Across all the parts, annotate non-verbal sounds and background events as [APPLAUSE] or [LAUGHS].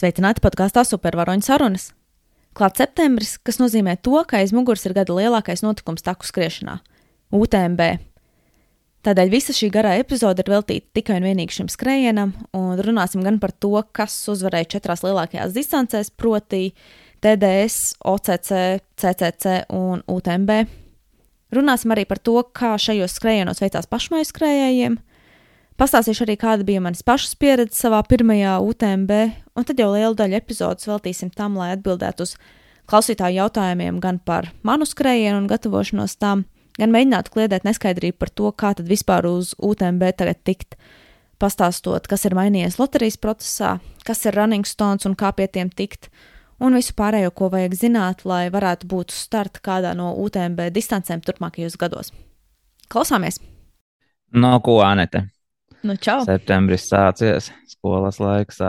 Sveicināti podkāstā Supervaroņu sarunas. Klāt septembris, kas nozīmē to, ka aiz muguras ir gada lielākais notikums taku skriešanā - UTMB. Tādēļ visa šī garā epizode ir veltīta tikai un vienīgi šim skrējienam, un runāsim gan par to, kas uzvarēja četrās lielākajās distancēs, proti, TDS, OCC, CCC un UTMB. Runāsim arī par to, kā šajos skrējienos veicās pašmaiņu skrējējiem, Pastāstīšu arī, kāda bija manas pašas pieredze savā pirmajā UTMB, un tad jau lielu daļu epizodes veltīsim tam, lai atbildētu uz klausītāju jautājumiem gan par manu skrējienu un gatavošanos tam, gan mēģinātu kliedēt neskaidrību par to, kā tad vispār uz UTMB tagad tikt. Pastāstot, kas ir mainījies loterijas procesā, kas ir running stones un kā pie tiem tikt, un visu pārējo, ko vajag zināt, lai varētu būt uz starta kādā no UTMB distancēm turpmākajos gados. Klausāmies! No ko, Anete? Nu, čau! Septembris sācies, skolas laiks.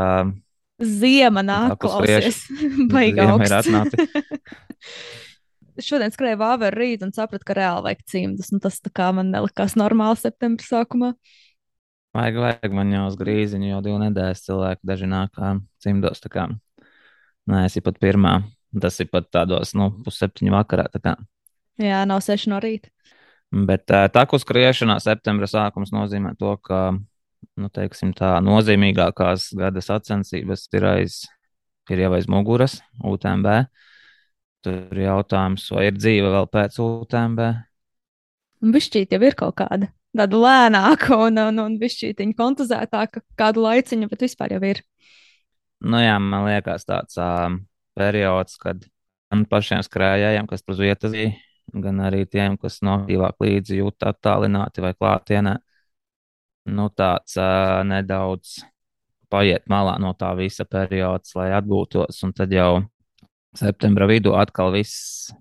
Ziema nāk, klausies. [LAUGHS] Baigā. [LAUGHS] Šodien skrēju vāveru rīt un sapratu, ka reāli vajag cimdus. Tas tā kā man nelikās normāli septembrī sākumā. Vajag, vajag man jau uz grīziņu, jau divu nedēļas cilvēku daži nāk cimdos. Nē, es pat pirmā. Tas ir pat tādos, nu, pusseptiņu vakarā. Jā, nav seši no rīta. Bet tā uzskriešana septembra sākums nozīmē to, ka nu, teiksim, tā nozīmīgākās gada sacensības ir, aiz, ir jau aiz muguras, UTMB. Tur ir jautājums, vai ir dzīve vēl pēc UTMB? Bišķīt jau ir kaut kāda tāda lēnāka un, un, un bišķītiņa kontuzētāka kādu laiciņu, bet vispār jau ir. Nu jā, man liekas tāds uh, periods, kad man pašiem skrējējiem, kas uz vietas bija, gan arī tiem, kas no aktīvāk līdzi jūt attālināti vai klātienē. Nu, tāds uh, nedaudz paiet malā no tā visa perioda, lai atgūtos, un tad jau septembra vidū atkal viss,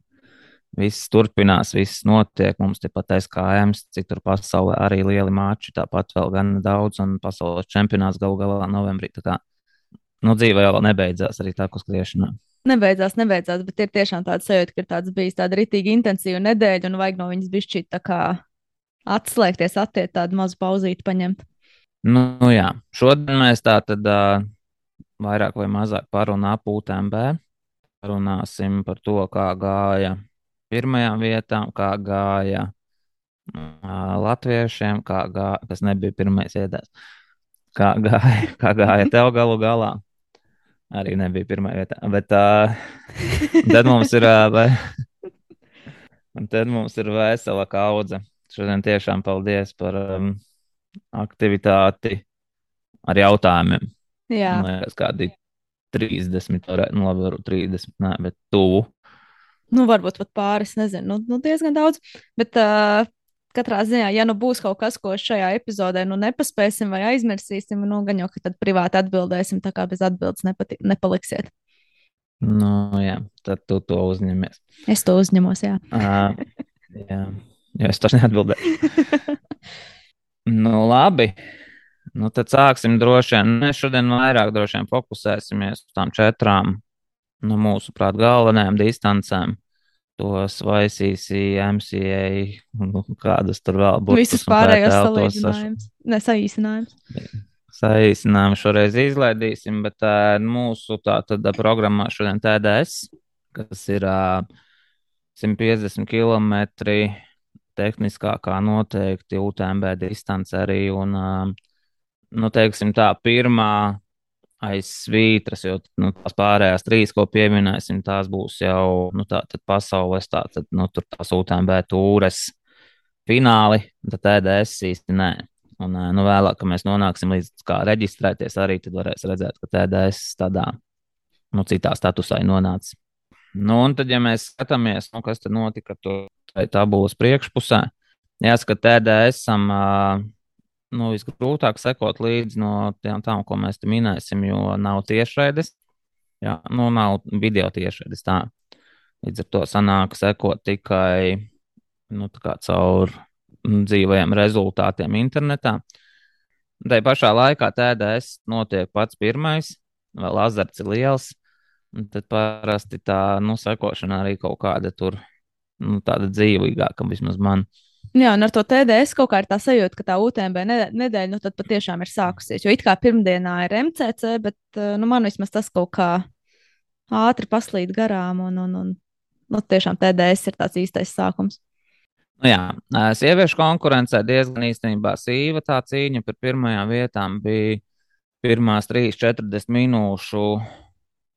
viss turpinās, viss notiek. Mums tepat SKM, citur pasaulē arī lieli mači, tāpat vēl gan daudz, un pasaules čempionāts galu galā novembrī. Tā kā nu, dzīve jau nebeidzās arī tā, ko skriešanā. Nebeidzās, nebeidzās, bet ir tiešām tāds sajūta, ka ir tāds bijis tāda ritīgi intensīva nedēļa, un vajag no viņas bišķīt tā kā atslēgties, attiekt tādu mazu pauzīti paņemt. Nu, nu jā, šodien mēs tā tad uh, vairāk vai mazāk parunā UTMB. Runāsim par to, kā gāja pirmajām vietām, kā gāja uh, latviešiem, kā gāja, kas nebija pirmais iedēs. Kā gāja, [LAUGHS] kā gāja tev galu galā? Arī nebija pirmā vietā. Bet uh, tad, mums ir, uh, tad mums ir vesela kaudze. Šodien tiešām paldies par um, aktivitāti ar jautājumiem. Jā, liekas, kādi 30, nu, labi, 30, nē, bet tuvu. Nu, varbūt pat pāris, nezinu, nu, nu diezgan daudz. Bet uh, katrā ziņā, ja nu būs kaut kas, ko šajā epizodē nu nepaspēsim vai aizmirsīsim, nu gan jau, ka tad privāti atbildēsim, tā kā bez atbildes nepati, nepaliksiet. Nu, jā, tad tu to uzņemies. Es to uzņemos, jā. uh, jā, jo es to neatbildēju. [LAUGHS] nu, labi. Nu, tad sāksim droši vien. Mēs šodien vairāk droši vien fokusēsimies uz tām četrām, nu, mūsuprāt, galvenajām distancēm tos vaisīsi, MCA, nu, kādas tur vēl būtu. Visas pārējās salīdzinājums, ne saīsinājums. Saīsinājumu šoreiz izlaidīsim, bet uh, mūsu tā tad programmā šodien TDS, kas ir uh, 150 km tehniskākā noteikti UTMB distance arī, un, uh, nu, teiksim tā, pirmā aiz svītras, jo nu, tās pārējās trīs, ko pieminēsim, tās būs jau nu, tā, pasaules, tā, tad, nu, tās UTMB tūres fināli, tad TDS īsti nē. Un, nu, vēlāk, kad mēs nonāksim līdz kā reģistrēties, arī tad varēs redzēt, ka TDS tādā nu, citā statusā ir nonācis. Nu, un tad, ja mēs skatāmies, nu, kas tad notika tur tabulas priekšpusē, jāsaka, TDS uh, nu, visgrūtāk sekot līdzi no tām, tām, ko mēs te minēsim, jo nav tiešraides. Jā, nu, nav video tiešraides. Tā. Līdz ar to sanāk sekot tikai nu, caur dzīvajiem rezultātiem internetā. Tā pašā laikā TDS notiek pats pirmais, vēl azarts ir liels. Tad parasti tā nu, sekošana arī kaut kāda tur, nu, tāda dzīvīgāka vismaz man. Jā, un ar to TDS kaut kā ir tā sajūta, ka tā UTMB nedēļa nu, patiešām ir sākusies. Jo it kā pirmdienā ir MCC, bet nu, man vismaz tas kaut kā ātri paslīd garām, un, un, un nu, tiešām TDS ir tāds īstais sākums. Nu, jā, sieviešu konkurencē diezgan īstenībā sīva tā cīņa par pirmajām vietām bija pirmās 3-40 minūšu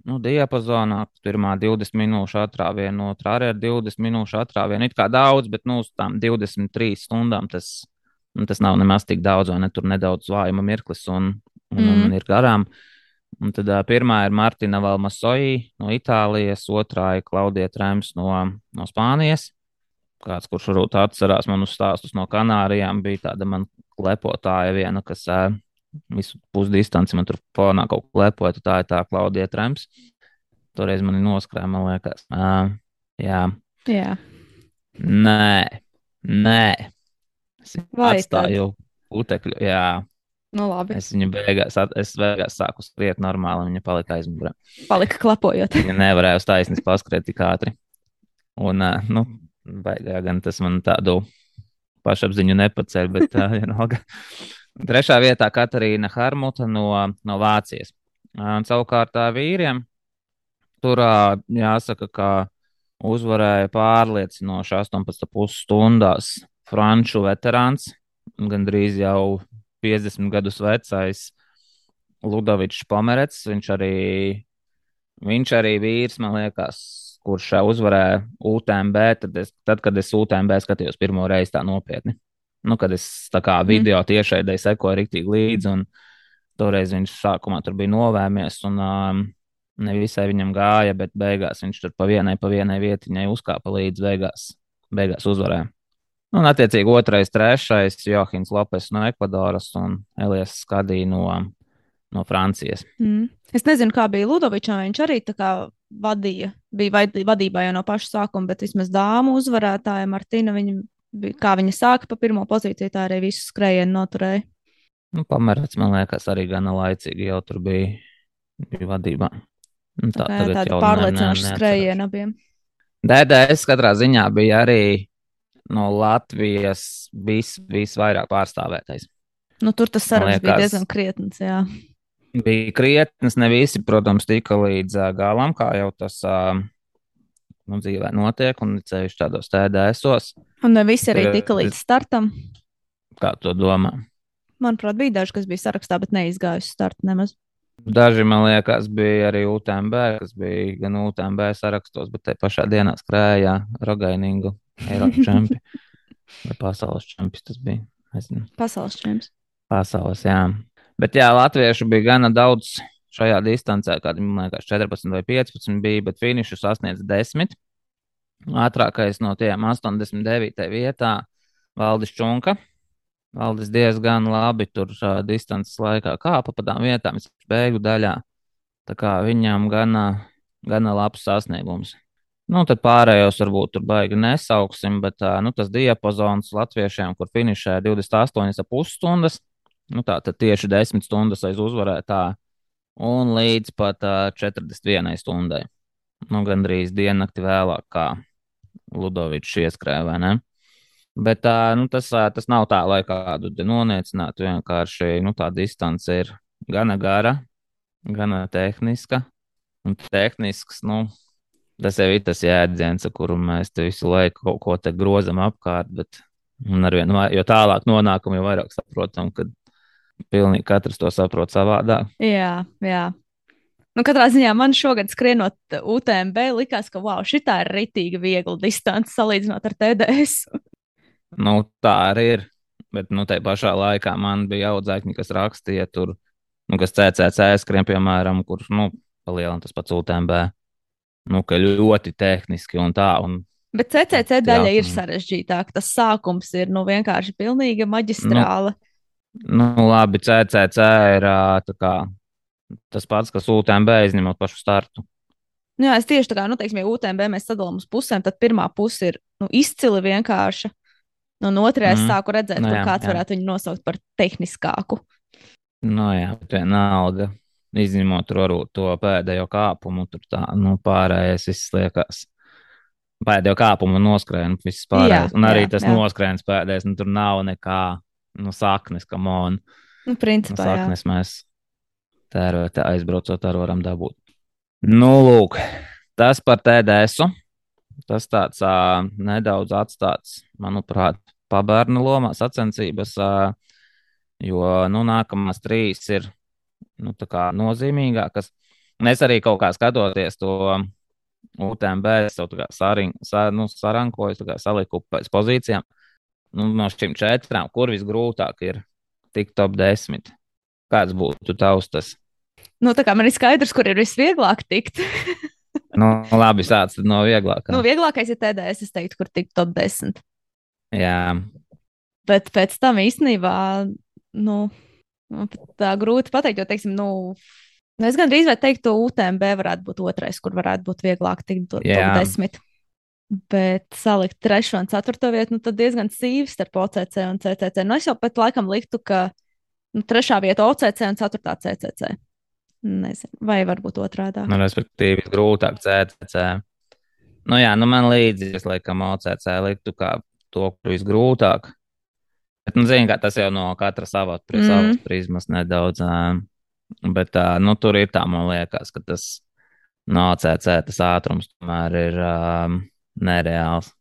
nu, diapazonā. Pirmā 20 minūšu atrāviena, otrā arī ar 20 minūšu atrāvienu. It kā daudz, bet nu, uz tām 23 stundām tas, nu, tas nav nemaz tik daudz, vai ne? Tur nedaudz vājuma mirklis un, un, mm. un ir garām. Un tad uh, pirmā ir Martina Valmasoji no Itālijas, otrā ir Klaudija Trēms no, no Spānijas kāds, kurš varbūt atcerās manus stāstus no Kanārijām, bija tāda man klepotāja viena, kas uh, visu pusdistanci man tur fonā kaut ko klepoja. Tā ir tā Klaudija Trumps. Toreiz man ir noskrēja, man liekas. Uh, jā. jā. Nē, nē. Es atstāju putekļu. Jā. Nu, labi. es viņu beigās, es beigās sāku skriet normāli, viņa palika aizmugurē. Palika klapojot. viņa nevarēja uz taisnes paskriet tik ātri. Un, uh, nu, Baigā gan tas man tādu pašapziņu nepaceļ, bet tā vienalga. Trešā vietā Katarīna Harmuta no, no Vācijas. Un, savukārt vīriem tur jāsaka, ka uzvarēja pārliecinoši 18,5 stundās franču veterāns, gandrīz jau 50 gadus vecais Ludovičs Pomerets. Viņš arī, viņš arī vīrs, man liekas, kurš uzvarēja UTMB, tad, es, tad, kad es UTMB skatījos pirmo reizi tā nopietni. Nu, kad es tā kā mhm. video tiešraidē sekoju rīktīgi līdzi, un toreiz viņš sākumā tur bija novēmies, un um, ne visai viņam gāja, bet beigās viņš tur pa vienai, pa vienai vietiņai uzkāpa līdz beigās, beigās uzvarēja. Un, attiecīgi, otrais, trešais - Johans Lopes no Ekvadoras un Elijas Skadī no, no Francijas. Mm. Es nezinu, kā bija Ludovičam. Viņš arī tā kā vadīja, bija vadībā jau no paša sākuma, bet vismaz dāmu uzvarētāja Martina, viņa, kā viņa sāka pa pirmo pozīciju, tā arī visu skrējienu noturēja. Nu, Pamērts, man liekas, arī gana laicīgi jau tur bija, bija vadībā. Nu, tā tā tāda pārliecinoša skrējiena abiem. DDS katrā ziņā bija arī no Latvijas vis, visvairāk pārstāvētais. Nu, tur tas saraksts liekas, bija diezgan krietns. Jā bija krietnes, ne visi, protams, tika līdz uh, galam, kā jau tas uh, nu, dzīvē notiek, un ceļš tādos tēdēsos. Un ne visi arī tika līdz startam. Kā to domā? Manuprāt, bija daži, kas bija sarakstā, bet neizgājuši startu nemaz. Daži, man liekas, bija arī UTMB, kas bija gan UTMB sarakstos, bet te pašā dienā skrēja Rogainingu Eiropas [LAUGHS] čempi. Vai pasaules čempions tas bija? Nezinu. Pasaules čempions. Pasaules, jā. Bet jā, latviešu bija gana daudz šajā distancē, kādi man liekas, 14 vai 15 bija, bet finišu sasniedz 10. Ātrākais no tiem 89. vietā Valdis Čunka. Valdis diezgan labi tur uh, distances laikā kāpa pa tām vietām, beigu daļā. Tā kā viņam gana, gana labs sasniegums. Nu, tad pārējos varbūt tur baigi nesauksim, bet uh, nu, tas diapazons latviešiem, kur finišē 28,5 stundas, Nu, tā tad tieši 10 stundas aiz uzvarētā un līdz pat uh, 41 stundai. Nu, gandrīz diennakti vēlāk, kā Ludovičs ieskrēja, vai ne? Bet uh, nu, tas, tas nav tā, lai kādu noniecinātu. Vienkārši nu, tā distance ir gana gara, gana tehniska. Un tehnisks, nu, tas jau ir tas jēdziens, kuru mēs visu laiku kaut ko te grozam apkārt. Bet, arvien, jo tālāk nonākam, jo vairāk saprotam, ka Pilnīgi katrs to saprot savādāk. Jā, jā. Nu, katrā ziņā man šogad skrienot UTMB likās, ka wow, šī ir rītīgi viegla distance salīdzinot ar TDS. nu, tā arī ir. Bet nu, tajā pašā laikā man bija audzēkņi, kas rakstīja, tur, nu, kas CCC skrien, piemēram, kurš nu, palielina tas pats UTMB. Nu, ka ļoti tehniski un tā. Un, Bet CCC daļa jā, ir sarežģītāka. Tas sākums ir nu, vienkārši pilnīga maģistrāla. Nu, Nu, labi, CCC ir kā, tas pats, kas UTMB izņemot pašu startu. Nu, jā, es tieši tā kā, nu, teiksim, ja UTMB mēs sadalām uz pusēm, tad pirmā puse ir nu, izcili vienkārša. Nu, un otrajā mm. sāku redzēt, nu, jā, kāds jā. varētu viņu nosaukt par tehniskāku. Nu, jā, bet vienalga, izņemot to pēdējo kāpumu, tur tā, nu, pārējais viss liekas pēdējo kāpumu noskrēja, un viss pārējais. Jā, Un arī jā, tas jā. noskrējiens pēdējais, nu tur nav nekā nu, saknes, kam on. Nu, Nu, principā, jā. Saknes mēs tērvete aizbraucot ar varam dabūt. Nu, lūk, tas par TDS. -u. Tas tāds ā, nedaudz atstāts, manuprāt, pabērnu lomā sacensības, ā, jo nu, nākamās trīs ir nu, tā nozīmīgākas. Es arī kaut kā skatoties to UTMB, es jau tā sarin, sa, nu, sarankoju, tā saliku pēc pozīcijām. Nu, no šīm četrām, kur visgrūtāk ir tikt top 10? Kāds būtu tavs tas? Nu, tā kā man ir skaidrs, kur ir visvieglāk tikt. [LAUGHS] Nu, labi, sāc tad no vieglākā. nu, vieglākais ir TDS, es teiktu, kur tikt top 10. Jā, Bet pēc tam īstenībā, nu, tā grūti pateikt, jo, teiksim, nu, nu es gandrīz vai teiktu, UTMB varētu būt otrais, kur varētu būt vieglāk tikt to, top 10. Bet salikt trešo un ceturto vietu, nu, tad diezgan sīvi starp OCC un CCC. Nu, es jau pat laikam liktu, ka nu, trešā vieta OCC un ceturtā CCC. Nezinu, vai varbūt otrādi. nu, respektīvi, grūtāk CTC. Nu, jā, nu, man līdzi, es laikam, OCC liktu kā to, kur visgrūtāk. Bet, nu, zini, kā tas jau no katra savas Mm. mm. prizmas nedaudz. Bet, nu, tur ir tā, man liekas, ka tas no OCC tas ātrums tomēr ir um, nereāls.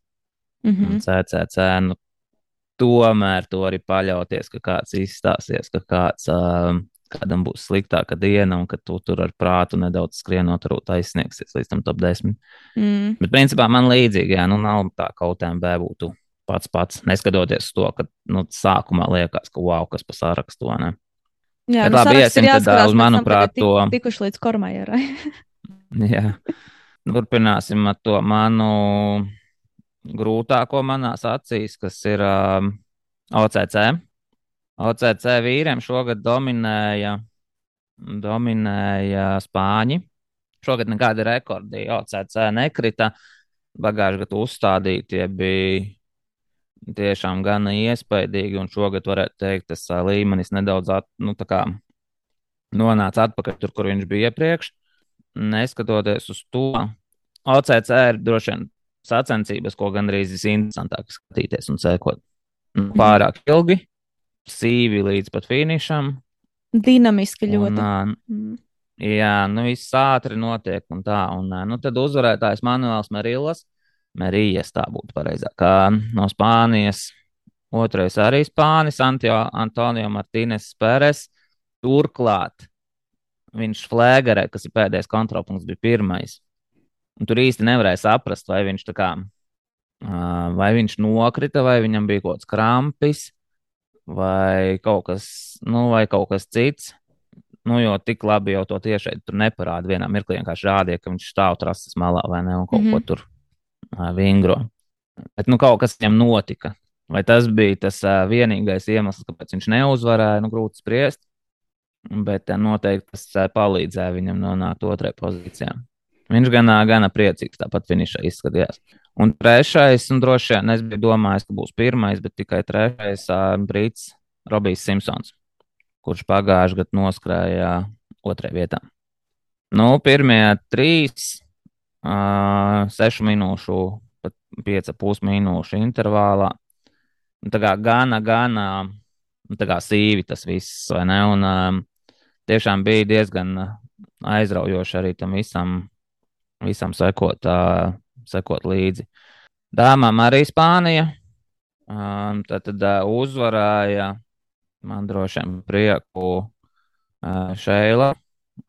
Mm Un -hmm. CCC, nu, tomēr to arī paļauties, ka kāds izstāsies, ka kāds, um, kādam būs sliktāka diena, un ka tu tur ar prātu nedaudz skrienot, varbūt aizsniegsies līdz tam top 10. mm. Bet, principā, man līdzīgi, jā, nu, nav tā, ka UTMB būtu pats pats, neskatoties to, ka, nu, sākumā liekas, ka wow, kas pa sarakstu, vai ne? Jā, Bet nu, labi, iesim tad, jāskatās ā, uz manuprāt, to- Tikuši līdz kormajerai. [LAUGHS] Jā. Turpināsim ar to manu grūtāko manās acīs, kas ir um, OCC. OCC vīriem šogad dominēja, dominēja Spāņi. Šogad nekādi rekordi OCC nekrita. Pagājušajā gadā uzstādītie bija tiešām gan iespaidīgi, un šogad varētu teikt, tas līmenis nedaudz at, nu, nonāca atpakaļ tur, kur viņš bija iepriekš. Neskatoties uz to, OCC ir droši vien sacensības, ko gandrīz visinteresantāk skatīties un sekot. Nu, Pārāk ilgi, sīvi līdz pat finišam. Dinamiski Un, ļoti. ā, Mm. Jā, nu viss ātri notiek un tā. Un, ā, nu, tad uzvarētājs Manuels Merillas, Merijas tā būtu pareizāk, no Spānijas. Otrais arī Spānis, Antio, Antonio Martīnes Pēres. Turklāt viņš flēgarē, kas ir pēdējais kontrolpunkts, bija pirmais. Un tur īsti nevarēja saprast, vai viņš tā kā, vai viņš nokrita, vai viņam bija kaut kāds krampis, vai kaut kas, nu, vai kaut kas cits. Nu, jo tik labi jau to tiešai tur neparāda. Vienā mirklī vienkārši rādīja, ka viņš stāv trases malā vai ne, un kaut mm -hmm. ko tur ā, vingro. Bet nu, kaut kas viņam notika. Vai tas bija tas vienīgais iemesls, kāpēc viņš neuzvarēja, nu, grūti spriest. Bet noteikti tas palīdzēja viņam nonākt otrajā pozīcijā. Viņš gan, gana priecīgs tāpat finišā izskatījās. Un trešais, un droši vien es biju domājis, ka būs pirmais, bet tikai trešais brīts Robijs Simpsons kurš pagājušajā gadā noskrēja otrajā vietā. Nu, pirmie trīs, uh, sešu minūšu, pat piecu pus minūšu intervālā. Nu, Tā kā gana, gana nu, tā kā sīvi tas viss, vai ne? Un um, tiešām bija diezgan aizraujoši arī tam visam, visam sekot, uh, sekot līdzi. Dāmām arī Spānija. Um, tad tad uh, uzvarēja man droši vien prieku uh, Šeila,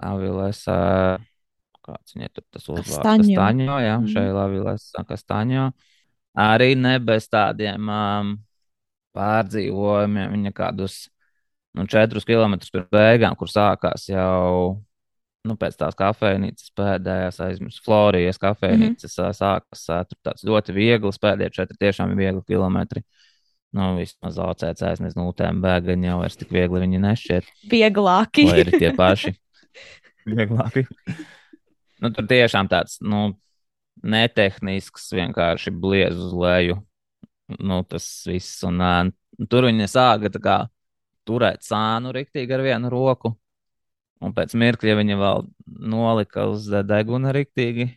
Aviles, uh, kāds viņai tur tas uzvārds? Kastaņo. Kastaņo, jā, Mhm. Šeila Aviles, Kastaņo. Arī ne bez tādiem um, pārdzīvojumiem, viņa kādus nu, četrus kilometrus pirms beigām, kur sākās jau nu, pēc tās kafejnīcas pēdējās aizmirst, Florijas kafejnīcas mm -hmm. sākas tur tāds ļoti viegls, pēdējie četri tiešām ir viegli kilometri. Nu, vismaz OCC, es nezinu, UTMB gan jau vairs tik viegli viņi nešķiet, Vieglāki. vai arī tie paši. [LAUGHS] Vieglāki. Nu, tur tiešām tāds, nu, netehnisks, vienkārši bliez uz leju. Nu, tas viss, un uh, tur viņa sāka tā kā turēt sānu riktīgi ar vienu roku. Un pēc mirkļa viņa vēl nolika uz deguna riktīgi.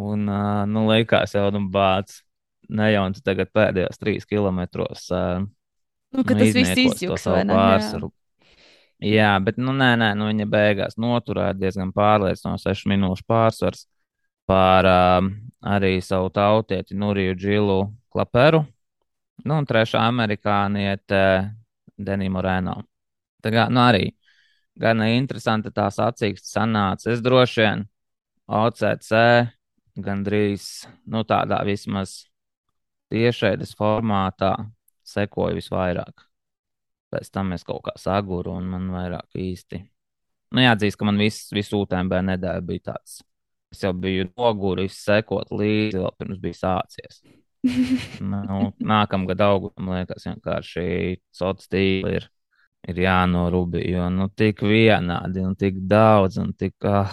Un, uh, nu, likās jau, nu, bācis. Ne jau tu tagad pēdējos trīs kilometros. Uh, nu, ka nu, tas viss izjūgs, vai ne? Jā. pārsvaru. Jā, bet, nu, nē, nē, nu, viņa beigās noturēja diezgan pārliecinoši 6 minūšu pārsvars pār uh, arī savu tautieti Nuriju Džilu Klaperu. Nu, un trešā amerikāniete Denīmu Rēno. Tā kā, nu, arī gan interesanti tā sacīksts sanāca. Es droši vien OCC gandrīz, nu, tādā vismaz tiešaides formātā sekoju visvairāk. Pēc tam es kaut kā saguru un man vairāk īsti. Nu, jāatzīst, ka man viss, viss UTMB nedēļa bija tāds. Es jau biju noguris sekot līdzi, vēl pirms bija sācies. [LAUGHS] nu, nākamgad augustam, liekas, vienkārši sociāli stīli ir, ir jānorūpē. Jo nu, tik vienādi, un tik daudz, un tik, ah,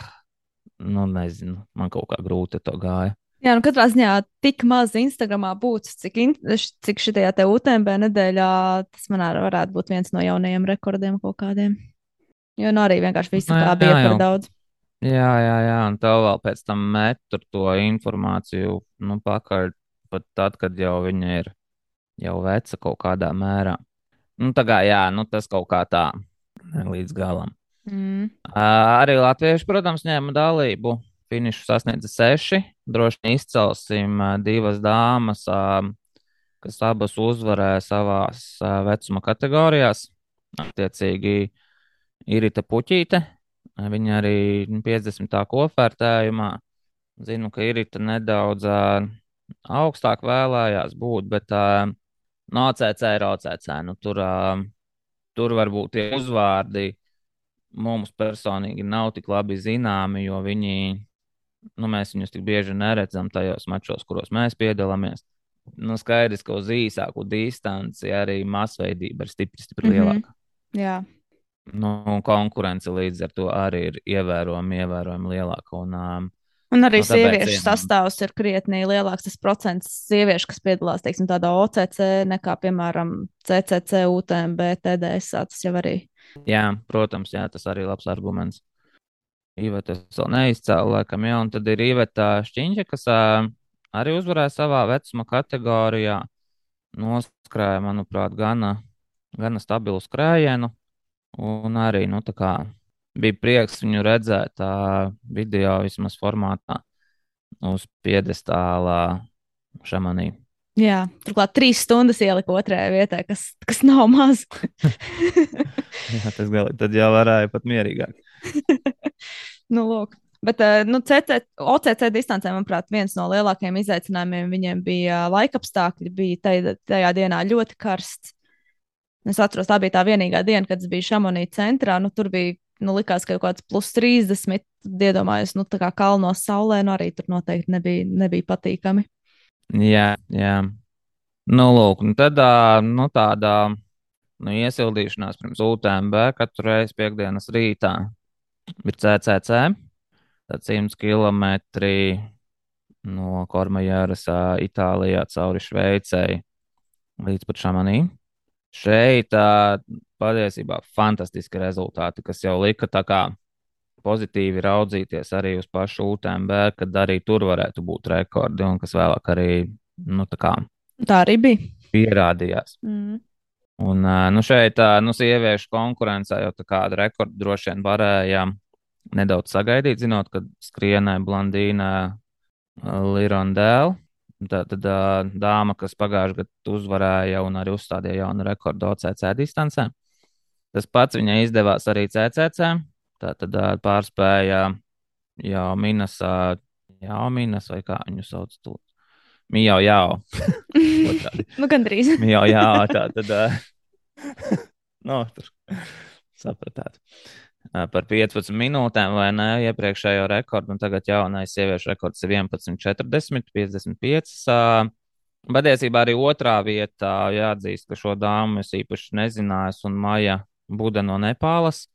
nu, nezinu, man kaut kā grūti to gāja. Jā, nu katrā ziņā tik maz Instagramā būtu, cik, in, cik šajā te UTMB nedēļā tas man arī varētu būt viens no jaunajiem rekordiem kaut kādiem. Jo nu arī vienkārši visu Nu, tā jā, bija jā, par jau. daudz. Jā, jā, jā, un tev vēl pēc tam met to informāciju, nu, pakaļ, pat tad, kad jau viņa ir jau veca kaut kādā mērā. Nu, tā kā, jā, nu, tas kaut kā tā, līdz galam. Mm. Ā, Arī latvieši, protams, ņēma dalību. Finišu sasniedza seši. Droši vien izcelsim ā, divas dāmas, ā, kas abas uzvarēja savās ā, vecuma kategorijās. Attiecīgi, Irita Puķīte. Viņa arī 50. kopvērtējumā. Zinu, ka Irita nedaudz ā, augstāk vēlējās būt, bet uh, no OCC ir OCC. Nu, tur, ā, tur varbūt tie uzvārdi mums personīgi nav tik labi zināmi, jo viņi, nu, mēs viņus tik bieži neredzam tajos mačos, kuros mēs piedalāmies. Nu, skaidrs, ka uz īsāku distanci arī masveidība ir stipri, stipri Mhm. lielāka. Jā. Nu, konkurence līdz ar to arī ir ievērojami, ievērojami lielāka. Un, um, Un arī tāpēc, sieviešu jā. sastāvs ir krietni lielāks. Tas procents sieviešu, kas piedalās teiksim, tādā OCC, nekā, piemēram, CCC, UTMB, TDS. Tas jau arī. jā, protams, jā, tas arī ir labs arguments. Iveta vēl neizcēlu, laikam, jā, un tad ir Iveta Šķiņķa, kas arī uzvarēja savā vecuma kategorijā. Noskrēja, manuprāt, gana, gana stabilu skrējienu. Un arī, nu, tā kā bija prieks viņu redzēt tā video vismaz formātā uz piedestālā šamanī. Jā, turklāt trīs stundas ielika otrajā vietā, kas, kas nav maz. [LAUGHS] Jā, tas gali, tad jau varēja pat mierīgāk. [LAUGHS] nu, lūk. Bet nu, CC, OCC distancē, manuprāt, viens no lielākajiem izaicinājumiem viņiem bija laika apstākļi. Bija tajā, tajā dienā ļoti karsts. Es atceros, tā bija tā vienīgā diena, kad es biju Šamonī centrā. Nu, tur bija, nu, likās, ka kaut kāds plus 30. Iedomājos, nu, tā kā kalnos saulē, nu, arī tur noteikti nebija, nebija patīkami. Jā, jā. Nu, lūk, un tad nu, tāda nu, iesildīšanās pirms UTMB katru reizi piekdienas rītā ir CCC. Tad 100 km no Kormajāras Itālijā cauri Šveicei līdz pat Šamanī. Šeit ā, patiesībā fantastiski rezultāti, kas jau lika tā kā pozitīvi raudzīties arī uz pašu UTMB, kad arī tur varētu būt rekordi, un kas vēlāk arī nu, tā kā Tā arī bija. pierādījās. Mm. Un nu, šeit, nu, sieviešu konkurencē jau tā kādu rekordu droši vien varēja nedaudz sagaidīt, zinot, ka skrienē Blandīna Lirondēla. Tā tad ā, dāma, kas pagājušajā gadā uzvarēja un arī uzstādīja jaunu rekordu OCC distancē. Tas pats viņai izdevās arī CCC. Tā tad pārspēja jau Minas, jau Minas vai kā viņu sauc. tu- Mijau, jau. [LAUGHS] Nu, gandrīz. [LAUGHS] Jā, jā, tā tad. Uh, [LAUGHS] no, tur sapratāt. Uh, par 15 minūtēm vai ne iepriekšējo rekordu, un tagad jaunais sieviešu rekords ir 11,40, 55. Uh, Patiesībā arī otrā vietā jāatzīst, ka šo dāmu es īpaši nezināju, un Maija Buda no Nepālas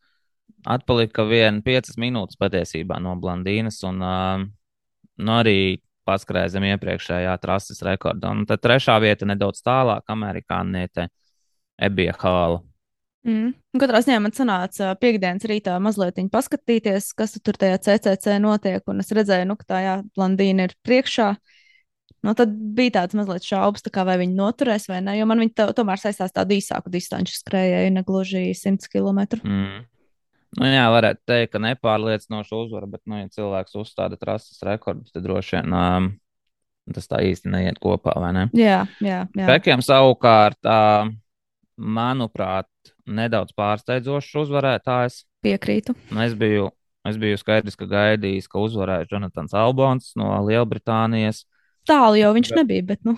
atpalika viena 5 minūtes patiesībā no Blandīnas, un uh, nu, arī paskrēja zem iepriekšējā trases rekorda. Un tad trešā vieta nedaudz tālāk, amerikāniete Ebija Hāla. Mm. Katrā ziņā man sanāca piekdienas rītā mazliet paskatīties, kas tur tajā CCC notiek, un es redzēju, nu, ka tā jā, Blandīna ir priekšā. Nu, tad bija tāds mazliet šaubas, tā kā, vai viņi noturēs vai nē, jo man viņi to, tomēr saistās tādu īsāku distanču skrējēju, ne gluži 100 km. Mm. Nu, jā, varētu teikt, ka nepārliecinoša uzvara, bet, nu, ja cilvēks uzstāda trases rekordu, tad droši vien um, tas tā īsti neiet kopā, vai ne? Jā, jā. jā. Pekiem savukārt, uh, manuprāt, nedaudz pārsteidzošs uzvarētājs. Piekrītu. Es biju, es biju skaidrs, ka gaidījis, ka uzvarēs Jonatans Albons no Lielbritānijas. Tālu jau viņš bet, nebija, bet, nu.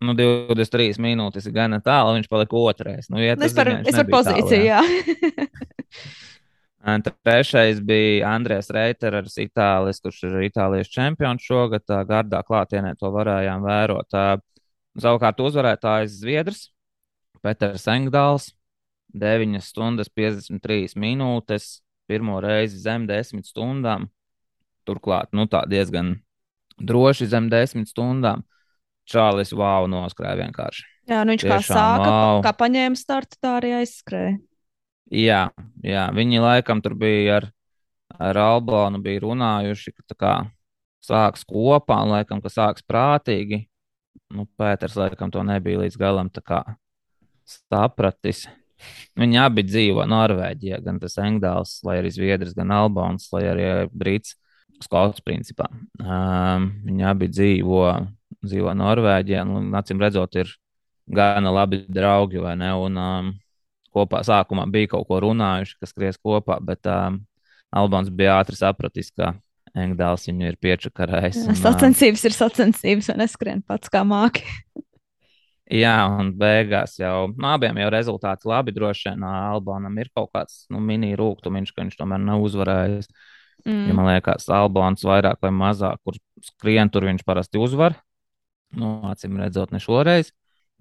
Nu, 23 minūtes ir gana tālu, viņš palika otrais. Nu, ja es par, es par pozīciju, tālu, jā. jā. Trešais bija Andrēs Reiters, Itālijas, kurš ir Itālijas čempions šogad. Gardā klātienē to varējām vērot. Savukārt uzvarētājs Zviedrs, Peters Engdāls, 9 stundas 53 minūtes, pirmo reizi zem 10 stundām. Turklāt, nu tā diezgan droši zem 10 stundām. Čālis wow noskrēja vienkārši. Jā, nu viņš Tiešām, kā sāka, wow. kā paņēma startu, tā arī aizskrēja. Jā, jā, viņi laikam tur bija ar, ar Albānu, bija runājuši, ka tā kā sāks kopā, un laikam, ka sāks prātīgi. Nu, Pēters laikam to nebija līdz galam sapratis. Viņi abi dzīvo Norvēģijā, gan tas Engdāls, lai arī Zviedrs, gan Albāns, lai arī Brīts, Skots principā. Um, viņi abi dzīvo, dzīvo Norvēģijā, un, acīm redzot, ir gana labi draugi, vai ne? Un, um, kopā sākumā bija kaut ko runājuši, kas skries kopā, bet um, Albāns bija ātri sapratis, ka Engdāls viņu ir piečakarējis. Sacensības ir sacensības, un neskrien pats kā māki. Jā, un beigās jau nu, abiem jau rezultāti labi. Droši vien Albānam ir kaut kāds nu, mini-rūkstošs, ka viņš tomēr nav uzvarējis. Mm. Ja man liekas, Albāns vairāk vai mazāk, kur skrien, tur viņš parasti uzvar. Nu, acīm redzot, ne šoreiz.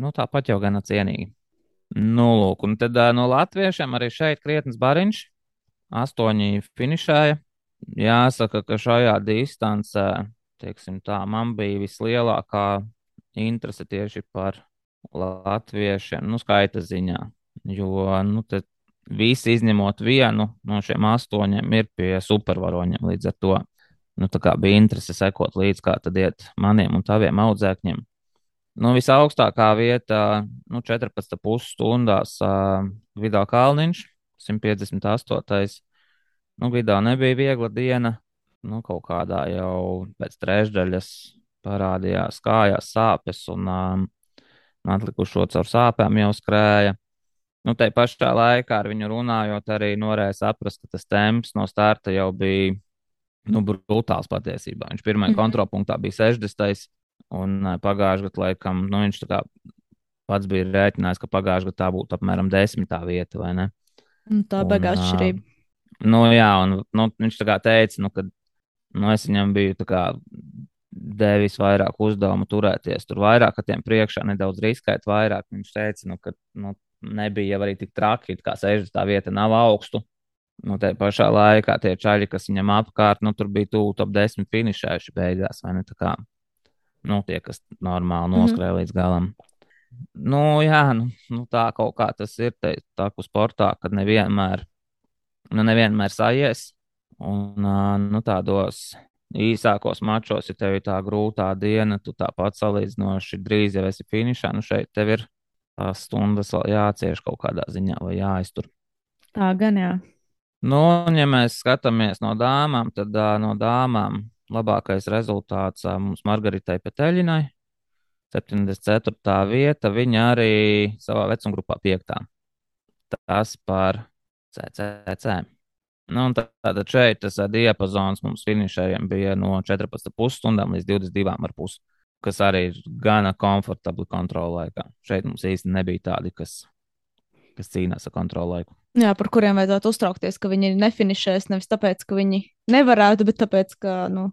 Nu, tāpat jau gana cienīgi. Nu, lūk, un tad no latviešiem arī šeit krietnes bariņš. Astoņi finišēja. Jāsaka, ka šajā distancē, teiksim tā, man bija vislielākā interese tieši par latviešiem, nu, skaita ziņā. Jo nu, visi izņemot vienu no šiem astoņiem ir pie supervaroņiem. Līdz ar to nu, bija interese sekot līdzi, kā tad iet maniem un taviem audzēkņiem. Nu, visaugstākā vieta, nu, 14,5 stundās uh, Vidal Kalniņš, 158. Nu, Vidā nebija viegla diena. Nu, kaut kādā jau pēc trešdaļas parādījās kājās sāpes, un um, atlikušo caur sāpēm jau skrēja. Nu, tai pašā laikā ar viņu runājot, arī norēja saprast, ka tas temps no starta jau bija nu, brutāls patiesībā. Viņš pirmajā mm -hmm. kontrolpunktā bija 60. un pagājušajā gadā, laikam, nu, viņš pats bija rēķinājis, ka pagājušajā gadā tā būtu apmēram desmitā vieta, vai ne? Un tā beigās atšķirība. Nu, jā, un nu, viņš tā kā teica, nu, ka nu, es viņam biju kā, devis vairāk uzdevumu turēties tur vairāk, ka tiem priekšā nedaudz riskēt vairāk. Viņš teica, nu, ka nu, nebija jau arī tik traki, kā 60. vieta nav augstu. Nu, tā pašā laikā tie čaļi, kas viņam apkārt, nu, tur bija tuvu top 10 finišējuši beigās, vai ne? Tā kā nu, tie, kas normāli mhm. noskrēja mm -hmm. līdz galam. Nu, jā, nu, nu, tā kaut kā tas ir. Te, tā kā sportā, kad nevienmēr, nu, nevienmēr sajies. Un nu, tādos īsākos mačos, ja tev ir tā grūtā diena, tu tāpat salīdzinoši drīz jau esi finišā. Nu šeit tev ir tās stundas jācieš kaut kādā ziņā vai jāiztur. Tā gan jā. Nu, un, ja mēs skatāmies no dāmām, tad uh, no dāmām labākais rezultāts uh, mums Margaritai Peteļinai. 74. vieta, viņa arī savā vecumgrupā 5. Tas par CCC. Nu, tātad šeit tas diapazons mums finišējiem bija no 14,5 stundām līdz 22,5, kas arī ir gana komfortabli kontrola laikā. Šeit mums īsti nebija tādi, kas, kas cīnās ar kontrolu laiku. Jā, par kuriem vajadzētu uztraukties, ka viņi nefinišēs nevis tāpēc, ka viņi nevarētu, bet tāpēc, ka nu,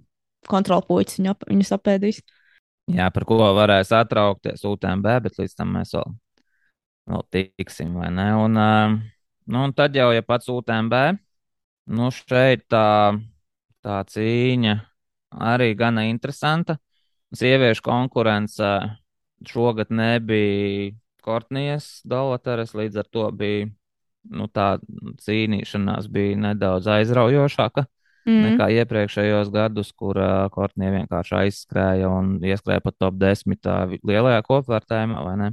kontrola puisis viņu, viņus apēdīs. Jā, par ko varēs atraukties UTMB, bet līdz tam mēs vēl, vēl tiksim, vai ne? Un, nu, un tad jau, ja pats UTMB Nu, šeit tā, tā cīņa arī gana interesanta. Sieviešu konkurence šogad nebija Kortnijas Dolateres, līdz ar to bija nu, tā cīnīšanās bija nedaudz aizraujošāka. Mm. Nekā iepriekšējos gadus, kur uh, Kortnija vienkārši aizskrēja un ieskrēja pat top 10 uh, lielajā kopvērtējumā, vai ne?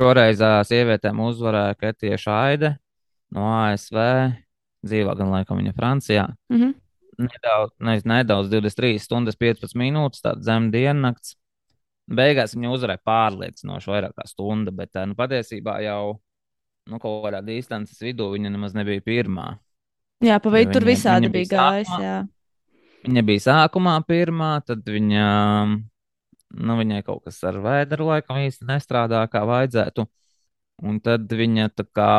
Šoreiz uh, sievietēm uzvarēja Ketija Šaide no ASV, dzīvo gan laikam viņa Francijā. Mm -hmm. Nedaudz, ne, nedaudz 23 stundas 15 minūtes, tāds zem diennakts. Beigās viņa uzvarēja pārliecinoši vairāk kā stunda, bet nu, patiesībā jau nu, kaut kādā distances vidū viņa nemaz nebija pirmā. Jā, pa vidu tur visādi bija gājis. Jā. Viņa bija sākumā pirmā, tad viņa, nu, viņai kaut kas ar vēdru laikam īsti nestrādā kā vajadzētu. Un tad viņa tā kā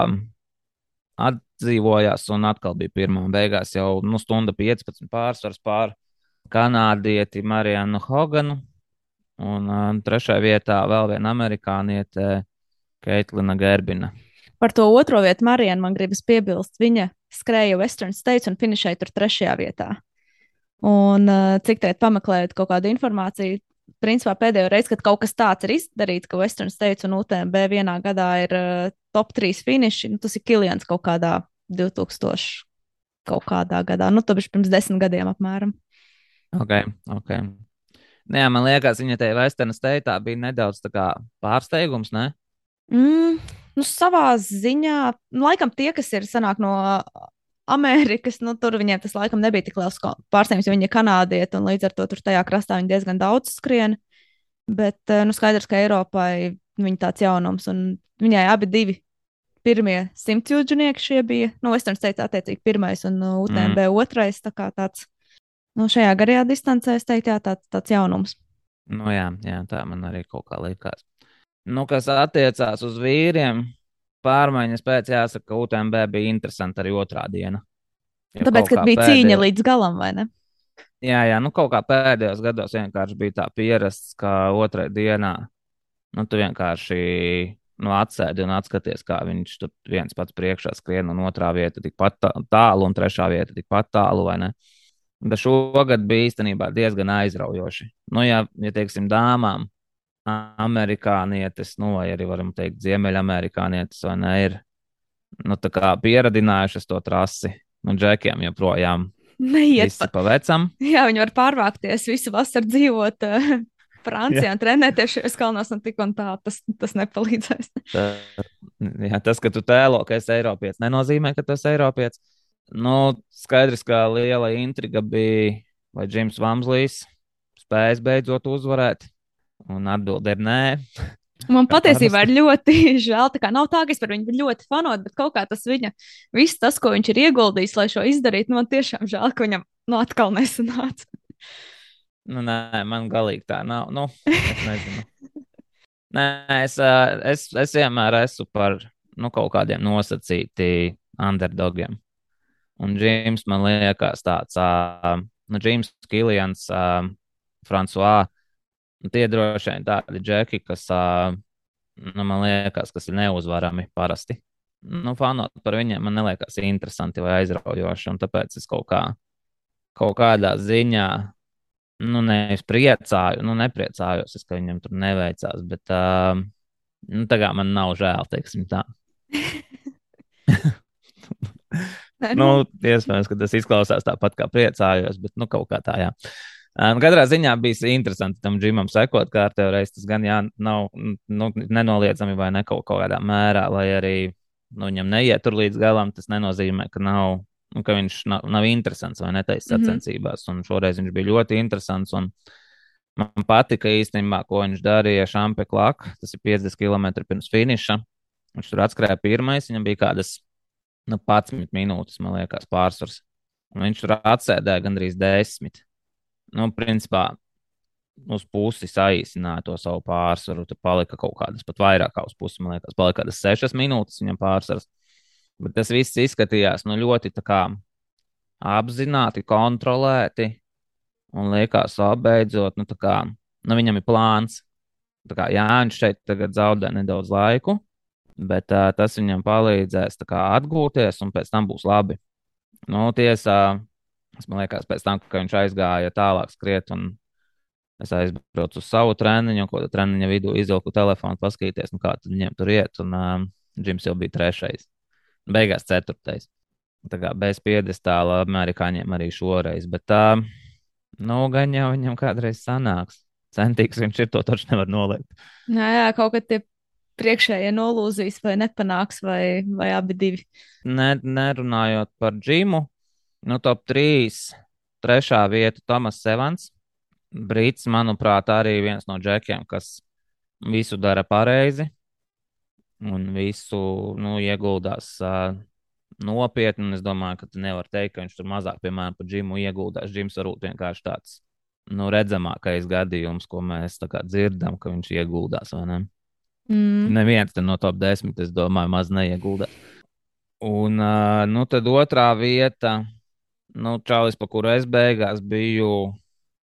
atdzīvojās un atkal bija pirmā. Beigās jau nu, stunda 15 pārsvars pār kanādieti Marijanu Hoganu. Un uh, trešajā vietā vēl viena amerikāniete Keitlina Gerbina. Par to otro vietu Marijanu man gribas piebilst. Viņa skrēja Western States un finišēja tur trešajā vietā. Un uh, cik tēt pameklējot kaut kādu informāciju, principā pēdējo reizi, kad kaut kas tāds ir izdarīts, ka Western States un UTMB vienā gadā ir uh, top 3 finiši, nu, tas ir Kilians kaut kādā 2000 kaut kādā gadā, nu, tas bija pirms desmit gadiem apmēram. Ok, ok. Nu man liekas, viņa te Western State bija nedaudz pārsteigums, ne? Mm, nu, savā ziņā, nu, laikam tie, kas ir sanāk no Amerikas, nu, tur viņiem tas laikam nebija tik liels pārsteigums, jo viņi ir kanādieti un līdz ar to tur tajā krastā viņi diezgan daudz skrien. Bet, eh, nu, skaidrs, ka Eiropai viņa tāds jaunums un viņai abi divi pirmie simtjūdžinieki šie bija, nu, Western States attiecīgi pirmais un uh, UTMB mm. otrais, tā kā tāds, nu, šajā garajā distancē, es teiktu, jā, tāds, tāds jaunums. Nu, jā, jā, tā man arī kaut kā likās. Nu, kas attiecās uz vīriem, pārmaiņas pēc jāsaka, ka UTMB bija interesanti arī otrā diena. Jo Tāpēc, kad bija pēdējo... cīņa līdz galam, vai ne? Jā, jā, nu kaut kā pēdējos gados vienkārši bija tā pierasts, ka otrajā dienā nu, tu vienkārši nu, atsēdi un atskaties, kā viņš tur viens pats priekšā skrien, un otrā vieta tikpat tālu, un trešā vieta tikpat tālu, vai ne? Bet šogad bija īstenībā diezgan aizraujoši. Nu, ja, ja teiksim, dāmām amerikānietes, nu, vai arī varam teikt, ziemeļamerikānietes, vai ne, ir nu, pieradinājušas to trasi. Nu, džekiem joprojām neiet pa, pa vecam. [LAUGHS] Jā, viņi var pārvākties visu vasaru dzīvot uh, Francijā jā. un trenēties šajos kalnos, un tik un tā tas, tas nepalīdzēs. tā, jā, tas, ka tu tēlo, ka esi Eiropietis, nenozīmē, ka tu esi Eiropietis. Nu, skaidrs, ka liela intriga bija, vai Džims Vamslijs spējas beidzot uzvarēt. Un atbilde ir nē. Man [LAUGHS] patiesībā ir ļoti [LAUGHS] žēl. Tā kā nav tā, ka es par viņu ļoti fanot, bet kaut kā tas viņa, viss tas, ko viņš ir ieguldījis, lai šo izdarītu, man tiešām žēl, ka viņam nu, atkal nesanāca. Nu, nē, man galīgi tā nav. Nu, es nezinu. [LAUGHS] nē, es, es, es vienmēr esmu par nu, kaut kādiem nosacītiem underdogiem. Un Džims man liekas tāds, nu, Džims Kilians, Frančiskais Nu, tie droši vien tādi džeki, kas, nu, man liekas, kas ir neuzvarami parasti. Nu, fanot par viņiem man liekas interesanti vai aizraujoši, un tāpēc es kaut, kā, kaut kādā ziņā, nu, nevis priecāju, nu, nepriecājos, es, ka viņam tur neveicās, bet uh, nu, tagad man nav žēl, teiksim tā. nu, [LAUGHS] nu, iespējams, ka tas izklausās tāpat kā priecājos, bet nu, kaut kā tā, jā. Um, katrā ziņā bija interesanti tam džimam sekot, kā ar tevi reizes. Tas gan jā, nav nu, nenoliedzami vai ne kaut kādā mērā, lai arī nu, viņam neiet tur līdz galam. Tas nenozīmē, ka, nav, nu, ka viņš nav, nav interesants vai netaisnīgs mm -hmm. sacensībās. Un šoreiz viņš bija ļoti interesants. Man patika īstenībā, ko viņš darīja Šampeklāk. Tas ir 50 km pirms finiša. Viņš tur atskrēja pirmais, viņam bija kādas nu, 11 minūtes, man liekas, pārsvars. Un viņš tur atsēdēja gandrīz 10 nu, principā, uz pusi saīsināja to savu pārsvaru. Tur palika kaut kādas pat vairāk, kā uz pusi, man liekas, palika kādas sešas minūtes viņam pārsvars. Bet tas viss izskatījās nu, ļoti kā, apzināti, kontrolēti. Un liekas, apbeidzot, nu, kā, nu, viņam ir plāns. Kā, jā, viņš šeit zaudē nedaudz laiku, bet uh, tas viņam palīdzēs kā, atgūties, un pēc tam būs labi. Nu, tiesā, Es man liekas, pēc tam, kad viņš aizgāja tālāk skriet, un es aizbraucu uz savu treniņu, ko treniņa vidū izvilku telefonu, paskatīties, nu, kā viņiem tur iet. Un uh, Džims jau bija trešais. Beigās ceturtais. Tā kā bez piedestāla amerikāņiem arī šoreiz. Bet tā, nu, gan jau viņam kādreiz sanāks. Centīgs viņš ir, to taču nevar nolikt. Jā, jā, kaut kad tie priekšējie nolūzīs vai nepanāks, vai, vai abi divi. Ne, nerunājot par džimu, nu, top 3. Trešā vieta Tomas Sevans. Brīts, manuprāt, arī viens no džekiem, kas visu dara pareizi un visu nu, ieguldās uh, nopietni. Es domāju, ka tu nevari teikt, ka viņš tur mazāk, piemēram, par džimu ieguldās. Džims varbūt vienkārši tāds nu, redzamākais gadījums, ko mēs dzirdam, ka viņš ieguldās. Ne? Mm. Neviens no top 10, es domāju, maz neieguldās. Un uh, nu, tad otrā vieta, nu, Čālijs, pa kuru es beigās biju,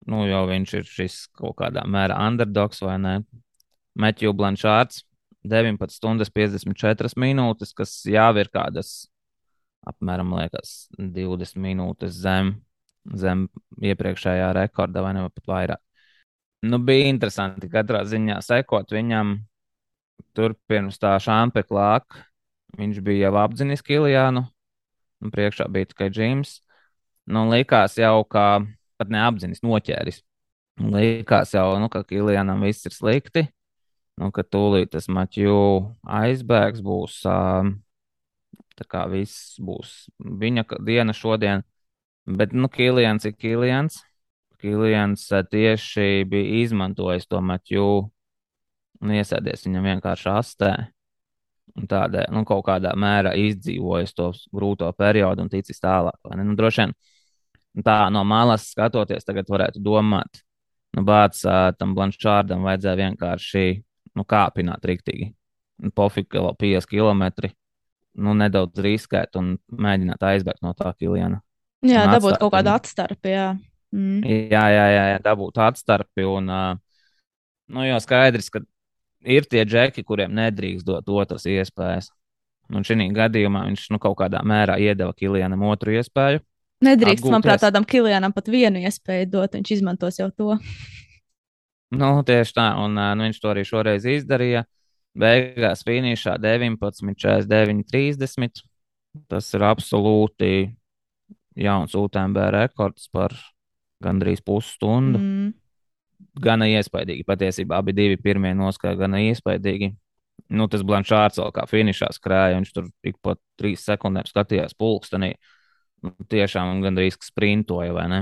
nu, jau viņš ir šis kaut kādā mērā underdogs vai ne? Metju Blančārds, 19 stundas 54 minūtes, kas jau ir kādas apmēram liekas, 20 minūtes zem, zem iepriekšējā rekorda, vai ne pat vairāk. Nu, bija interesanti katrā ziņā sekot viņam. Tur pirms tā šāpe klāka. Viņš bija jau apzinis Kiljānu, un priekšā bija tikai Džims. Nu, likās jau, ka pat neapzinis noķēris. Likās jau, nu, ka Kiljānam viss ir slikti nu, ka tūlīt tas Matju aizbēgs būs. Tā kā viss būs viņa diena šodien. Bet, nu, Kilians ir Kilians. Kilians tieši bija izmantojis to Matju un iesēdies viņam vienkārši astē. Un tādēļ, nu, kaut kādā mērā izdzīvojis to grūto periodu un ticis tālāk. Nu, droši vien tā no malas skatoties, tagad varētu domāt, nu, bācis tam Blančārdam vajadzēja vienkārši nu, kāpināt rīktīgi. Pofīgi, ka vēl 50 km. Nu, nedaudz riskēt un mēģināt aizbēgt no tā kiliena. Jā, un dabūt atstāt, kaut kādu atstarpi. Jā. Mm. Jā, jā, jā, jā, dabūt atstarpi. Un, nu, jau skaidrs, ka ir tie džeki, kuriem nedrīkst dot otras iespējas. Un šī gadījumā viņš nu, kaut kādā mērā iedeva Kilianam otru iespēju. Nedrīkst, atgūties. manuprāt, tādam Kilianam pat vienu iespēju dot. Viņš izmantos jau to. Nu, tieši tā, un nu, viņš to arī šoreiz izdarīja. Beigās finišā 19, 49, 30. Tas ir absolūti jauns UTMB rekords par gandrīz pusstundu. Mm. Gana iespaidīgi. Patiesībā abi divi pirmie noskaņa gana iespaidīgi. Nu, tas Blančārs vēl kā finišā skrēja, viņš tur ik pa trīs sekundēm skatījās pulkstenī. Nu, tiešām gandrīz sprintoja, vai ne?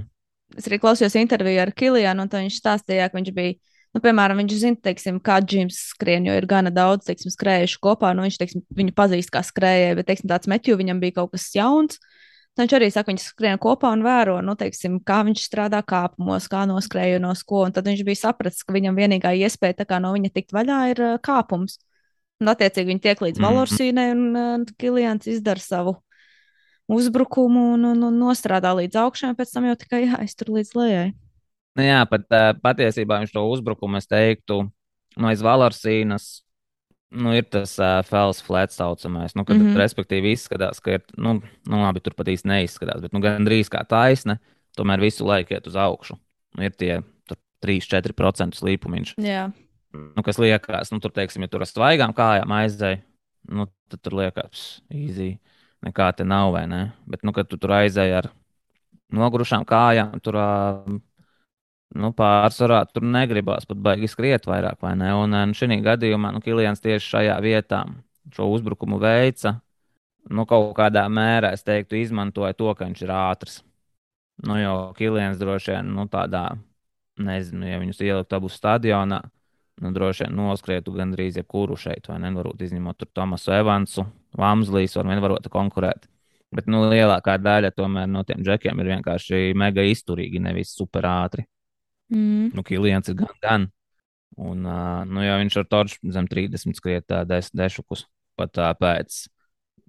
Es arī klausījos interviju ar Kilianu, un viņš stāstīja, ka viņš bija. Nu, piemēram, viņš zina, teiksim, kā Džims skrien, jo ir gana daudz teiksim, skrējuši kopā. Nu, viņš teiksim, viņu pazīst kā skrējēju, bet teiksim, tāds meķu viņam bija kaut kas jauns. Tad viņš arī saka, viņš skrien kopā un vēro, nu, teiksim, kā viņš strādā kāpumos, kā noskrējienos, ko. Un tad viņš bija sapratis, ka viņam vienīgā iespēja no viņa tikt vaļā ir kāpums. Un, attiecīgi, viņi tiek līdz -hmm. Valorsīnai, un uh, Kilians izdara savu uzbrukumu un, un, un nostrādā līdz augšām, pēc tam jau tikai jāiztur līdz lejai. Nu jā, pat patiesībā viņš to uzbrukumu, es teiktu, no aiz Valarsīnas. Nu, ir tas uh, fels flats saucamais, nu, kad, mm -hmm. respektīvi, izskatās, ka ir, nu, nu labi, tur pat īsti neizskatās, bet, nu, gandrīz kā taisne, tomēr visu laiku iet uz augšu. Nu, ir tie 3-4% slīpumiņš. Jā. Nu, kas liekas, nu, tur, teiksim, ja tur ar svaigām kājām aizēja, nu, tad tur liekas, easy nekā te nav, vai ne? Bet, nu, kad tu tur aizēji ar nogurušām kājām, tur nu, pārsvarā tur negribās pat baigi skriet vairāk, vai ne? Un, un šī gadījumā nu, Kilians tieši šajā vietā šo uzbrukumu veica. Nu, kaut kādā mērā es teiktu, izmantoja to, ka viņš ir ātrs. Nu, jo Kilians droši vien nu, tādā, nezinu, ja viņus ieliktu abus stadionā, nu, droši vien noskrietu gandrīz jebkuru šeit, vai nevarot izņemot Tomasu Evansu, Vamslīs var vienvarot konkurēt. Bet nu, lielākā daļa tomēr no tiem džekiem ir vienkārši mega izturīgi, nevis super ātri. Mm. Nu, Kilians ir gan, gan. Un, uh, nu, ja viņš ar toču zem 30 skriet uh, des, dešukus pat uh, pēc,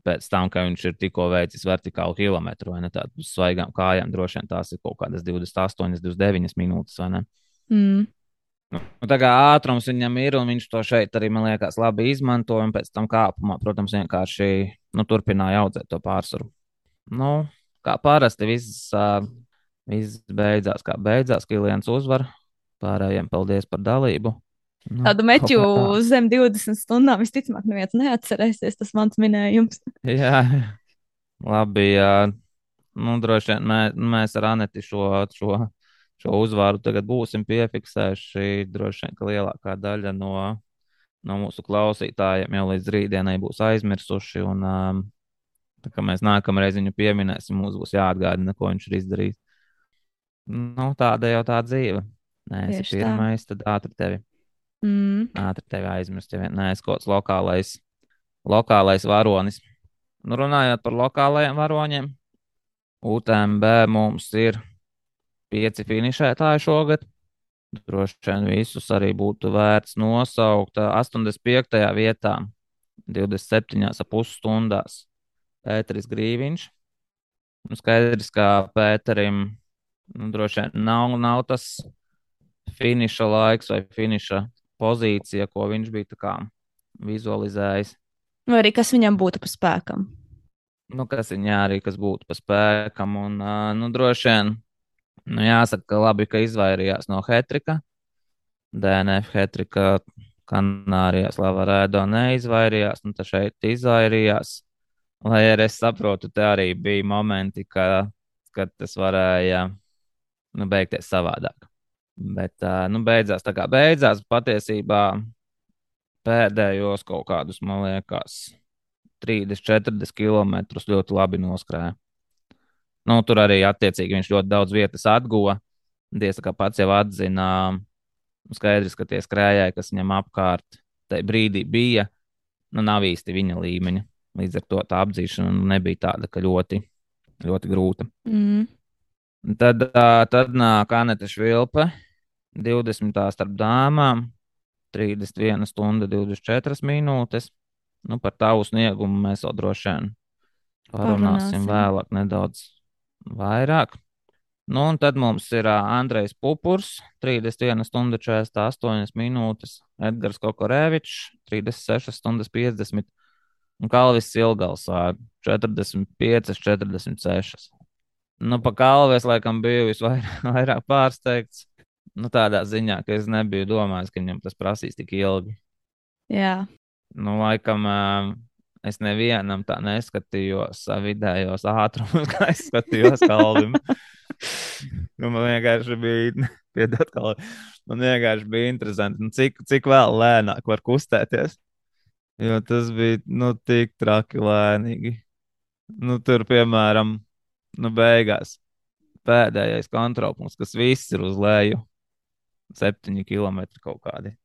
pēc tam, ka viņš ir tikko veicis vertikālu kilometru vai ne tādu svaigām kājām, droši vien tās ir kaut kādas 28, 29 minūtes vai ne. Mm. Nu, tā kā ātrums viņam ir, un viņš to šeit arī, man liekas, labi izmantoja. Un pēc tam kāpumā, protams, vienkārši nu, turpināja audzēt to pārsvaru. Nu, kā parasti, viss, viss beidzās, kā beidzās. Kilians uzvar. Pārējiem paldies par dalību. Nu, Tādu meķu tā. zem 20 stundām visticamāk neviens neatcerēsies. Tas mans minējums. [LAUGHS] Jā, labi. Jā. Nu, droši vien mē, mēs ar Aneti šo, šo, šo uzvāru tagad būsim piefiksējuši. Droši vien, ka lielākā daļa no, no mūsu klausītājiem jau līdz rītdienai būs aizmirsuši. Un, um, tā kā mēs nākamreiz viņu pieminēsim, mums būs jāatgādina, ko viņš ir izdarījis. Nu, tāda jau tā dzīve. Nē, es esmu tā. pirmais, tad ātri tevi, Mm. ātri tevi aizmirst, ja vien neesmu kaut kāds lokālais, lokālais varonis. Nu, runājot par lokālajiem varoņiem, UTMB mums ir pieci finišētāji šogad. Droši vien visus arī būtu vērts nosaukt. 85. vietā, 27,5 stundās Pēteris Grīviņš. Nu, skaidrs, ka Pēterim nu, droši vien nav, nav tas finiša laiks vai finiša pozīcija, ko viņš bija kā vizualizējis. Vai arī kas viņam būtu pa spēkam? Nu, kas viņam arī kas būtu pa spēkam. Un, nu, droši vien nu, jāsaka, ka labi, ka izvairījās no Hetrika. DNF Hetrika Kanārijās Lavarēdo neizvairījās, un tad šeit izvairījās. Lai arī es saprotu, te arī bija momenti, ka, kad tas varēja nu, beigties savādāk. Bet, nu, beidzās tā kā beidzās. Patiesībā pēdējos kaut kādus, man liekas, 30, 40 km ļoti labi noskrēja. Nu, tur arī attiecīgi viņš ļoti daudz vietas atguva. Dievs kā pats jau atzina, nu, skaidrs, ka tie skrējēji, kas viņam apkārt tajā brīdī bija, nu, nav īsti viņa līmeņa. Līdz ar to tā apdzīšana nebija tāda, ka ļoti, ļoti grūta. Mm. Tad, tad nāk Anita Švilpe, 20. starp dāmām, 31 stunda 24 minūtes. Nu, par tavu sniegumu mēs vēl droši vien Parunāsim. vēlāk nedaudz vairāk. Nu, un tad mums ir ā, Andrejs Pupurs, 31 stunda 48 minūtes, Edgars Kokorevičs, 36 stundas 50 un Kalvis Silgals ā, 45, 46. Nu, pa Kalvis laikam biju visvairāk [LAUGHS] pārsteigts. Nu, tādā ziņā, ka es nebiju domājis, ka viņam tas prasīs tik ilgi. Jā, Nu, laikam, ā, es nevienam tā neskatījos vidējos ātrumus, [LAUGHS] kā es skatījos Kalvim. nu, man vienkārši bija, [LAUGHS] piedod, Kalvi, man vienkārši bija interesanti, nu, cik, cik vēl lēnāk var kustēties. Jo tas bija, nu, tik traki lēnīgi. Nu, tur, piemēram, nu, beigās pēdējais kontrolpunkts, kas viss ir uz leju, 7 km kaut kādi.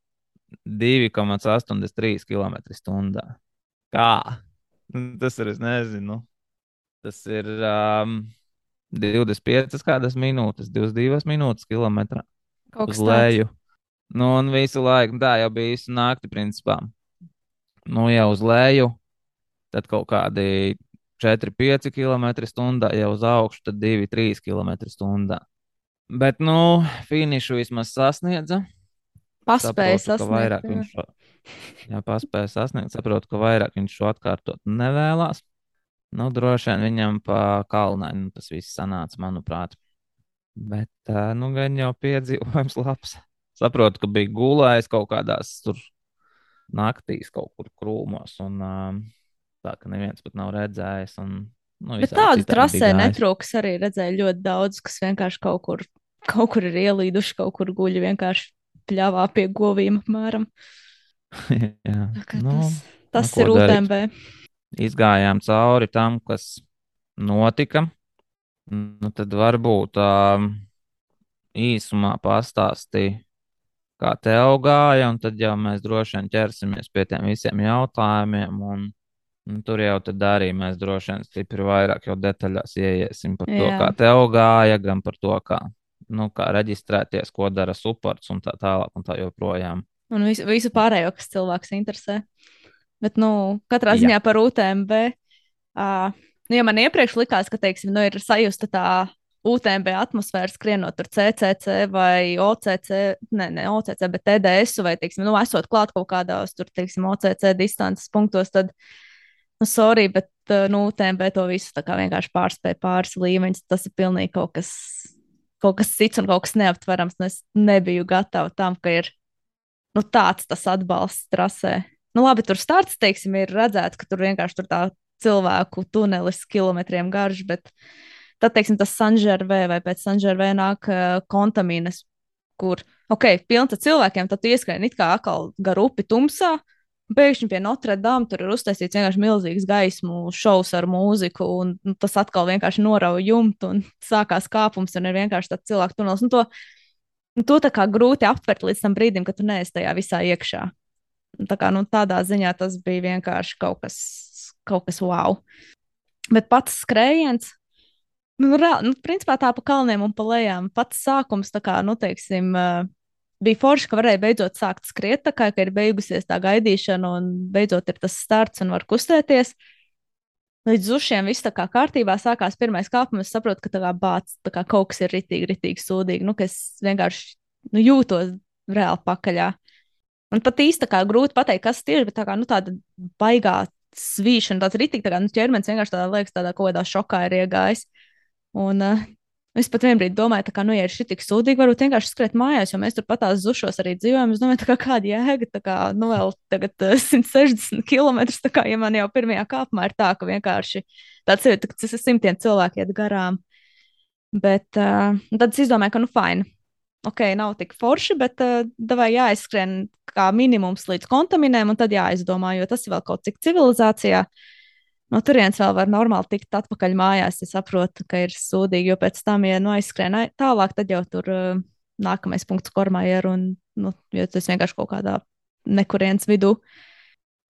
2,83 km/h. Kā? Nu, Tas ir, es nezinu. Tas ir um, 25 kādas minūtes, 22 minūtes kilometrā kaut uz kas tāds. leju. Nu, un visu laiku tā jau bija visu nakti, principā. Nu, jau uz leju, tad kaut kādi 4-5 km/h, jau uz augšu, tad 2-3 km/h. Bet, nu, finišu vismaz sasniedza. Paspēja Saprotu, ka vairāk sasniegt. jā. viņš šo, jā, paspēja sasniegt. Saprotu, ka vairāk viņš šo atkārtot nevēlas. Nu, droši vien viņam pa kalnaini nu, tas viss sanāca, manuprāt. Bet, nu, gan jau piedzīvojums labs. Saprotu, ka bija gulējis kaut kādās tur naktīs, kaut kur krūmos. Un, tā, ka neviens pat nav redzējis. Un, nu, Bet tādu trasē netrūks arī redzēju ļoti daudz, kas vienkārši kaut kur, kaut kur ir ielīduši, kaut kur guļ vienkārši pļāvā pie govīm apmēram. [LAUGHS] Jā, Tā nu, Tas, tas ko ir? UTMB. izgājām cauri tam, kas notika. Nu, tad varbūt um, īsumā pastāstīja, kā tev gāja, un tad jau mēs droši vien ķersimies pie tiem visiem jautājumiem. Un, un tur jau tad arī mēs droši vien stipri vairāk jau detaļās ieiesim par to, Jā. kā tev gāja, gan par to, kā, nu, kā reģistrēties, ko dara supports un tā tālāk un tā joprojām. Un visu, visu pārējo, kas cilvēks interesē. Bet, nu, katrā Jā. ziņā par UTMB. Uh, nu, ja man iepriekš likās, ka, teiksim, nu, ir sajusta tā UTMB atmosfēra skrienot tur CCC vai OCC, ne, ne OCC, bet TDS, vai, teiksim, nu, esot klāt kaut kādās tur, teiksim, OCC distances punktos, tad, nu, sorry, bet, nu, UTMB to visu tā kā vienkārši pārspēja pāris līmeņus. Tas ir pilnīgi kaut kas, kaut kas cits un kaut kas neaptverams. un Es nebiju gatava tam, ka ir nu, tāds tas atbalsts trasē. Nu, labi, tur starts, teiksim, ir redzēts, ka tur vienkārši tur tā cilvēku tunelis kilometriem garš, bet tad, teiksim, tas Sanžervē vai pēc Sanžervē nāk uh, kontamīnas, kur, ok, pilns ar cilvēkiem, tad ieskrien it kā atkal gar upi tumsā, Pēkšņi pie Notre Dame tur ir uztaisīts vienkārši milzīgs gaismu šovs ar mūziku, un nu, tas atkal vienkārši norauja jumtu, un sākās kāpums, un ir vienkārši tāds cilvēku tunelis. Un to, un to tā kā grūti aptvert līdz tam brīdim, kad tu neesi tajā visā iekšā. Tā kā, nu, tādā ziņā tas bija vienkārši kaut kas, kaut kas wow. Bet pats skrējiens, nu, reāli, nu, principā tā pa kalniem un pa lejām, pats sākums, tā kā, nu, teiksim, uh, bija forši, ka varēja beidzot sākt skriet, tā kā ir beigusies tā gaidīšana, un beidzot ir tas starts un var kustēties. Līdz ušiem viss tā kā kārtībā sākās pirmais kāpums. Es saprotu, ka tā kā bācis, kā kaut kas ir ritīgi, ritīgi sūdīgi. Nu, es vienkārši nu, jūtos reāli pakaļā. Un pat īsti kā grūti pateikt, kas tieši, bet tā kā nu, tāda baigā svīšana, tāds ritīgi, tā kā nu, ķermenis vienkārši tādā liekas, tādā kaut kādā šokā ir iegājis. Un uh, Es pat vienā brīdī domāju, ka, nu, ja ir šī tik sūdīga, varbūt vienkārši skriet mājās, jo mēs tur patās zušos arī dzīvojam. Es domāju, kā, kāda jēga, tā kā, nu, vēl tagad uh, 160 km. Tā kā, ja man jau pirmajā kāpumā ir tā, ka vienkārši tāds ir, tas ir simtiem cilvēku iet garām. Bet uh, tad es izdomāju, ka, nu, fini. Ok, nav tik forši, bet uh, vai jāizskrien kā minimums līdz kontaminēm, un tad jāizdomā, jo tas ir vēl kaut cik civilizācijā. Uh, no turienes vēl var normāli tikt atpakaļ mājās. Es saprotu, ka ir sūdīgi, jo pēc tam, ja nu, aizskrien tālāk, tad jau tur uh, nākamais punkts kormā ir un nu, tas vienkārši kaut kādā nekurienes vidū.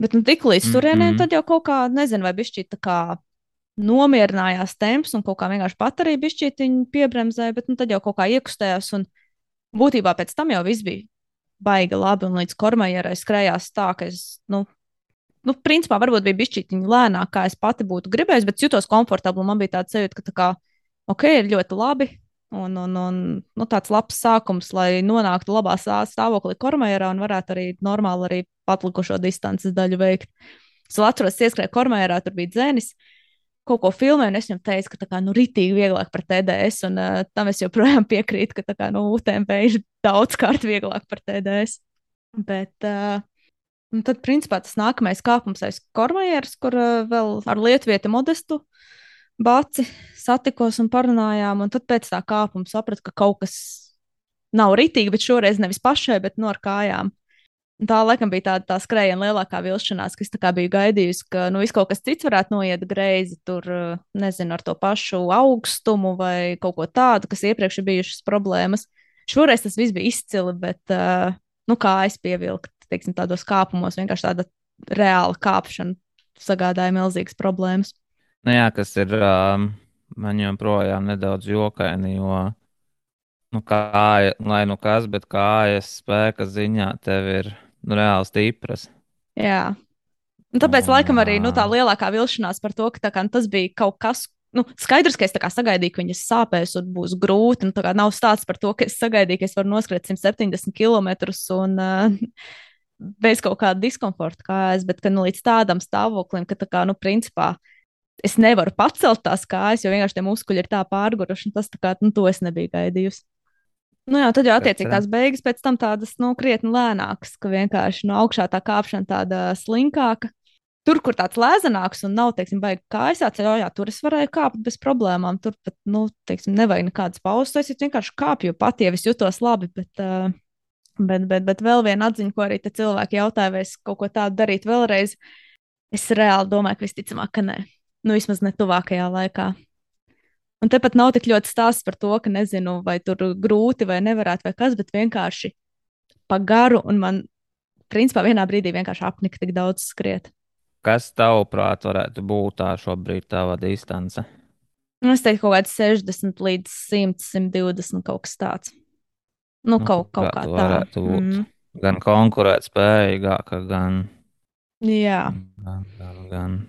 Bet nu, tik līdz turienei, mm -hmm. tad jau kaut kā, nezinu, vai bišķi tā kā nomierinājās temps un kaut kā vienkārši pat arī bišķītiņi piebremzēja, bet nu, tad jau kaut kā iekustējās un būtībā pēc tam jau viss bija baigi labi un līdz kormajierai skrējās tā, ka es, nu, nu, principā varbūt bija bišķītiņa lēnāk, kā es pati būtu gribējusi, bet jutos komfortabli. Man bija tāds sajūta, ka tā kā, ok, ir ļoti labi. Un, un, un nu, tāds labs sākums, lai nonāktu labā stāvoklī kormērā un varētu arī normāli arī patlikušo distances daļu veikt. Es vēl atceros, ieskrēju kormērā, tur bija dzēnis, kaut ko filmēju, un es viņam teicu, ka tā kā, nu, ritīgi vieglāk par TDS, un uh, tam es joprojām [LAUGHS] piekrītu, ka tā kā, nu, UTMP ir daudzkārt vieglāk par TDS. Bet, uh, Un tad, principā, tas nākamais kāpums aiz kormajieras, kur uh, vēl ar lietuvietu modestu baci satikos un parunājām. Un tad pēc tā kāpuma sapratu, ka kaut kas nav ritīgi, bet šoreiz nevis pašai, bet no nu, ar kājām. Un tā laikam bija tāda tā skrējiena lielākā vilšanās, ka es biju gaidījusi, ka nu, viss kaut kas cits varētu noiet greizi, tur nezinu, ar to pašu augstumu vai kaut ko tādu, kas iepriekš ir bijušas problēmas. Šoreiz tas viss bija izcili, bet uh, nu, kā es pievilku teiksim, tādos kāpumos vienkārši tāda reāla kāpšana sagādāja milzīgas problēmas. Nu jā, kas ir um, man joprojām nedaudz jokaini, jo, nu, kāja, lai nu kas, bet kājas spēka ziņā tev ir nu, reāli stipras. Jā. Un tāpēc, un, laikam, arī nu, tā lielākā vilšanās par to, ka kā, nu, tas bija kaut kas, nu, skaidrs, ka es sagaidīju, ka viņas sāpēs un būs grūti. Nu, nav stāsts par to, ka es sagaidīju, ka es varu noskriet 170 km un uh, bez kaut kāda diskomforta kājas, bet ka, nu, līdz tādam stāvoklim, ka, tā kā, nu, principā, es nevaru pacelt tās kājas, jo vienkārši tie muskuļi ir tā pārguruši, un tas, tā kā, nu, to es nebiju gaidījusi. Nu jā, tad jau attiecīgi tās beigas pēc tam tādas, nu, krietni lēnākas, ka vienkārši no augšā tā kāpšana tāda slinkāka. Tur, kur tāds lēzenāks un nav, teiksim, baigi kājas atceļ, jā, tur es varēju kāpt bez problēmām. Tur pat, nu, teiksim, nevajag nekādas pauzes. Es vienkārši kāpju pat, ja es jutos labi, bet, uh, Bet, bet, bet vēl viena atziņa, ko arī cilvēki jautāja, vai es kaut ko tādu darītu vēlreiz. Es reāli domāju, ka visticamāk, ka nē. Nu, vismaz ne tuvākajā laikā. Un tepat nav tik ļoti stāsts par to, ka nezinu, vai tur grūti vai nevarētu, vai kas, bet vienkārši pa garu, un man, principā, vienā brīdī vienkārši apnika tik daudz skriet. Kas tavuprāt varētu būt tā šobrīd tava distance? Nu, es teiktu, kaut kāds 60 līdz 100, 120 kaut kas tāds. Nu, nu, kaut, kaut kā tā. Varētu būt mm. gan konkurēt spējīgāka, gan. Jā. Gan, gan, gan.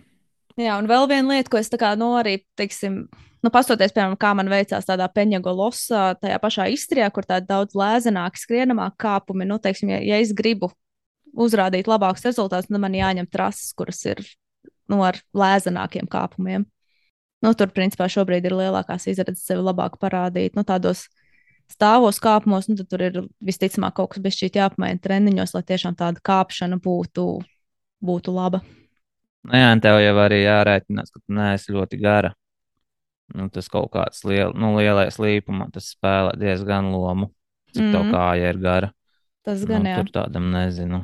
Jā, un vēl viena lieta, ko es tā kā, nu, arī, teiksim, nu, pastoties, piemēram, kā man veicās tādā peņģa losā, tajā pašā Istrijā, kur tāda daudz lēzenāka, skrienamāka kāpumi, nu, teiksim, ja, ja es gribu uzrādīt labākus rezultātus, tad man jāņem trases, kuras ir, nu, ar lēzenākiem kāpumiem. Nu, tur, principā, šobrīd ir lielākās izredzes sevi labāk parādīt, nu, tādos stāvos kāpumos, nu, tad tur ir visticamāk kaut kas bijis jāapmaina treniņos, lai tiešām tāda kāpšana būtu, būtu laba. Nu, jā, tev jau arī jārēķinās, ka tu neesi ļoti gara. Nu, tas kaut kāds liel, nu, lielais līpuma, tas spēlē diezgan lomu, cik mm. Mhm. kāja ir gara. Tas gan nu, jā. tur tādam nezinu.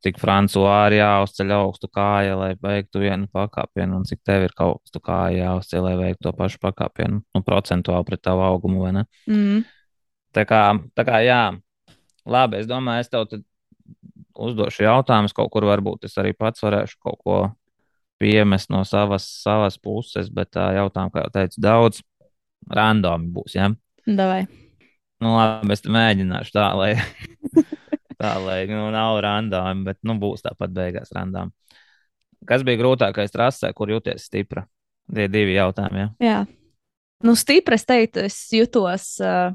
Cik Francijā ir jāuzceļ augstu kāju, lai veiktu vienu pakāpienu, un cik tev ir kaut augstu kāju jāuzceļ, lai veiktu to pašu pakāpienu, nu, procentuāli pret tavu augumu, vai ne? Mm. Tā kā, tā kā jā, labi, es domāju, es tev uzdošu jautājumus, kaut kur varbūt es arī pats varēšu kaut ko piemest no savas, savas puses, bet tā jautājumu, kā jau teicu, daudz randomi būs, ja? Davai. Nu, labi, es mēģināšu tā, lai, [LAUGHS] tā, lai nu, nav randomi, bet nu, būs tāpat beigās randomi. Kas bija grūtākais trasē, kur jūties stipra? Tie divi jautājumi, ja? Jā. Nu, stipri es teiktu, es jutos uh,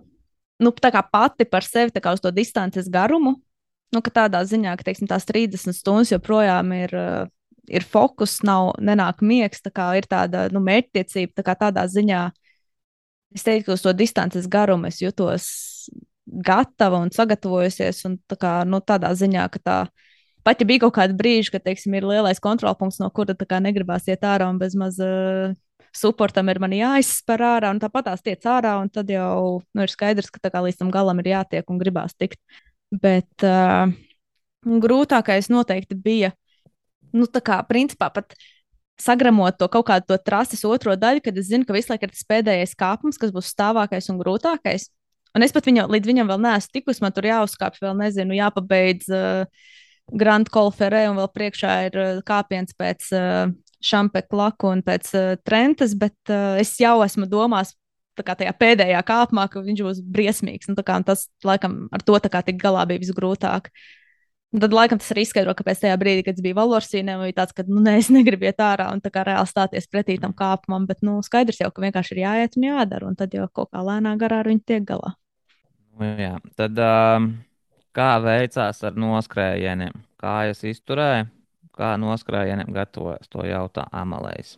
nu, pati par sevi, tā kā uz to distances garumu. Nu, ka tādā ziņā, ka teiksim, tās 30 stundas joprojām ir, uh, ir fokus, nav nenāk miegs, tā kā ir tāda nu, mērķtiecība. Tā tādā ziņā es teiktu, ka uz to distances garumu es jutos gatava un sagatavojusies. Un tā kā, nu, tādā ziņā, ka tā pat ja bija kaut kāda brīža, kad teiksim, ir lielais kontrolpunkts, no kura negribās iet ārā un bez maz. Uh, Suportam ir man jāizspēr ārā, un tāpat tās tiek ārā, un tad jau nu, ir skaidrs, ka tā kā līdz tam galam ir jātiek un gribās tikt. Bet uh, grūtākais noteikti bija, nu, tā kā principā pat sagramot to kaut kādu to trases otro daļu, kad es zinu, ka visu laiku ir tas pēdējais kāpums, kas būs stāvākais un grūtākais. Un es pat viņu, līdz viņam vēl neesmu tikusi, man tur jāuzkāpj, vēl nezinu, jāpabeidz uh, Grand Colferē, un vēl priekšā ir uh, kāpiens pēc uh, Šampeka laku un pēc uh, Trentes, bet uh, es jau esmu domās. Tajā pēdējā kāpumā, ka viņš būs briesmīgs. Nu, kā, tas, laikam, ar to tā kā tik galā bija visgrūtāk. Un tad, laikam, tas arī izskaidro, kāpēc tajā brīdī, kad es biju Valorsīnē, bija tāds, ka, nu, nē, es negribu iet ārā un tā kā reāli stāties pretī tam kāpumam, bet, nu, skaidrs jau, ka vienkārši ir jāiet un jādara, un tad jau kaut kā lēnā garā ar viņu tiek galā. Nu, jā. Tad um, kā veicās ar noskrējieniem? Kā es izturēju? Kā noskrējieniem gatavojas? To jautā Amalējs.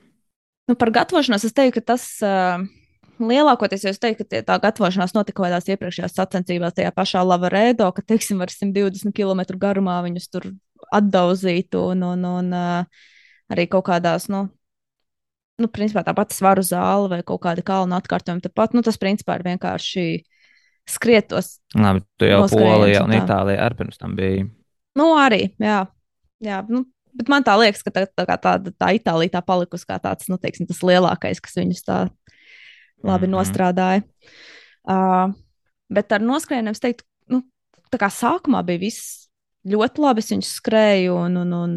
Nu, par gatavošanos es teiktu, ka tas uh, lielākoties jau es teiktu, ka tie, tā gatavošanās notika kādās iepriekšējās sacensībās, tajā pašā Lavarēdo, ka, teiksim, ar 120 km garumā viņus tur atdauzītu un, un, un arī kaut kādās, nu, nu, principā tā pati svaru zāle vai kaut kāda kalna atkārtojuma. Tāpat, nu, tas principā ir vienkārši skriet tos. Labi, tu jau Polijā un un tā. Itālijā arī pirms tam biji. Nu, arī, jā. jā nu, bet man tā liekas, ka tā, tā, tāda, tā Itālija tā palikusi kā tāds, nu, teiksim, tas lielākais, kas viņus tā labi Mhm. nostrādāja. Uh, bet ar noskrējieniem es teiktu, nu, tā kā sākumā bija viss ļoti labi. Es viņus skrēju un, un, un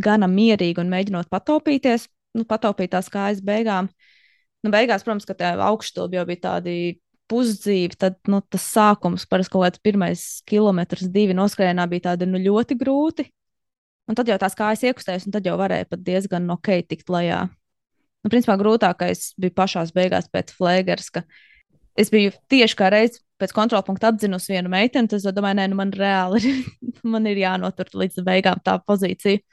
gana mierīgi un mēģinot pataupīties, nu, pataupīt tās kājas beigām. Nu, beigās, protams, ka tā augšstūra jau bija tādi pusdzīvi, tad nu, tas sākums, parasti kaut kāds pirmais kilometrs, divi noskrējienā bija tādi nu, ļoti grūti. Un tad jau tās kājas iekustējās, un tad jau varēja pat diezgan ok tikt lejā. Nu, principā grūtākais bija pašā beigās pēc flēgers, ka es biju tieši kā reiz pēc kontrola punkta atzinusi vienu meiteni. Tad es domāju, nē, nu man reāli ir, [LAUGHS] man ir jānotur līdz beigām tā pozīcija.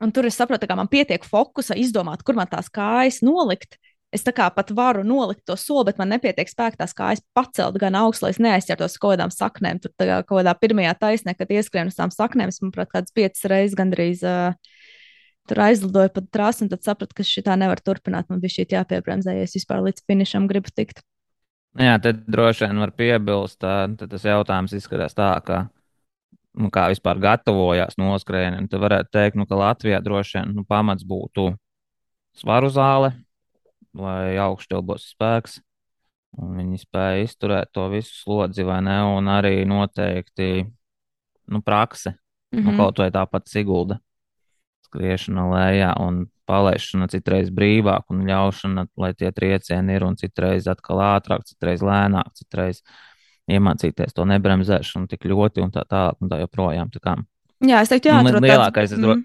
Un tur es saprotu, ka man pietiek fokusa izdomāt, kur man tās kājas nolikt. Es tā kā pat varu nolikt to soli, bet man nepietiek spēka tās kājas pacelt gan augstu, lai es neaizķertos kaut kādām saknēm. Tur kā kaut kādā pirmajā taisnē, kad ieskrien uz tām saknēm, es, manuprāt, kādas piecas reizes gandrīz uh, tur aizlidoju pa trasi, un tad sapratu, ka šī tā nevar turpināt. Man bija šī jāpiebremzē, ja es vispār līdz finišam gribu tikt. Nu Jā, tad droši vien var piebilst, tad tas jautājums izskatās tā, ka, nu, kā vispār gatavojās noskrējieniem. Tad varētu teikt, nu, ka Latvijā droši vien nu, pamats būtu svaru zāle, lai augštilbos spēks. Un viņi spēja izturēt to visu slodzi, vai ne? Un arī noteikti nu, prakse, mm -hmm. nu, kaut vai tāpat Sigulda skriešana lejā un palaišana citreiz brīvāk un ļaušana, lai tie triecieni ir un citreiz atkal ātrāk, citreiz lēnāk, citreiz iemācīties to nebremzēšanu tik ļoti un tā tālāk un tā joprojām. Tā kā, Jā, es teiktu, jā, nu, tur lielākais, es dro,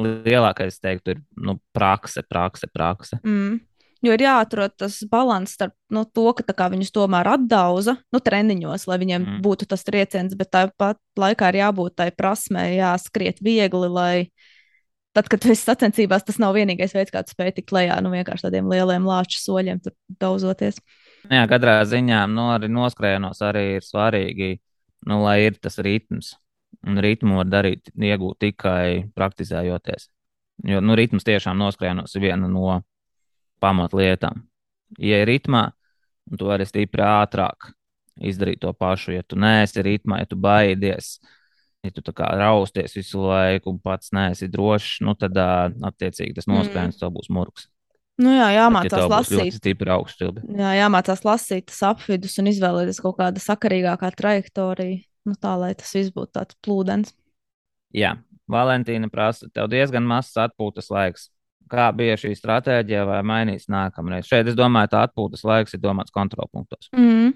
lielākais, es teiktu, ir nu, prakse, prakse, prakse. Mm. Jo ir jāatrod tas līdzsvars starp nu, to, ka viņus tomēr atdauza nu, treniņos, lai viņiem Mm. būtu tas trieciens, bet tāpat laikā ir jābūt tai prasmei, jāskriet viegli, lai tad, kad esi sacensībās, tas nav vienīgais veids, kā spēj tikt lejā, nu vienkārši tādiem lieliem lāču soļiem tur dauzoties. Jā, katrā ziņā nu, arī noskrējienos arī ir svarīgi, nu, lai ir tas ritms. Un ritmu var darīt, iegūt tikai praktizējoties. Jo nu, ritms tiešām noskrējienos ir viena no pamatlietām. Ja ir ritmā, tu vari stipri ātrāk izdarīt to pašu. Ja tu neesi ritmā, ja tu baidies, ja tu rausties visu laiku un pats neesi drošs, nu, tad attiecīgi tas noskrējiens mm. tev būs murgs. Nu jā, jāmācās ja lasīt. Jā, jāmācās lasīt tas apvidus un izvēlēties kaut kāda sakarīgākā trajektorija, nu tā, lai tas viss būtu tāds plūdens. Jā, Valentīna prasa, tev diezgan mazs atpūtas laiks. Kā bija šī stratēģija, vai mainīs nākamreiz? Šeit es domāju, tā atpūtas laiks ir domāts kontrolpunktos. Mm.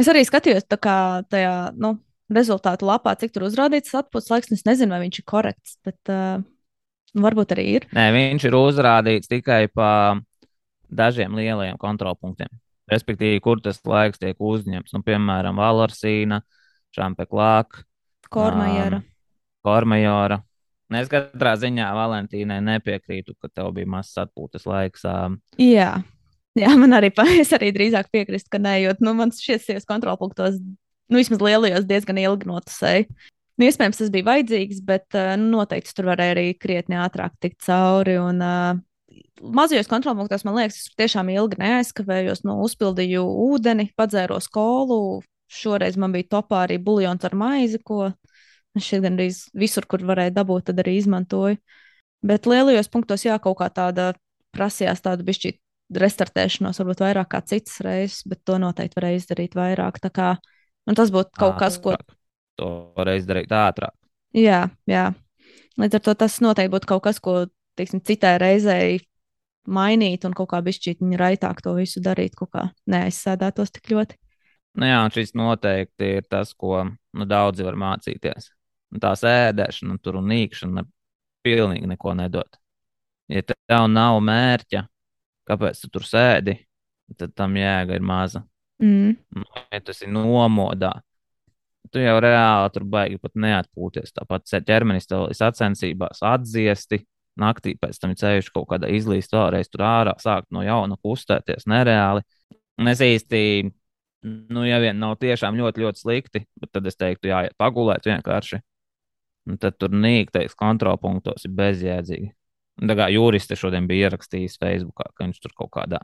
Es arī skatījos kā, tajā nu, rezultātu lapā, cik tur uzrādīts atpūtas laiks. Es nezinu, vai viņš ir korekts, bet uh, varbūt arī ir. Nē, viņš ir uzrādīts tikai pa dažiem lielajiem kontrolpunktiem. Respektīvi, kur tas laiks tiek uzņemts. Nu, piemēram, Valarsīna, Šampeklāka, Kormajora. Um, Kormajora. Nu, es katrā ziņā Valentīnai nepiekrītu, ka tev bija mazs atpūtas laiks. Jā, Jā man arī, [LAUGHS] es arī drīzāk piekrītu, ka nē, jo nu, man šīs sievas kontrolpunktos, nu, vismaz lielajos, diezgan ilgi notusēja. Nu, iespējams, tas bija vajadzīgs, bet nu, noteikti tur varēja arī krietni ātrāk tikt cauri. Un, uh, mazajos kontrolpunktos, man liekas, es tiešām ilgi neaizkavējos. Nu, uzpildīju ūdeni, padzēros kolu. Šoreiz man bija topā arī buļļons ar maizi, ko šeit gandrīz visur, kur varēju dabūt, tad arī izmantoju. Bet lielajos punktos, jā, kaut kā tāda prasījās tādu bišķi restartēšanos, varbūt vairāk kā citas reizes, bet to noteikti varēja izdarīt vairāk. Tā kā nu, tas būtu kaut ātrāk. kas, ko. To varēja izdarīt ātrāk. Jā, jā. Līdz ar to tas noteikti būtu kaut kas, ko, teiksim, citai reizei mainīt un kaut kā bišķīt raitāk to visu darīt, kaut kā neaizsēdētos tik ļoti. Nu jā, un šis noteikti ir tas, ko nu, daudzi var mācīties tā sēdēšana tur un nīkšana pilnīgi neko nedod. Ja tev nav mērķa, kāpēc tu tur sēdi, tad tam jēga ir maza. Mm. Nu, ja tas ir nomodā, tu jau reāli tur baigi pat neatpūties. Tāpat ķermenis tev ir sacensībās, atdziesti. Naktī pēc tam ceļš kaut kādā izlīst vēlreiz tur ārā, sākt no jauna kustēties nereāli. Un es īsti, nu, ja vien nav tiešām ļoti, ļoti slikti, tad es teiktu, jāiet pagulēt vienkārši Un tad tur nīktais kontrolpunktos ir bezjēdzīgi. Tā kā juristi šodien bija ierakstījis Facebook, ka viņš tur kaut kādā,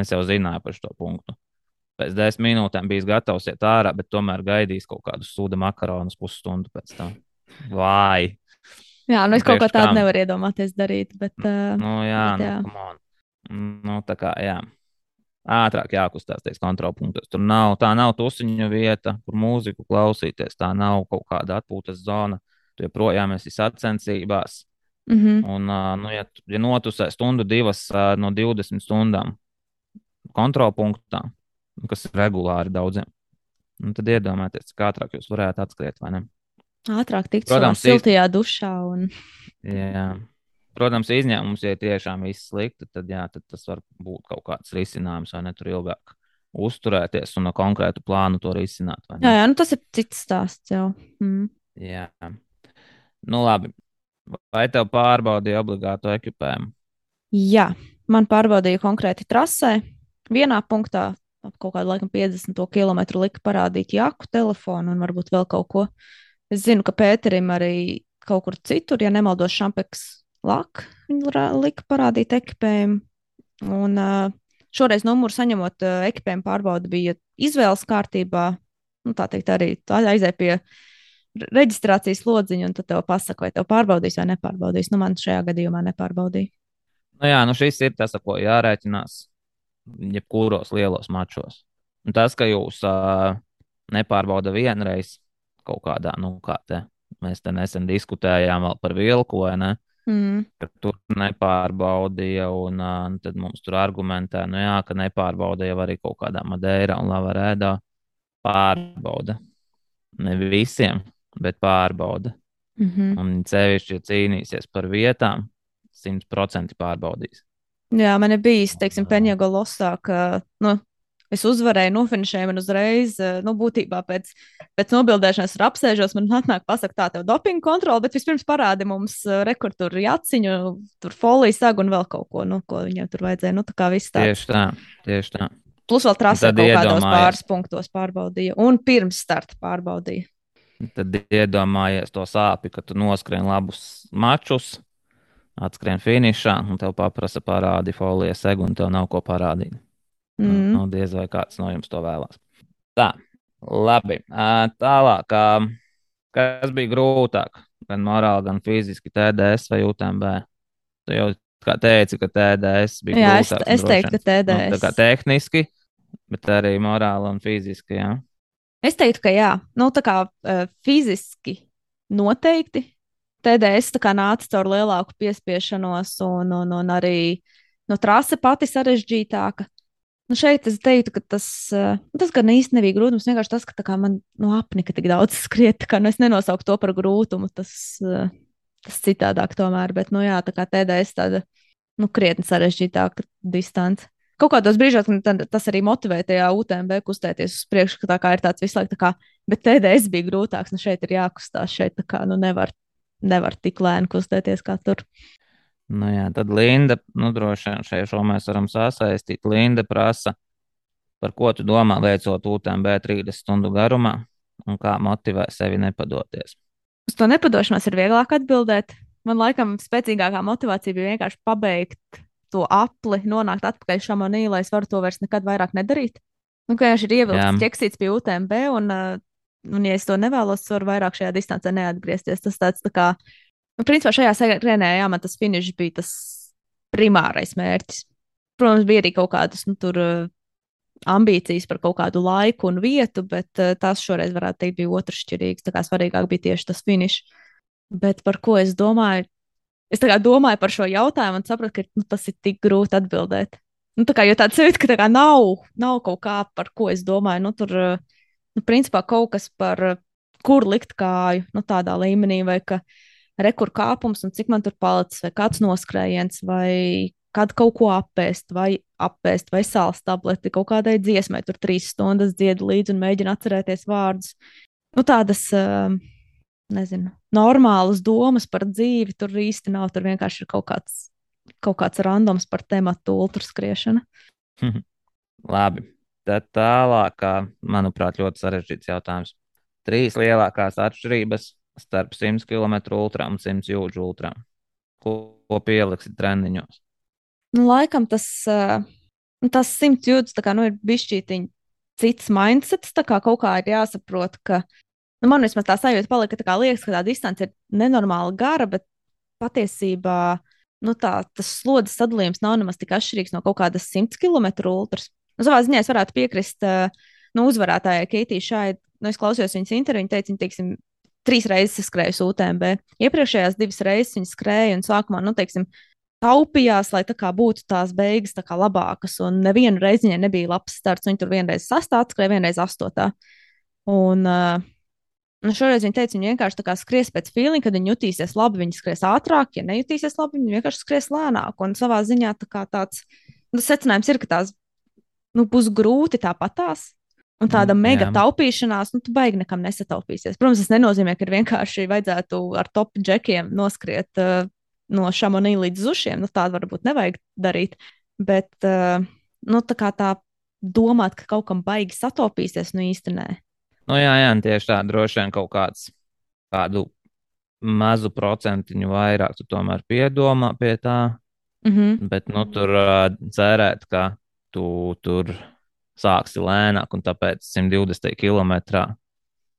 es jau zināju par šo punktu. Pēc desmit minūtēm bija gatavs iet ārā, bet tomēr gaidījis kaut kādu sūdu makaronus pusstundu pēc tam. Vai? Jā, nu es kaut ko tādu nevaru iedomāties darīt. Bet, uh, nu, jā, bet, jā. Nu, nu, tā kā jā. Ātrāk jākustās tajos kontrolpunktos. Tur nav, tā nav tusiņu vieta, kur mūziku klausīties. Tā nav kaut kāda atpūtas zona. Uh, tu joprojām esi sacensībās. Mm -hmm. Un, nu, ja, ja notusē stundu, divas no 20 stundām kontrolpunktā, kas ir regulāri daudziem, nu, tad iedomājieties, cik ātrāk jūs varētu atskriet, vai ne? Ātrāk tikt Protams, siltajā dušā. Un... Jā. Protams, izņēmums, ja tiešām viss slikti, tad, jā, tad tas var būt kaut kāds risinājums, vai ne tur ilgāk uzturēties un no konkrētu plānu to risināt. Jā, jā nu tas ir cits stāsts jau. Mm. Jā. Nu, labi. Vai tev pārbaudīja obligāto ekipējumu? Jā, man pārbaudīja konkrēti trasē. Vienā punktā ap kaut kādu laikam 50 km lika parādīt jaku, telefonu un varbūt vēl kaut ko. Es zinu, ka Pēterim arī kaut kur citur, ja nemaldos, Šampeks laka, lika parādīt ekipējumu. Un šoreiz numuru saņemot ekipējumu pārbaudi bija izvēles kārtībā. Nu, tā teikt, arī tā aizēja pie uh, reģistrācijas lodziņu, un tad tev pasaka, vai tev pārbaudīs vai nepārbaudīs. Nu, man šajā gadījumā nepārbaudīja. Nu jā, nu šis ir tas, ar ko jārēķinās jebkuros lielos mačos. Un tas, ka jūs uh, nepārbauda vienreiz kaut kādā, nu, kā te mēs te nesen diskutējām par vilku, vai ne? Mm. Tur nepārbaudīja, un uh, tad mums tur argumentē, nu jā, ka nepārbaudīja arī kaut kādā Madeira un Lavarēdā. Pārbauda. Ne visiem, bet pārbauda. Mm -hmm. Un sevišķi, ja cīnīsies par vietām, 100% pārbaudīs. Jā, man ir bijis, teiksim, Peņģa Losā, ka nu, es uzvarēju, nofinišēju, un uzreiz, nu, būtībā pēc, pēc nobildēšanas ar apsēžos, man atnāk pasakot, tā tev dopinga kontrole, bet vispirms parādi mums rekordu tur jāciņu, tur folijas sagu un vēl kaut ko, nu, ko viņiem tur vajadzēja. Nu, tā kā viss tā. Tieši tā, tieši tā. Plus vēl trasē kaut kādos pāris punktos pārbaudīja. Un pirms starta pārbaudīja. Tad iedomājies to sāpju, ka tu noskrien labus mačus, atskrien finišā, un tev paprasa parādi folijas segu, un tev nav ko parādīt. Mm. Mm. Nu, diez vai kāds no jums to vēlās. Tā, labi. Tālāk, kas bija grūtāk? Gan morāli, gan fiziski, TDS vai UTMB? Tu jau kā teici, ka TDS bija Jā, es, grūtāks. es droši teiktu, ka vien. Nu, tā kā TDS. tehniski, bet arī morāli un fiziski. Jā. Es teiktu, ka jā, nu, tā kā uh, fiziski noteikti. TDS nāca caur lielāku piespiešanos, un, un, un arī no trase pati sarežģītāka. Nu šeit es teiktu, ka tas, uh, tas gan īsti nebija grūtums. Vienkārši tas, ka kā man no apnika tik daudz [LAUGHS] skriet, kā nu, es nenosaucu to par grūtumu. Tas, uh, tas citādāk tomēr, bet, nu jā, tā kā TDS tāda, nu, krietni sarežģītāka distance. Kaut kādos brīžos tas arī motivē tajā UTMB kustēties uz priekšu, ka tā kā ir tāds visu laiku tā kā, bet TDS bija grūtāks, nu šeit ir jākustās, šeit tā kā, nu nevar, nevar tik lēni kustēties kā tur. Nu, jā, tad Linda, nu, droši vien šeit šo mēs varam sasaistīt. Linda prasa, par ko tu domā, veicot UTMB 30 stundu garumā, un kā motivē sevi nepadoties. Uz to nepadošanos ir vieglāk atbildēt. Man laikam spēcīgākā motivācija bija vienkārši pabeigt to apli, nonākt atpakaļ šamanī, lai es varu to vairs nekad vairāk nedarīt. Nu, ka vienkārši ir ievilkts ķeksīts pie UTMB, un, uh, un, ja es to nevēlos, varu vairāk šajā distancē neatgriezties. Tas tāds tā kā, nu, principā šajā sērienē, jā, man tas finišs bija tas primārais mērķis. Protams, bija arī kaut kādas, nu, tur uh, ambīcijas par kaut kādu laiku un vietu, bet uh, tās šoreiz, varētu teikt, bija otršķirīgas. Tā kā svarīgāk bija tieši tas finišs. Bet par ko es domāju? Es domāju par šo jautājumu un sapratu, ka nu, tas ir tik grūti atbildēt. Nu, tā kā jau tāds jūtas, ka tā nav, nav kaut kā, par ko es domāju. Nu, tur, nu, principā kaut kas par, kur likt kāju, nu, tādā līmenī, vai ka rekur kāpums un cik man tur palicis, vai kāds noskrējiens, vai kad kaut ko apēst, vai apēst, vai sāls tableti kaut kādai dziesmai. Tur trīs stundas dziedu līdzi un mēģinu atcerēties vārdus. Nu, tādas, uh, nezinu, normālas domas par dzīvi tur īsti nav. Tur vienkārši ir kaut kāds, kaut kāds randoms par tematu ultraskriešana. Labi. Tad tālāk, manuprāt, ļoti sarežģīts jautājums. Trīs lielākās atšķirības starp 100 km ultra un 100 jūdžu ultra. Ko, ko pieliksi treniņos? Nu, laikam tas, nu, tas simts jūtas, tā kā nu, ir bišķītiņ cits mindsets, tā kā kaut kā ir jāsaprot, ka, nu, man vismaz tā sajūta palika, ka tā kā liekas, ka tā distance ir nenormāli gara, bet patiesībā, nu, tā, tas slodzes sadalījums nav nemaz tik atšķirīgs no kaut kādas 100 km ultras. Nu, savā ziņā es varētu piekrist uh, nu, uzvarētājai Keitijai Šai. Nu, es klausījos viņas interviju, viņa teica, viņa, teiksim, trīs reizes skrējusi UTMB. Iepriekšējās divas reizes viņa skrēja un sākumā, nu, teiksim, taupījās, lai tā būtu tās beigas tā labākas. Un nevienu reizi viņai nebija labs starts. Viņa tur vienreiz sastāvā skrēja, vienreiz astotā. Un, uh, nu, šoreiz viņa teica, viņa vienkārši skries pēc feeling, kad viņa jutīsies labi, viņa skries ātrāk, ja nejutīsies labi, viņa vienkārši skries lēnāk. Un savā ziņā tā kā tāds nu, secinājums ir, ka tās nu, būs grūti tāpatās. Un tāda Mm, mega jā. taupīšanās, nu, tu baigi nekam nesataupīsies. Protams, tas nenozīmē, ka vienkārši vajadzētu ar top džekiem noskriet uh, no šamonī līdz zušiem. Nu, tādu varbūt nevajag darīt. Bet, uh, nu, tā kā tā domāt, ka kaut kam baigi sataupīsies, nu īsti nē. Nu, jā, jā, tieši tā, droši vien kaut kāds, kādu mazu procentiņu vairāk tu tomēr piedomā pie tā. Mhm. Bet nu, tur cerēt, ka tu tur sāksi lēnāk, un tāpēc 120 km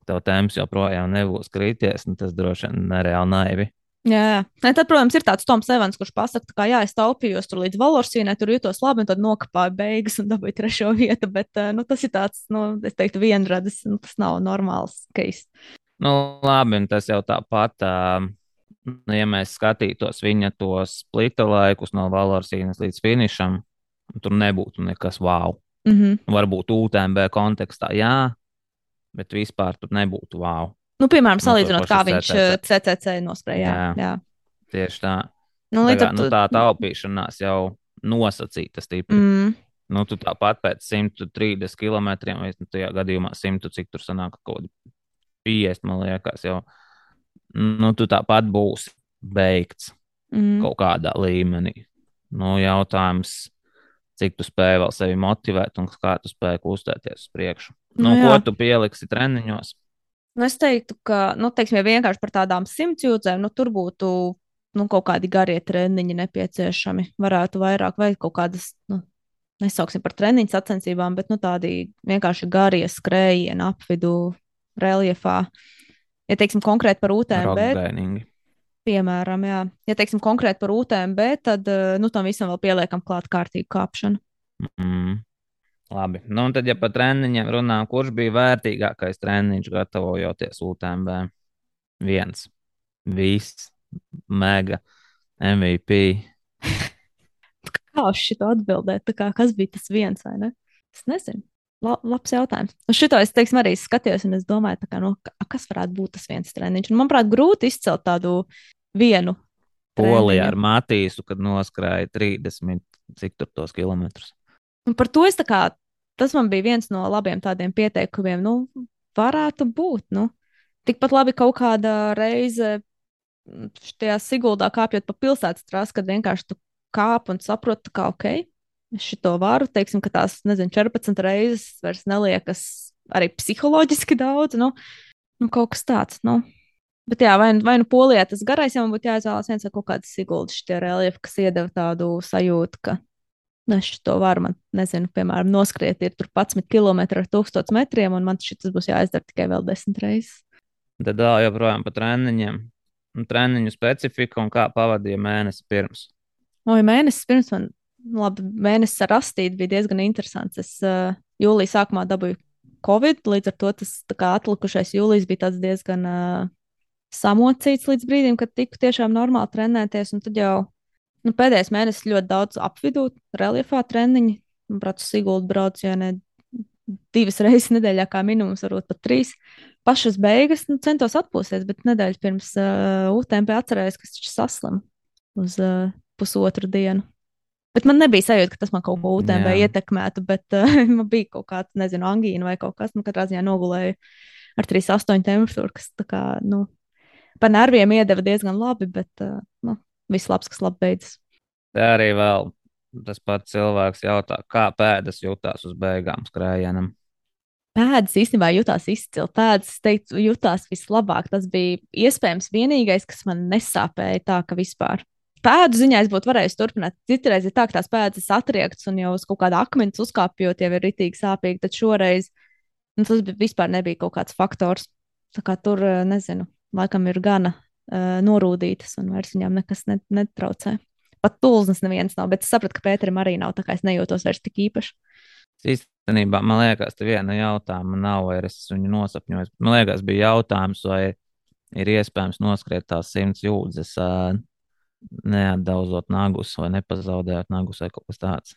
tev temps joprojām nebūs krities. Nu, tas droši vien nereāli naivi. Jā, jā. Nē, tad, protams, ir tāds Toms Evans, kurš pasakā, ka, jā, es taupījos tur līdz Valorsīnai, tur jutos labi, un tad nokāpāju beigas un dabūju trešo vietu. Bet uh, nu, tas ir tāds, nu, es teiktu, vienradis, nu, tas nav normāls case. Nu, labi, un tas jau tāpat, nu, ja mēs skatītos viņa tos splita laikus no Valorsīnas līdz finišam, tur nebūtu nekas wow. Mm -hmm. Varbūt UTMB kontekstā, jā, bet vispār tur nebūtu wow. Nu, piemēram, Nu, salīdzinot, kā pašu viņš CCC. eh, CCC noskrēja. Jā, Jā. Tieši tā. Nu, kā, ar nu, tā taupīšanās jau nosacīta stipri. Mm, Nu, tu tāpat pēc 130 km, vai nu, tajā gadījumā 100, cik tur sanāk, kaut kādi 50, man liekas, jau. Nu, tu tāpat būsi beigts mm. kaut kādā līmenī. Nu, jautājums, cik tu spēj vēl sevi motivēt un kā tu spēj kustēties uz priekšu. Nu, Nu, jā. ko tu pieliksi treniņos? Nu, es teiktu, ka, nu, teiksim, ja vienkārši par tādām simts jūdzēm, nu, tur būtu nu, kaut kādi garie treniņi nepieciešami. Varētu vairāk, vai kaut kādas, nu, nesauksim par treniņu sacensībām, bet nu, tādi vienkārši garie skrējieni apvidū, reliefā. Ja teiksim konkrēti par UTMB, piemēram, jā. ja teiksim konkrēti par UTMB, tad eh, nu, tam visam vēl pieliekam klāt kārtīgu kāpšanu. Mm. Labi. Nu, un tad, ja par treniņiem runā, kurš bija vērtīgākais treniņš, gatavojoties UTMB? Viens. Viss. Mega. MVP. [LAUGHS] Kā uz šo atbildēt? Kā, kas bija tas viens vai ne? Es nezinu. La, labs jautājums. Uz šo es teiksim, arī skatījos, un es domāju, kā, nu, ka- kas varētu būt tas viens treniņš. Un, manuprāt, grūti izcelt tādu vienu. Treniņu. ar Matīsu, kad noskrēja 30 cik tur tos kilometrus. Un par to es tā kā, tas man bija viens no labiem tādiem pieteikumiem. Nu, varētu būt. Nu. Tikpat labi kaut kāda reize šajā Siguldā kāpjot pa pilsētas trasi, kad vienkārši tu kāp un saproti, ka ok, šito varu, teiksim, ka tās, nezinu, 14 reizes vairs neliekas arī psiholoģiski daudz. Nu, nu kaut kas tāds. Nu. Bet jā, vai, nu- vai nu polijā tas garais, ja man būtu jāizvēlas viens vai kaut kāds siguldas šitie reliefi, kas iedeva tādu sajūtu, ka nu, es to varu, man, nezinu, piemēram, noskriet ir tur 11 km ar 1000 metriem, un man šis būs jāizdara tikai vēl 10 reizes. Tad vēl joprojām par treniņiem. Un treniņu specifiku un kā pavadīja mēnesi pirms. Oi, mēnesis pirms man, labi, mēnesis ar rastīti bija diezgan interesants. Es uh, jūlijā sākumā dabūju Covid, līdz ar to tas kā atlikušais jūlijs bija diezgan uh, samocīts līdz brīdim, kad tiku tiešām normāli trenēties, un tad jau nu, pēdējais mēnesis ļoti daudz apvidū, reliefā treniņi. Uz Siguldu braucienē divas reizes nedēļā, kā minimums, varbūt pat trīs. Pašas beigas nu, centos atpūsties, bet nedēļa pirms uh, UTMP atcerējos, ka viņš saslimu uz uh, pusotru dienu. Bet man nebija sajūta, ka tas man kaut ko UTMB Jā. ietekmētu, bet uh, [LAUGHS] man bija kaut kāda, nezinu, angīna vai kaut kas, nu, katrā ziņā nogulēju ar 3,8 temperatūru, kas tā kā, nu, pa nerviem iedeva diezgan labi, bet, uh, nu, viss labs, kas labi beidzas. Te arī vēl tas pats cilvēks jautā, kā pēdas jutās uz beigām skrējienam. Pēdas īstenībā jutās izcili. Pēdas, es teiktu, jutās vislabāk. Tas bija iespējams vienīgais, kas man nesāpēja tā, ka vispār. Pēdu ziņā es būtu varējis turpināt. Citreiz ir tā, ka tās pēdas atriektas un jau uz kaut kāda akmens uzkāpjot, jau ir ritīgi sāpīgi. Tad šoreiz nu, tas bija, vispār nebija kaut kāds faktors. Tā kā tur, eh, nezinu, laikam ir gana norūdītas un vairs viņām nekas net, netraucē. Pat tulznes neviens nav, bet es sapratu, ka Pēterim arī nav, tā kā es nejūtos vairs tik īpaši. Īstenībā man liekas, ka viena jautājuma nav, vai es viņu nosapņoju. Man liekas, bija jautājums, vai ir iespējams noskriet tās simts jūdzes, ā, neatdauzot nagus vai nepazaudējot nagus vai kaut kas tāds.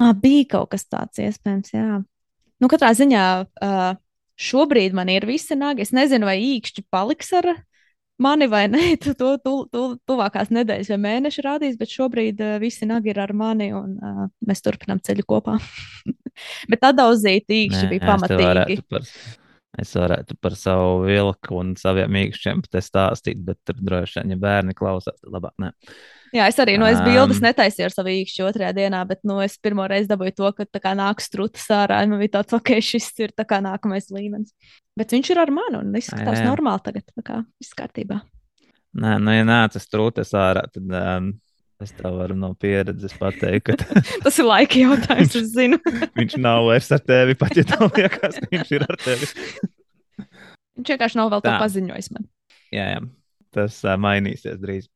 Ah, bija kaut kas tāds iespējams, jā. Nu, katrā ziņā šobrīd man ir visi nagi. Es nezinu, vai īkšķi paliks ar mani vai nē, tu, to tu, tu, tuvākās nedēļas vai mēneša rādīs, bet šobrīd uh, visi nagi ir ar mani un uh, mēs turpinām ceļu kopā. [LAUGHS] bet atdauzīt īkšķi bija pamatīgi. varētu Par, es varētu par savu vilku un saviem mīkšķiem te stāstīt, bet tur droši vien, ja bērni klausās, tad labāk nē. Jā, es arī, nu, es bildes Ām. netaisīju ar savu īkšķi otrajā dienā, bet, nu, es pirmo reizi dabūju to, ka tā kā nāk strūtas ārā, un man bija tāds, ok, šis ir tā kā nākamais līmenis. Bet viņš ir ar mani un izskatās Jā. normāli tagad, tā kā viss kārtībā. Nē, nu, ja nāc uz trūtes ārā, tad um, es tev varu no pieredzes pateikt, ka [LAUGHS] [LAUGHS] Tas ir laika jautājums, es zinu. viņš nav vairs ar tevi, pat ja tev liekas, ka viņš ir ar tevi. [LAUGHS] Viņš vienkārši nav vēl to Tā. paziņojis man. Jā, jā. tas uh, mainīsies drīz.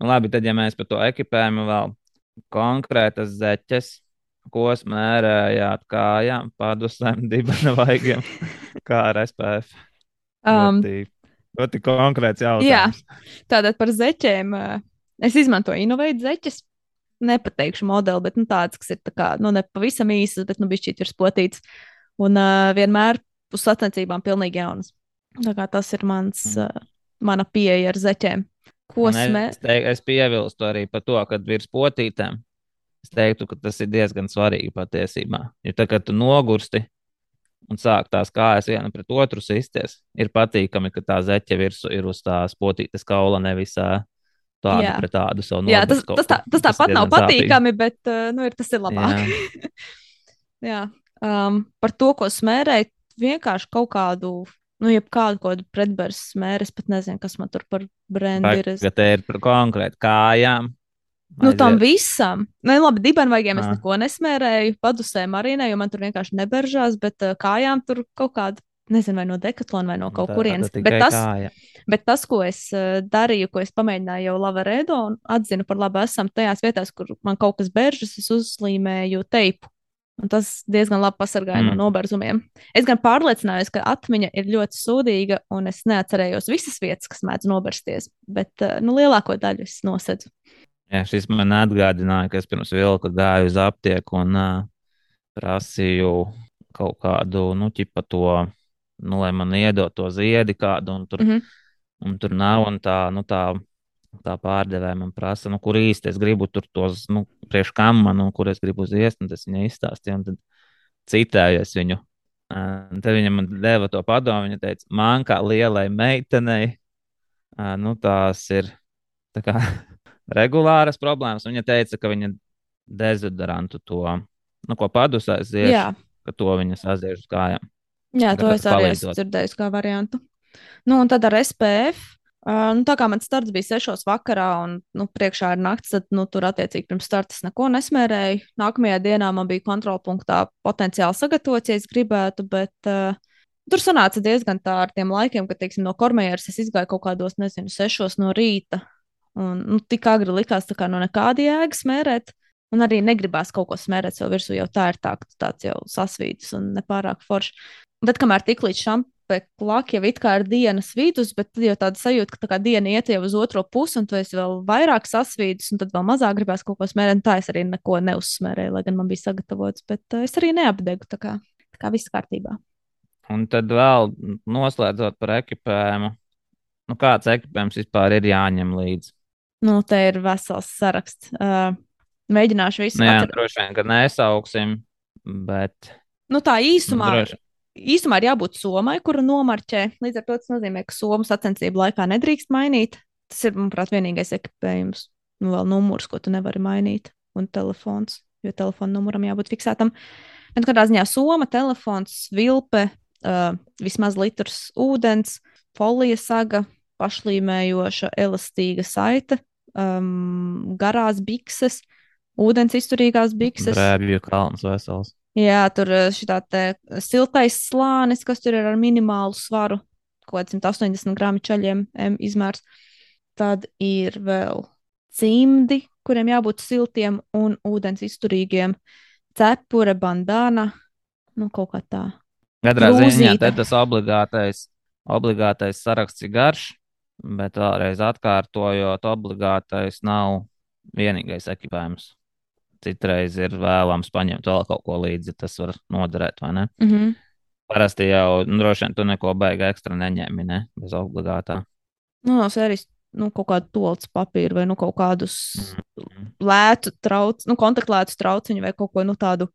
Nu, labi, tad, ja mēs par to ekipējumu vēl konkrētas zeķes, ko smērējāt kājām, padusēm, dibana vaigiem, kā ar SPF. Um, Ļoti, ļoti konkrēts jautājums. Tātad par zeķiem. ā, Es izmantoju inovēt zeķes. Nepateikšu modeli, bet nu, tādas, kas ir tā kā, nu, ne pavisam īsas, bet nu, šķiet ir spotīts. Un uh, vienmēr uz sacensībām pilnīgi jaunas. Tā kā tas ir mans, uh, mana pieeja ar zeķiem. Ko smē? es, teik, es piebilstu arī par to, ka virs potītēm es teiktu, ka tas ir diezgan svarīgi patiesībā. Jo tā, kad tu nogursti un sāk tās kājas viena pret otru sisties, ir patīkami, ka tā zeķe virsū ir uz tās potītes kaula, nevis ā, tādu Jā. pret tādu savu Jā, tas, tas, tā, tas tāpat nav patīkami, bet uh, nu, ir, tas ir labāk. Jā. [LAUGHS] Jā. Um, par to, ko smērēt, vienkārši kaut kādu, nu, jebkādu kādu pretbērs smēru. Es pat nezinu, kas man tur par brendu ir. Vai te ir par konkrēti kājām? Nu, tam Aiziet. visam. Nē, labi, dibenvaigiem es Ah. neko nesmērēju, padusēm arī ne, jo man tur vienkārši neberžās, bet uh, kājām tur kaut kāda, nezinu, vai no dekatlona vai no kaut Tā- kurienes. Bet tas, kāja. Bet tas, ko es uh, darīju, ko es pamēģināju jau Lavaredo un atzinu par labu, esam tajās vietās, kur man kaut kas beržas, es uzlīmēju teipu. Un tas diezgan labi pasargāja mm. No noberzumiem. Es gan pārliecinājos, ka atmiņa ir ļoti sūdīga, un es neatcerējos visas vietas, kas mēdz nobersties. Bet uh, nu, lielāko daļu es nosedzu. Jā, šis man atgādināja, ka es pirms vilka gāju uz aptieku un uh, prasīju kaut kādu, nu, ķipa to, nu, lai man iedod to ziedi kādu, un tur, mm. -hmm. un tur nav, un tā, nu, tā, tā pārdevēja man prasa, nu, kur īsti es gribu tur tos, nu, priekš kam man, un kur es gribu ziest, un tas viņa izstāstīja, un tad citēju es viņu. Un tad viņa man deva to padomu, viņa teica, man kā lielai meitenei, nu, tās ir tā kā [LAUGHS] regulāras problēmas. Viņa teica, ka viņa dezodorantu to, nu, ko padusēs, ka to viņa saziež uz kājām. Jā, to es arī esmu dzirdējis kā variantu. Nu, un tad ar SPF. Uh, nu, tā kā mans starts bija 6 vakarā, un nu, priekšā ir naktis, tad nu, tur attiecīgi pirms starta es neko nesmērēju. Nākamajā dienā man bija kontrolpunktā potenciāli sagatavots, ja es gribētu, bet uh, tur sanāca diezgan tā ar tiem laikiem, ka, teiksim, no kormējas es izgāju kaut kādos, nezinu, 6 no rīta. Un nu, tik agri likās, kā no nekāda jēga smērēt. Un arī negribās kaut ko smērēt sev virsū, jo tā ir tā, ka tāds jau sasvīdis un nepārāk forši. Tad, kamēr tik līdz šampekla laki jau it kā ir dienas vidus, bet tad jau tāda sajūta, ka tā diena iet jau uz otro pusi, un tu esi vēl vairāk sasvīdis, un tad vēl mazāk gribās kaut ko smērēt. Un Tā es arī neko neuzsmērēju, lai gan man bija sagatavots, bet uh, es arī neapdegu. Tā kā, tā kā viss kārtībā. Un tad vēl noslēdzot par ekipējumu. Nu, kāds ekipējums vispār ir jāņem līdzi? Nu, te ir vesels saraksts. Uh, mēģināšu visu Nu, jā, atcer- droši vien, ka nesauksim, bet Nu, tā nu, īsumā. droši, īsumā ir jābūt somai, kuru nomarķē. Līdz ar to tas nozīmē, ka somu sacensību laikā nedrīkst mainīt. Tas ir, manuprāt, vienīgais ekipējums. Nu, vēl numurs, ko tu nevari mainīt, un telefons, jo telefona numuram jābūt fiksētam. Bet kādā ziņā soma, telefons, vilpe, uh, vismaz litrs ūdens, folija saga, pašlīmējoša, elastīga saite, um, garās bikses, ūdens izturīgās bikses. brēbju kalns vesels. Jā, tur šī siltais slānis, kas tur ir ar minimālu svaru, kaut kāds 180 gramu čaļiem em, izmērs. Tad ir vēl cimdi, kuriem jābūt siltiem un ūdens izturīgiem, cepure, bandāna, nu kaut kā tā. Katrā ziņā te tas obligātais, obligātais saraksts ir garš, bet vēlreiz atkārtojot, obligātais nav vienīgais ekipējums. Citreiz ir vēlams paņemt vēl kaut ko līdzi, tas var noderēt, vai ne? Mm -hmm. Parasti jau nu, droši vien tu neko baigi ekstra neņēmi, ne? Bez obligātā. nu, no sērijas nu, kaut kādu tolts papīru vai nu, kaut kādus Mhm. lētu trauciņus, nu, kontaktlētu trauciņu vai kaut ko nu, tādu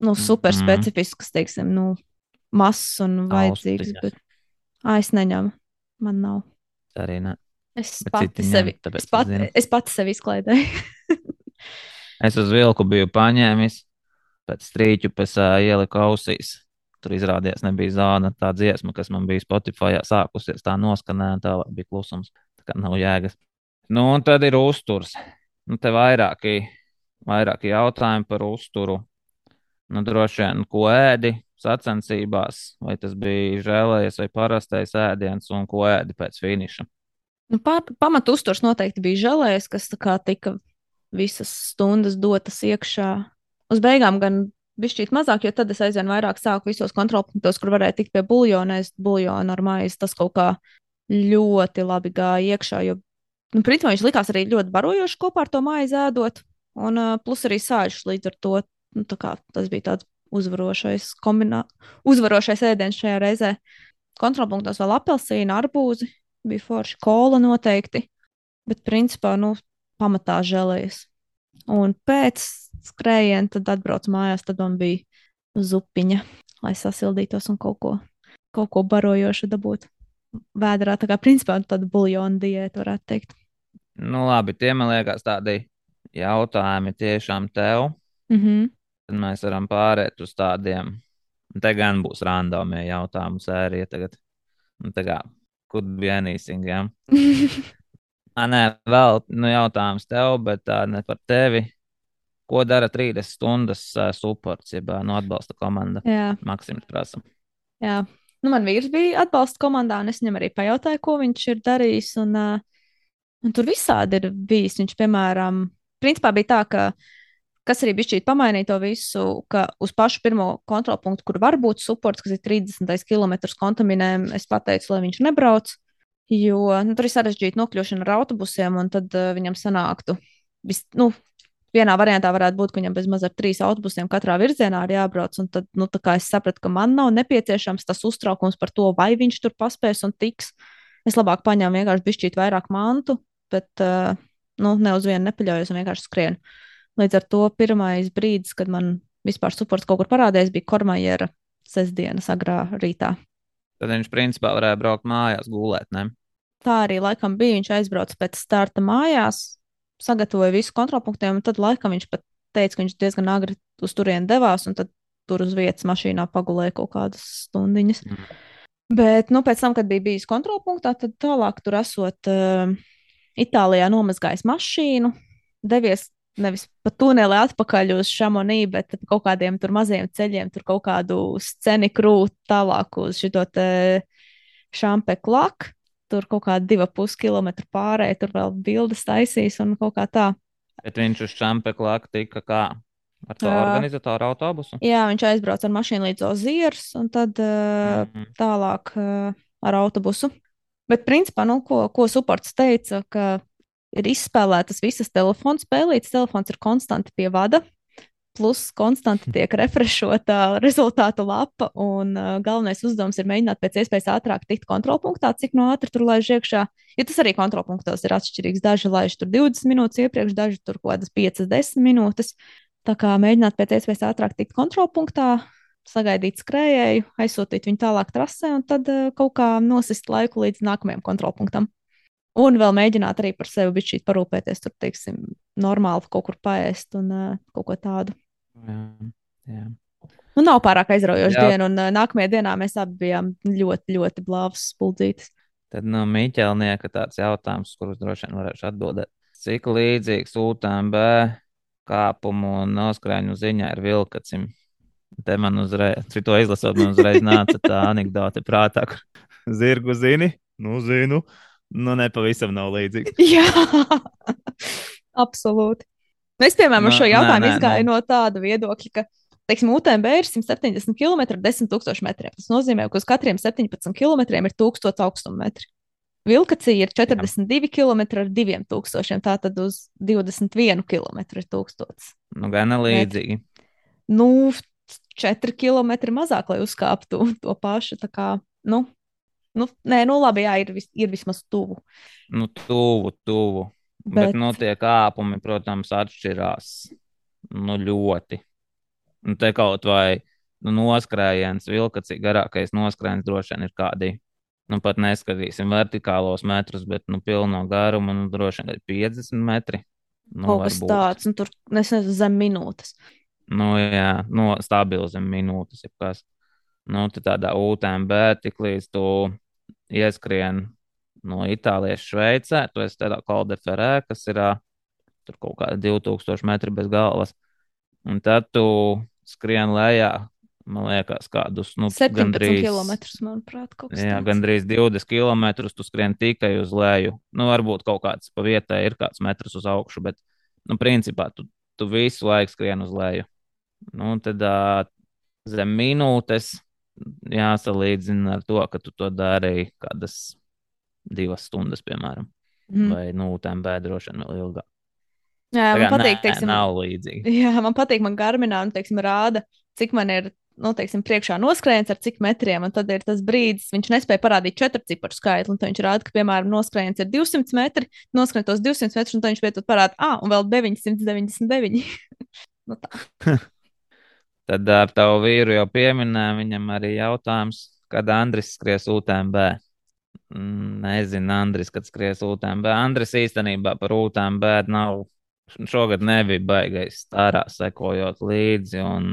nu, super Mhm. specifisku, teiksim, nu, mazs un vajadzīgs. Austiņas. Bet Ā, es neņemu, man nav. Arī ne. Es Bet pati, ņem, sevi, es, es pati, zinu. es pati sevi izklaidēju. [LAUGHS] Es uz vilku biju paņēmis, pēc strīķu pēc uh, ieliku ausīs. Tur izrādījās, nebija zāle, tā dziesma, kas man bija Spotify sākusies, tā noskanēja, un tālāk bija klusums. Tā kā nav jēgas. Nu, un tad ir uzturs. Nu, te vairāki, vairāki jautājumi par uzturu. Nu, droši vien, ko ēdi sacensībās, vai tas bija žēlējies vai parastais ēdiens, un ko ēdi pēc finiša. Nu, pār, pamat uzturs noteikti bija žēlējis, kas kā tika visas stundas dotas iekšā. Uz beigām gan bišķīt mazāk, jo tad es aizvien vairāk sāku visos kontrolpunktos, kur varēja tikt pie buļļona, ēst buļļonu ar maizi. Tas kaut kā ļoti labi gāja iekšā, jo, nu, principā viņš likās arī ļoti barojoši kopā ar to maizi ēdot, un uh, plus arī sāļš līdz ar to. Nu, kā tas bija tāds uzvarošais, kombinā... uzvarošais ēdiens šajā reizē. Kontrolpunktos vēl apelsīna, arbūzi, bija forši kola noteikti, bet principā, nu, pamatā žēlējas. Un pēc skrējiena tad atbraucu mājās, tad man bija zupiņa, lai sasildītos un kaut ko, kaut ko barojošu dabūtu. Vēdrā tā kā principā tāda buļļona diēta, varētu teikt. Nu, labi, tie man liekas tādi jautājumi tiešām tev. Mm -hmm. Tad mēs varam pāriet uz tādiem. Te gan būs randomie jautājumu sērija tagad. Nu, tā kā, kur anything, jā? Ja? [LAUGHS] Nē, vēl nu, jautājums tev, bet tā ne par tevi. Ko dara 30 stundas uh, supports, jeb uh, no atbalsta komanda? Jā. Maksims prasa. Jā, nu, man vīrs bija atbalsta komandā, un es viņam arī pajautāju, ko viņš ir darījis. Un, uh, un tur visādi ir bijis. Viņš, piemēram, principā bija tā, ka kas arī bija pamainīja to visu, ka uz pašu pirmo kontrolpunktu, kur var būt supports, kas ir 30 km kontaminēm, es pateicu, lai viņš nebrauc. Jo nu, tur ir sarežģīta nokļūšana ar autobusiem, un tad uh, viņam sanāktu. Vis, nu, vienā variantā varētu būt, ka viņam bezmaz ar trīs autobusiem katrā virzienā ir jābrauc. Tad nu, es sapratu, ka man nav nepieciešams tas uztraukums par to, vai viņš tur paspēs un tiks. Es labāk paņēmu vienkārši bišķīt vairāk mantu, bet uh, nu, ne uz vienu nepaļaujos un vienkārši skrienu. Līdz ar to pirmais brīdis, kad man vispār supports kaut kur parādījās, bija kormajera sestdienas agrā rītā. Tad viņš principā varēja braukt mājās, gulēt. Ne? Tā arī laikam bija. Viņš aizbrauca pēc starta mājās, sagatavoja visu kontrolpunktiem, un tad laikam viņš pat teica, ka viņš diezgan agri uz turieni devās, un tad tur uz vietas mašīnā pagulēja kaut kādas stundiņas. Mm. Bet, nu, pēc tam, kad bija bijis kontrolpunktā, tad tālāk tur esot uh, Itālijā nomazgājis mašīnu, devies nevis pa tuneli atpakaļ uz Šamonī, bet pa kaut kādiem tur maziem ceļiem, tur kaut kādu sceni krūti tālāk uz šo te šampeku laku. Tur kaut kāda divu pus kilometru pārēja, tur vēl bildes taisīs un kaut kā tā. Bet viņš uz Čampeku laku tika kā ar to Jā. organizatoru autobusu. Jā, viņš aizbrauca ar mašīnu līdz Ozieras un tad uh, Mhm. tālāk uh, ar autobusu. Bet, principā, nu, ko, ko supports teica, ka ir izspēlētas visas telefona spēlītes, telefons ir konstanti pie vada, plus konstanti tiek refreshota rezultātu lapa, un uh, galvenais uzdevums ir mēģināt pēc iespējas ātrāk tikt kontrolpunktā, cik no ātri tur laiž iekšā. Ja tas arī kontrolpunktos ir atšķirīgs, daži laiž tur 20 minūtes iepriekš, daži tur kaut kādas 5-10 minūtes. Tā kā mēģināt pēc iespējas ātrāk tikt kontrolpunktā, sagaidīt skrējēju, aizsūtīt viņu tālāk trasē un tad uh, kaut kā nosist laiku līdz nākamajam kontrolpunktam. Un vēl mēģināt arī par sevi bišķīt parūpēties, tur, teiksim, normāli kaut kur paēst un uh, kaut ko tādu. Jā, jā. Nu, nav pārāk aizraujoša diena, un nākamajā dienā mēs abi bijām ļoti, ļoti blāvas spuldzītas. Tad no Miķelnieka tāds jautājums, kurus droši vien varēšu atbildēt. Cik līdzīgs UTMB kāpumu un noskrēņu ziņā ir vilkacim? Te man uzreiz, to izlasot, man uzreiz nāca tā [LAUGHS] anekdote prātā, kur [LAUGHS] zirgu zini, nu zinu, nu nepavisam nav līdzīgi. Jā, [LAUGHS] absolūti. Es, piemēram, ar šo nē, jautājumu nē, izgāju nē. no tāda viedokļa, ka, teiksim, UTMB ir 170 km ar 10 000 metriem. Tas nozīmē, ka uz katriem 17 km ir 1000 augstuma metri. Vilkacija ir 42 km ar 2000, tātad uz 21 km ir 1000. Nu, gana līdzīgi. Nu, 4 km mazāk, lai uzkāptu to pašu. Tā kā, nu, nu, nē, nu, labi, jā, ir, vis, ir vismaz tuvu. Nu, tuvu, tuvu. Bet, Bet- nu, tie kāpumi, protams, atšķirās nu, ļoti. Un te kaut vai nu, noskrējiens, vilkacī garākais noskrējiens droši vien ir kādi. Nu, pat neskatīsim vertikālos metrus, bet nu, pilno garumu nu, droši vien ir 50 metri. Nu, Kaut kas tāds, un tur nezinu, zem minūtes. Nu, jā, no stabili zem minūtes. jebkas. Nu, tādā UTMB tik līdz tu ieskrien no Itālijas, Šveicē, tu esi tādā kaldeferē, kas ir tur kaut kāda 2000 metri bez galvas. Un tad tu skrien lejā, man liekas, kādus nu, 17 gandrīz- km, manuprāt, Jā, tāds. gandrīz 20 km tu skrien tikai uz leju. Nu, varbūt kaut kāds pa vietai ir kāds metrs uz augšu, bet, nu, principā tu, tu visu laiku skrien uz leju. Nu, un tad uh, zem minūtes jāsalīdzina ar to, ka tu to darīji kādas divas stundas, piemēram. Mm. Vai, nu, droši vien vēl ilgāk. Jā, man patīk, nē, teiksim, nav līdzīgi. [LAUGHS] Jā, man patīk, man garminā, un, teiksim, rāda, cik man ir, nu, teiksim, priekšā noskrējiens ar cik metriem, un tad ir tas brīdis, viņš nespēja parādīt četru ciparu skaitli, tad viņš rāda, ka, piemēram, noskrējiens ir 200 metri, noskrien tos 200 metrus, un tad viņš beidzot parāda, ah, un vēl 999. [LAUGHS] nu, tā. [LAUGHS] Tad ar tavu vīru jau pieminēju, viņam arī jautājums, kad Andris skries UTMB. Nezinu, Andris, kad skries UTMB. Andris īstenībā par UTMB nav. Šogad nebija baigais stārā, sekojot līdzi, un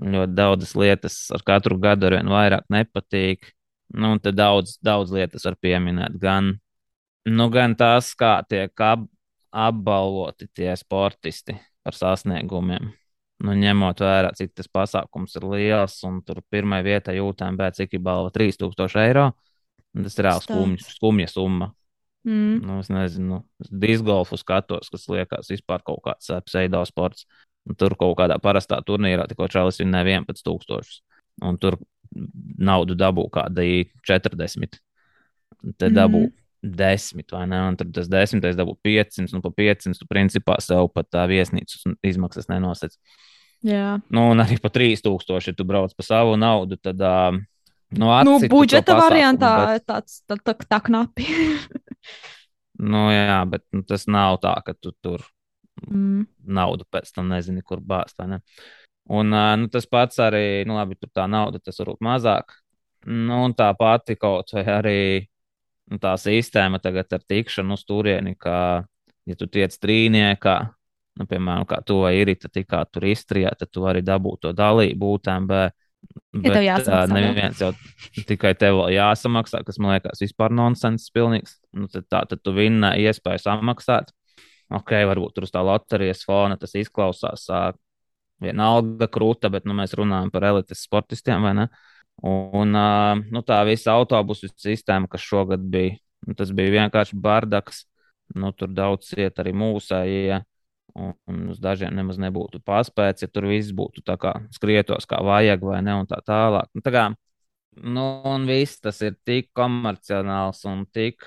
ļoti daudzas lietas ar katru gadu ar vien vairāk nepatīk. Nu, un te daudz, daudz lietas var pieminēt. Gan, nu, gan tās, kā tiek ap, apbalvoti tie sportisti par sasniegumiem. Nu, ņemot vērā, cik tas pasākums ir liels, un tur pirmā vietā jūtām, bet cik ir balva 3000 eiro. Tas ir reāli skumja, skumja summa. Mm. Nu, es nezinu, disgolfu skatos, kas liekas vispār kaut kāds pseido sports. Un tur kaut kādā parastā turnīrā tikko čalis vinnēja 11,000. Un tur naudu dabū kāda 40. Te dabū mm. 10, vai ne? Un tad tas 10, dabū 500, nu pa 500, tu principā sev pat tā viesnīcas izmaksas nenosec. Jā. Nu, un arī pa 3000, ja tu brauc pa savu naudu, tad. Uh, Nu, Nu, to budžeta variantā bet- tāds tā, tā, tā knapi. [LAUGHS] Nu, jā, bet nu, tas nav tā, ka tu tur mm. naudu pēc tam nezini, kur bāzt. ne? Un nu, tas pats arī, nu, labi, tur tā nauda, tas varbūt mazāk. Nu, un tā pati kaut vai arī nu, tā sistēma tagad ar tikšanu uz turieni, ka, ja tu tiec trīniekā, nu, piemēram, kā tu vai ir, tad tikā tur iztrijā, tad tu vari dabūt to dalību UTMB. Ja tev jāsamaksā vēl. neviens jau tikai tev jāsamaksā, kas man liekas vispār nonsens pilnīgs. Nu, tad, tā, tad tu vinna iespēju samaksāt. Ok, varbūt tur uz tā loterijas fona tas izklausās ā, vienalga krūta, bet nu, mēs runājam par elites sportistiem, vai ne? Un nu, tā visa autobusu sistēma, kas šogad bija, nu, tas bija vienkārši bardaks. Nu, tur daudz ciet arī mūsējie. Un, un uz dažiem nemaz nebūtu paspēts, ja tur viss būtu tā kā skrietos, kā vajag, vai ne, un tā tālāk. Nu, tā kā, nu, un viss tas ir tik komerciāls un tik,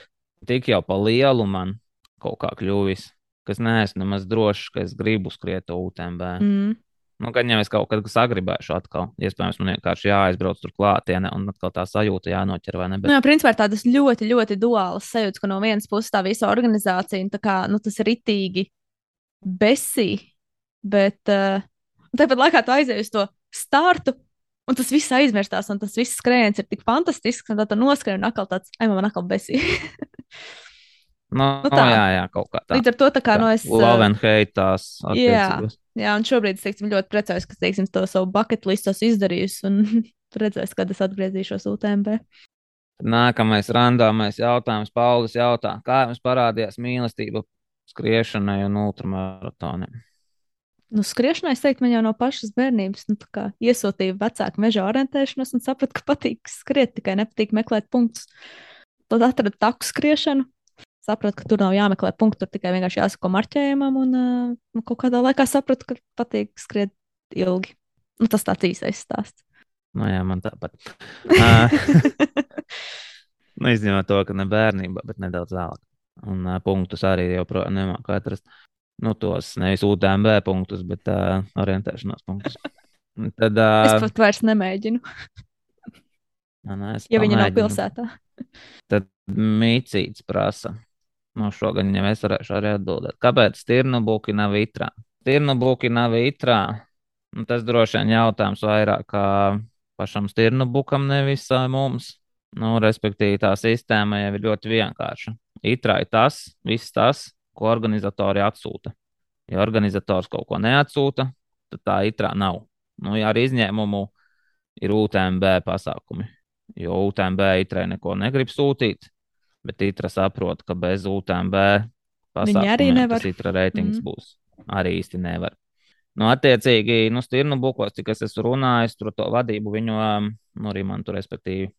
tik jau pa lielu man kaut kā kļuvis, ka es neesmu nemaz drošs, ka es gribu skriet UTMB. Mm. Nu, gan jau es kaut kad sagribēšu atkal. Iespējams, man vienkārši jāaizbrauc tur klātienē un atkal tā sajūta jānoķer, vai ne? Nu, Bet, jā, principā ir tādas ļoti, ļoti duālas sajūtas, ka no vienas puses tā visa organizācija, un tā kā, nu, tas ir itīgi besī, bet uh, tāpat laikā tu aizēji uz to startu, un tas viss aizmirstās, un tas viss skrējiens ir tik fantastisks, un tad tu noskrien un atkal tāds, ai, man atkal besī. [LAUGHS] nu, nu nu, tā. jā, jā, kaut kā tā. Līdz ar to, tā kā, nu, es. uh, Love and hate tās jā. Jā, un šobrīd es teiksim, ļoti priecājos, ka teiksim, to savu bucket listu esmu izdarījusi un [LAUGHS] redzēs, kad es atgriezīšos UTMB. Nākamais randāmais jautājums. Paulis jautā, kā jums parādījās mīlestība skriešanai un ultramaratonam? Nu, skriešanai, es teiktu, man jau no pašas bērnības nu, iesūtīja vecāku meža orientēšanos un sapratu, ka patīk skriet, tikai nepatīk meklēt punktus. Tad atradu taku skriešanu. Sapratu, ka tur nav jāmeklē punkti, tur tikai vienkārši jāsako marķējumam. Un uh, kaut kādā laikā sapratu, ka patīk skriet ilgi. Nu, tas tāds īsais stāsts. Nu, jā, man tāpat. [LAUGHS] Ā, [LAUGHS] nu, izņemot to, ka ne bērnībā, bet nedaudz vēlāk. Un uh, punktus arī joprojām nemāku atrast. Nu, tos nevis UTMB punktus, bet uh, orientēšanās punktus. Un Tad, Es uh, pat vairs nemēģinu, nē, es ja viņi nav pamēģinu. pilsētā. Tad mīcīts prasa. No šogad viņam es varēšu arī atbildēt. Kāpēc Tirnubuki nav itrā? Tirnubuki nav itrā. Nu, tas droši vien jautājums vairāk kā pašam Tirnubukam, nevis mums. Nu, respektīvi, tā sistēma jau ir ļoti vienkārša. Itrā ir tas, viss tas, ko organizatori atsūta. Ja organizators kaut ko neatsūta, tad tā itrā nav. Nu, ja ar izņēmumu ir UTMB pasākumi, jo UTMB itrai neko negrib sūtīt, bet itra saprot, ka bez UTMB pasākumiem tas itra reitings Mm. būs. Arī īsti nevar. Nu, attiecīgi, nu, stirnu bukos, cik es esmu runājis, tur to vadību viņu, um, nu, arī man tur, respektīvi,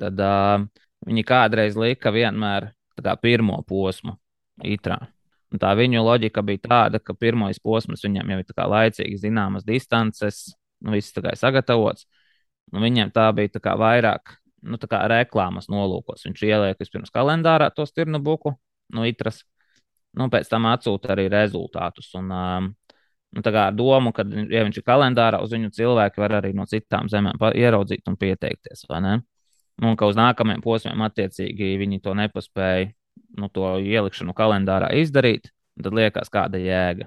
tad uh, viņi kādreiz lika vienmēr pirmo posmu itrā. Un tā viņu loģika bija tāda, ka pirmais posms viņam jau ir laicīgi zināmas distances, nu, viss ir sagatavots. Nu, viņam tā bija tā vairāk nu, tā kā reklāmas nolūkos. Viņš ieliek vispirms kalendārā to stirnu buku, no itras, nu, pēc tam atsūta arī rezultātus. Un, um, nu, tā kā ar domu, ka, ja viņš ir kalendārā, uz viņu cilvēki var arī no citām zemēm ieraudzīt un pieteikties. Nu, Un ka uz nākamajiem posmiem, attiecīgi, viņi to nepaspēja, nu, to ielikšanu kalendārā izdarīt, tad liekas, kāda jēga.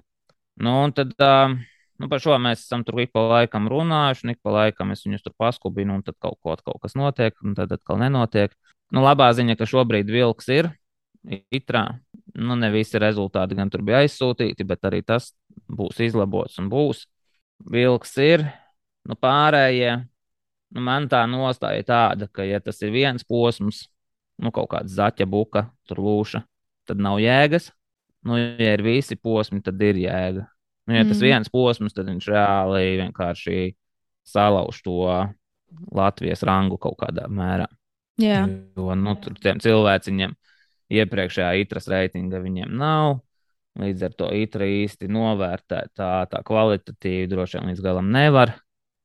Nu, un tad, uh, nu, par šo mēs esam tur ik pa laikam runājuši, un ik pa laikam es viņus tur paskubinu, un tad kaut, ko, kaut kas notiek, un tad atkal nenotiek. Nu, labā ziņa, ka šobrīd vilks ir itrā. Nu, ne visi rezultāti gan tur bija aizsūtīti, bet arī tas būs izlabots un būs. Vilks ir, nu, pārējie. Nu, man tā nostāja tāda, ka, ja tas ir viens posms, nu, kaut kāda zaķa buka, tur lūša, tad nav jēgas. Nu, ja ir visi posmi, tad ir jēga. Nu, ja mm. tas viens posms, tad viņš reāli vienkārši salauž to Latvijas rangu kaut kādā mērā. Jā. Jo nu, tur tiem cilvēciņiem iepriekšējā itras reitinga viņiem nav. Līdz ar to itra īsti novērtēt tā, tā kvalitatīvi droši vien līdz galam nevar.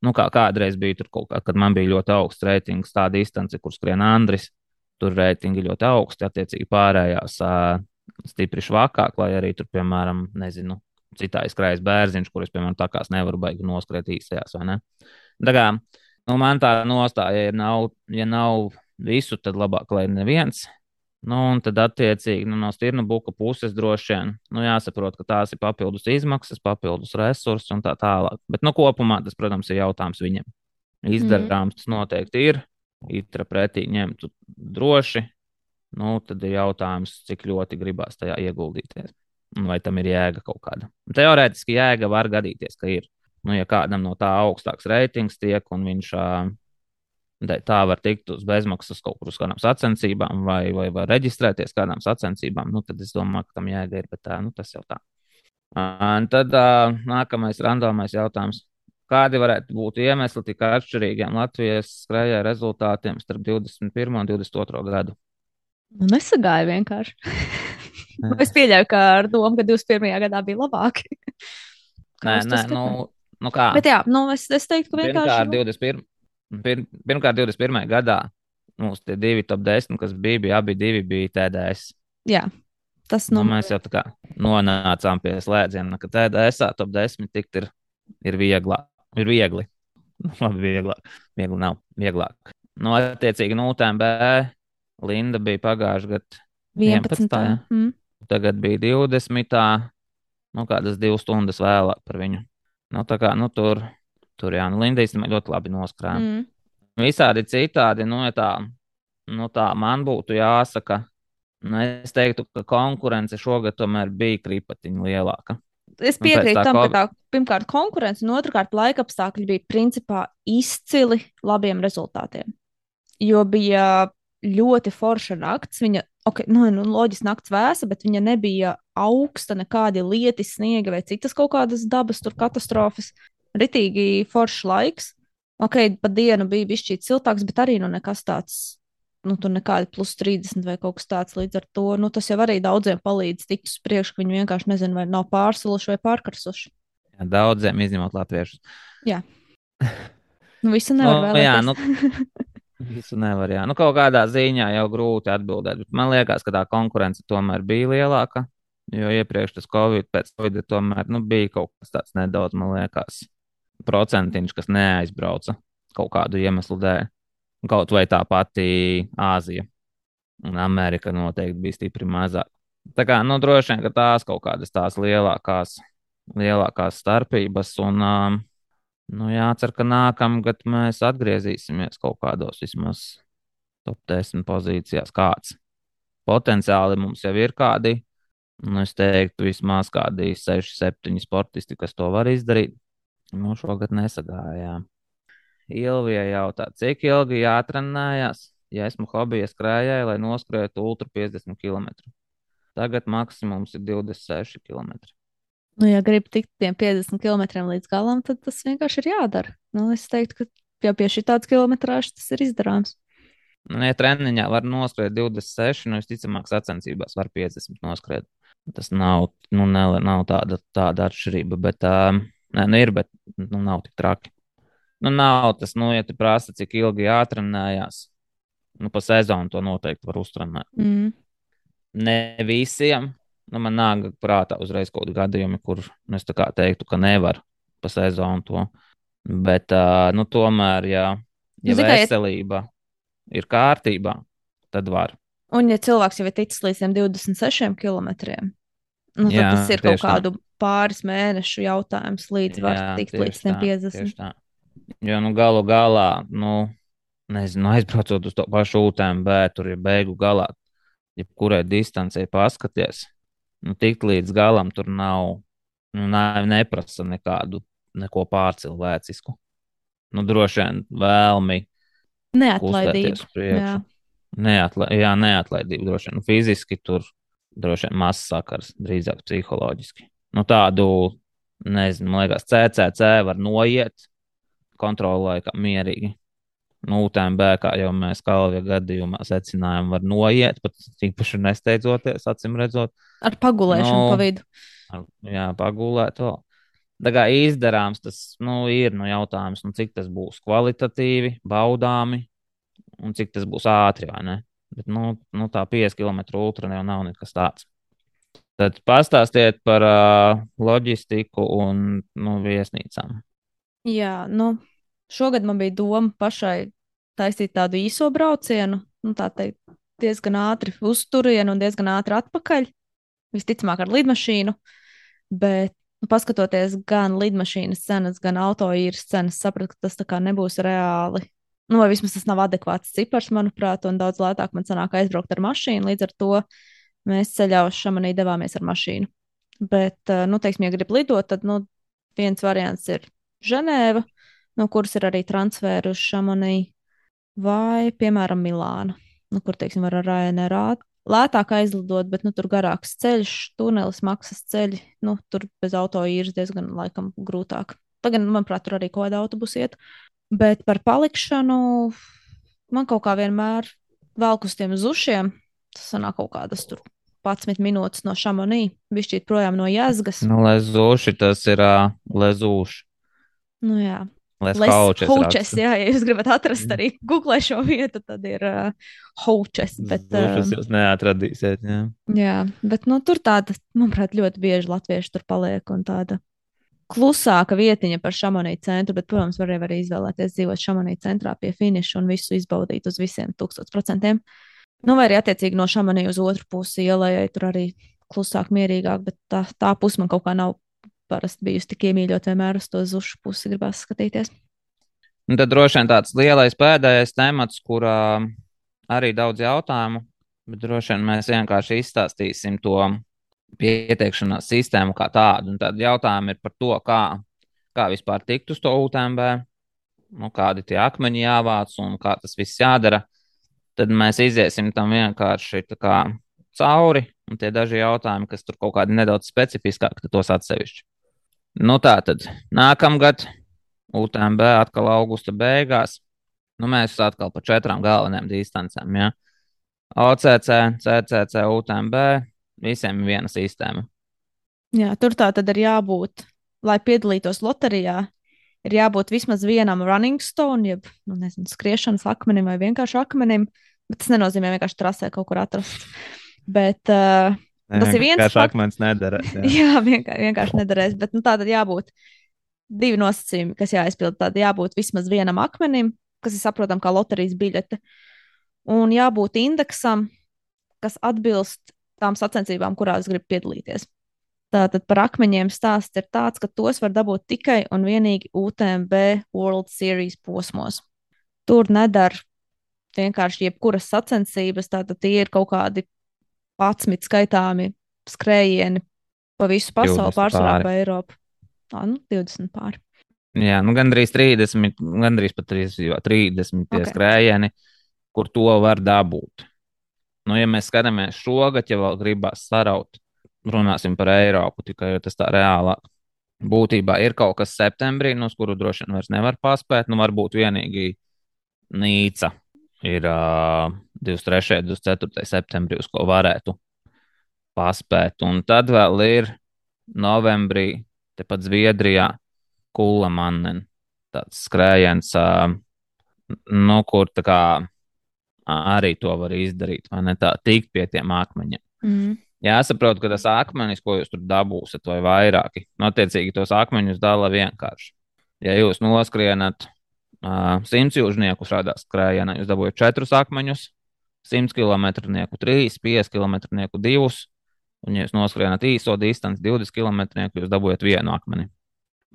Nu, kā kādreiz bija tur kaut kā, kad man bija ļoti augsts reitings, tā distance, kur skrien Andris. Tur reitingi ļoti augsti, attiecīgi pārējās uh, stipri švakāk, lai arī tur, piemēram, nezinu, citā izkrājas bērziņš, kurus, piemēram, tā kā nevaru baigi noskriet īstajās, vai ne? Tā kā, nu, man tā nostāja, ja nav, ja nav visu, tad labāk, lai neviens. Nu, un tad, attiecīgi, nu, no stirnu buka puses droši vien nu, jāsaprot, ka tās ir papildus izmaksas, papildus resursi un tā tālāk. Bet, nu, kopumā tas, protams, ir jautājums viņam. Izdarāms mm. tas noteikti ir. Itra pretī ņemtu droši. Nu, tad ir jautājums, cik ļoti gribās tajā ieguldīties. Vai tam ir jēga kaut kāda. Teorētiski jēga var gadīties, ka ir. Nu, ja kādam no tā augstāks reitings tiek, un viņš uh, tā var tikt uz bezmaksas kaut kur uz kādām sacensībām, vai, vai, vai reģistrēties kādām sacensībām, nu, tad es domāju, ka tam jēga ir. Bet tā, nu, tas jau tā. Un tad uh, nākamais randomais jautājums. Kādi varētu būt iemesli tik atšķirīgiem Latvijas skrejai rezultātiem starp 21 un 22 gadu? Nu, nesagāja vienkārši. [LAUGHS] es pieļauju, ka ar domu, ka 21. gadā bija labāki. nē, nē, nu, nu kā. Bet jā, nu, es, es teiktu, ka vienkārši. Pirmkārt, 21. Pir, pirmkārt, 21. gadā mums tie divi top 10, kas bija, bija abi divi bija TDS. Jā, tas nu, mēs jau tā kā nonācām pie slēdziena, ka TDS top 10 tikt ir, ir, vieglā, ir viegli. [LAUGHS] Labi, vieglāk. Viegli nav, vieglāk. Nu, attiecīgi, no UTMB Linda bija pagājušajā gadā 11. 11. Ja? Mm. Tagad bija 20. Nu, kādas divas stundas vēlāk par viņu. Nu, tā kā nu, tur Tur jā, nu, Linda īstenībā ļoti labi noskrāja. Mm. Visādi citādi, nu, ja tā, nu, tā man būtu jāsaka, nu, es teiktu, ka konkurence šogad tomēr bija kripatiņa lielāka. Es piekrītu tam, ka tā pirmkārt konkurence, un otrkārt laika apstākļi bija principā izcili labiem rezultātiem. Jo bija ļoti forša nakts. Viņa, okay, nu, nu, loģiski nakts vēsa, bet viņa nebija augsta, nekādi lieti, sniega vai citas kaut kādas dabas katastrofas ritīgi foršs laiks. Ok, pa dienu bija bijis siltāks, bet arī nu nekas tāds, nu, tur nekādi plus 30 vai kaut kas tāds. Līdz ar to nu, tas jau arī daudziem palīdz tikt uz priekšu, ka viņi vienkārši nezina, vai nav pārsiluši vai pārkarsuši. Jā, daudziem izņemot latviešus. Jā. Nu, visu [LAUGHS] nevar nu, vēlēties. jā, nu, visu nevar, jā. Nu, kaut kādā ziņā jau grūti atbildēt, bet man liekas, ka tā konkurence tomēr bija lielāka. Jo iepriekš tas Covid, pēc Covid tomēr nu, bija kaut kas tāds nedaudz, man liekas, procentiņš, kas neaizbrauca kaut kādu iemeslu dēļ. Kaut vai tā pati Āzija un Amerika noteikti bija stipri mazāk. Tā kā nu, droši vien tās kaut kādas tās lielākās, lielākās starpības, un um, nu, jācer, ka nākamgad mēs atgriezīsimies kaut kādos vismaz top 10 pozīcijās. Kāds potenciāli mums jau ir kādi, nu, es teiktu, vismaz kādi 6, 7 sportisti, kas to var izdarīt. Nu, šogad nesagājām. Ilvija jautā, cik ilgi jātrenējās, ja esmu hobija skrējēji, lai noskrētu ultra 50 km. Tagad maksimums ir 26 km. Nu, ja gribi tikt tiem 50 km līdz galam, tad tas vienkārši ir jādara. Nu, es teiktu, ka jau pie šī tādas kilometrāžas tas ir izdarāms. Nu, ja treniņā var noskriet 26, nu, visticamāk, sacensībās var 50 noskriet. Tas nav, nu, ne, nav tāda, tāda atšķirība, bet uh, Nē, nu ir, bet nu, nav tik traki. Nu, nav tas, nu, ja tu prasa, cik ilgi jāatrenējās, nu, pa sezonu to noteikti var uztrenēt. Mm. Ne visiem. Nu, man nāk prātā uzreiz kaut kādi gadījumi, kur nu, es teiktu, ka nevar pa sezonu to. Bet, uh, nu, tomēr, ja, ja Zikai, veselība ir kārtībā, tad var. Un, ja cilvēks jau ir ticis līdz 26 km, nu, tad Jā, tas ir kaut kādu pāris mēnešu jautājums, līdz var tikt līdz tā, 50. Jo nu, galu galā, nu, nezinu, aizbraucot uz to pašu UTMB, tur ir beigu galā, jebkurai distancei paskaties. Nu, tik līdz galam tur nav, nu, neprasa nekādu, neko pārcilvēcisku. Nu, droši vien vēlmi neatlaidību. Neatla, jā, neatlaidība droši vien. Nu, fiziski tur droši vien mazs sakars, drīzāk psiholoģiski. Nu, tādu, nezinu, man liekas, CCC var noiet kontrolē laikā mierīgi. Nu, UTMB, kā jau mēs Kalvija gadījumā secinājām, var noiet, pat īpaši nesteidzoties, acīm redzot. Ar pagulēšanu nu, pa vidu. Ar, jā, pagulēt vēl. Tā kā izdarāms, tas nu, ir nu, jautājums, nu, cik tas būs kvalitatīvi, baudāmi un cik tas būs ātri. Bet nu, nu, tā 5 km ultra jau nav nekas tāds. Tad pastāstiet par uh, loģistiku un nu, viesnīcām. Jā, nu, šogad man bija doma pašai taisīt tādu īso braucienu, nu, tā teikt, diezgan ātri uz turieni un diezgan ātri atpakaļ. Visticamāk, ar lidmašīnu. Bet, nu, paskatoties gan lidmašīnas cenas, gan autoīras cenas, sapratu, ka tas nebūs reāli. Nu, vai vismaz tas nav adekvāts cipars, manuprāt, un daudz lētāk man sanāk aizbraukt ar mašīnu. Līdz ar to mēs ceļā uz šamanī devāmies ar mašīnu. Bet, eh, nu, teiksim, ja grib lidot, tad nu, viens variants ir Ženēva, no kuras ir arī transferi uz šamanī vai, piemēram, Milāna, nu, kur, teiksim, var ar Ryanair lētāk aizlidot, bet nu, tur garāks ceļš, tunelis, maksas ceļi. Nu, tur bez auto īres diezgan laikam grūtāk. Tagad, manuprāt, tur arī kaut kāda autobusa iet. Bet par palikšanu man kaut kā vienmēr velk uz tiem zušiem. Tas sanāk kaut kādas tur 11 minūtes no šamanī, bišķīt projām no jēzgas. Nu, lezuši tas ir uh, lezuši. Nu jā, Haučes. Jā, ja jūs gribat atrast arī Google šo vietu, tad ir uh, Haučes. Bet, uh, jūs neatradīsiet. Jā, jā bet nu, tur tāda, manuprāt, ļoti bieži latvieši tur paliek un tāda klusāka vietiņa par šamanī centru, bet, protams, var arī izvēlēties dzīvot šamanī centrā pie finiša un visu izbaudīt uz visiem tūkstoš procentiem. Nu, vai arī attiecīgi no šamanī uz otru pusi ielai, tur arī klusāk, mierīgāk, bet tā, tā puse man kaut kā nav parasti bijusi tik iemīļot vienmēr uz to zušu pusi, gribās skatīties. Un tad droši vien tāds lielais pēdējais temats, kurā arī daudz jautājumu, bet droši vien mēs vienkārši izstāstīsim to pieteikšanās sistēmu kā tādu. Un tad jautājumi ir par to, kā, kā vispār tikt uz to UTMB, nu, kādi tie akmeņi jāvāc un kā tas viss jādara. Tad mēs iesim tam vienkārši kā, cauri, un tie daži jautājumi, kas tur kaut kādi nedaudz specifiskāki, tos atsevišķi. Nu, tā tad nākamgad, UTMB atkal augusta beigās. Nu, mēs atkal par četrām galvenajām distancēm. Ja? OCC, CCC, UTMB, visiem ir viena sistēma. Jā, tur tā tad ir jābūt, lai piedalītos loterijā, ir jābūt vismaz vienam running stone, jeb nu, nezinu, skriešanas akmenim vai vienkārši akmenim. Bet tas nenozīmē vienkārši trasē kaut kur atrast. Bet uh, Ne, tas ir viens no kas akmens nedarēs. [LAUGHS] Jā, jā vienkārši, vienkārši nedarēs. Bet nu, tā tad jābūt divi nosacījumi, kas jāizpild. Tad jābūt vismaz vienam akmenim, kas ir saprotams kā loterijas biļete, un jābūt indeksam, kas atbilst tām sacensībām, kurās grib piedalīties. Tātad par akmeņiem stāsts ir tāds, ka tos var dabūt tikai un vienīgi UTMB World Series posmos. Tur nedara vienkārši jebkuras sacensības, tātad tie ir kaut kādi 11 skaitāmi skrējieni pa visu pasauli, pārsvarā pa Eiropu. Tā, nu, 20 pāri. Jā, nu, gandrīz 30, gandrīz pat 30, 30 okay. skrējieni, kur to var dabūt. Nu, ja mēs skatāmies šogad, ja vēl gribās saraut, runāsim par Eiropu, tikai tas tā reālāk. Būtībā ir kaut kas septembrī, no nu, kuru droši vien vairs nevar paspēt. Nu, varbūt vienīgi Nīca ir uh, 23. un 24. septembrī, uz ko varētu paspēt. Un tad vēl ir novembrī, tepat Zviedrijā, Kula Mannen. Tāds skrējiens, uh, nu, kur tā kā arī to var izdarīt, vai ne tā, tikt pie tiem akmeņiem. Mm. Jāsaprot, ka tas akmenis, ko jūs tur dabūsiet, vai vairāki, nu, attiecīgi tos akmeņus dala vienkārši. Ja jūs noskrienat uh, simts jūžnieku šādā skrējienā, jūs dabūjat četrus akmeņus, 100 km, 3, 5 km, 2. Un, ja jūs noskrienat īso distanci, 20 km, jūs dabūjat vienu akmeni.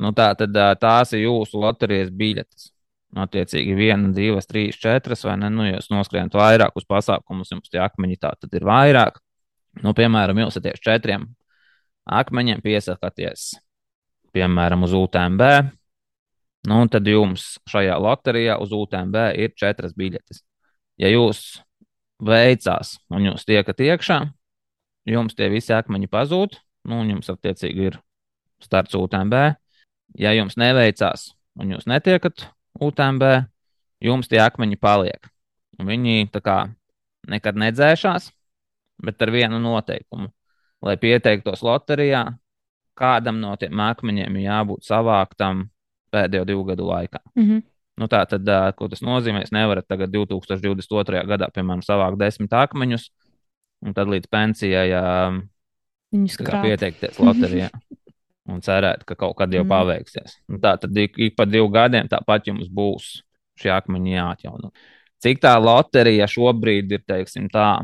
Nu, tā tad tās ir jūsu loterijas biļetes. Nu, attiecīgi, viena, divas, trīs, četras, vai ne? Nu, ja jūs noskrienat vairāk uz pasākumus, jums tie akmeņi tā tad ir vairāk. Nu, piemēram, jūs esat tieši četriem akmeņiem piesakāties, piemēram, uz UTMB. Nu, tad jums šajā loterijā uz UTMB ir četras biļetes. Ja jūs veicās un jūs tiekat iekšā, jums tie visi akmeņi pazūd, nu, un jums attiecīgi ir starts UTMB. Ja jums neveicās un jūs netiekat UTMB, jums tie akmeņi paliek. Un viņi tā kā nekad nedzēšās, bet ar vienu noteikumu. Lai pieteiktos loterijā, kādam no tiem akmeņiem jābūt savāktam pēdējo divu gadu laikā. Mm -hmm. Nu, tā tad, ko tas nozīmē? Jūs nevarat tagad 2022. gadā, piemēram, savākt desmit akmeņus, un tad līdz pensijai pieteikties loterijā. [LAUGHS] un cerēt, ka kaut kad jau mm. paveiksies. Un tā tad ik, ik pa diviem gadiem tāpat jums būs šie akmeņi jāatjauno. Cik tā loterija šobrīd ir teiksim, tā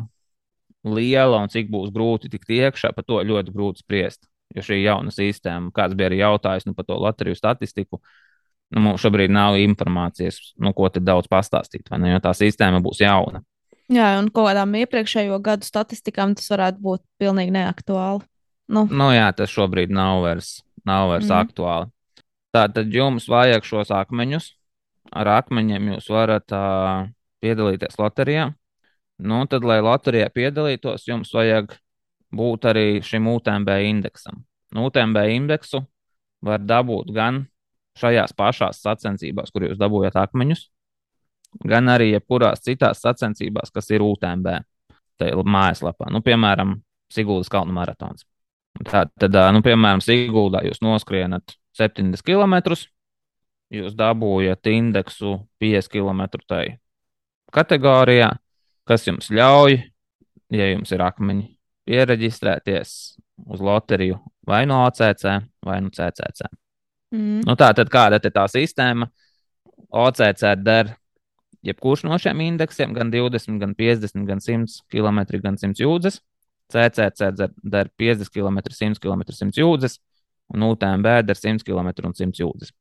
liela un cik būs grūti tikt iekšā, par to ļoti grūti spriest. Jo šī jauna sistēma, kāds bija arī jautājis nu, par to loteriju statistiku, nu, mums šobrīd nav informācijas, nu, ko te daudz pastāstīt, vai ne? Jo tā sistēma būs jauna. Jā, un kaut kādām iepriekšējo gadu statistikām tas varētu būt pilnīgi neaktuāli. Nu. Nu, jā, tas šobrīd nav vairs, nav vairs mm. aktuāli. Tātad jums vajag šos akmeņus. Ar akmeņiem jūs varat uh, piedalīties loterijā. Nu, tad, lai loterijā piedalītos, jums vajag būt arī šim UTMB indeksam. Nu, UTMB indeksu var dabūt gan šajās pašās sacensībās, kur jūs dabūjat akmeņus, gan arī jebkurās citās sacensībās, kas ir UTMB mājaslapā. Nu, piemēram, Sigūdas kalnu maratons. Tā, tad, nu, piemēram, Siguldā jūs noskrienat 70 km, jūs dabūjat indeksu 5 km kategorijā, kas jums ļauj, ja jums ir akmeņi, pieregistrēties uz loteriju vai no OCC vai no CCC. Mm. Nu, tā tad kāda ir tā sistēma? OCC der jebkurš no šiem indeksiem, gan 20, gan 50, gan 100 km, gan 100 jūdzes. CCC der 50 km, 100 km, 100 jūdzes, un UTMB der 100 km un 100 jūdzes.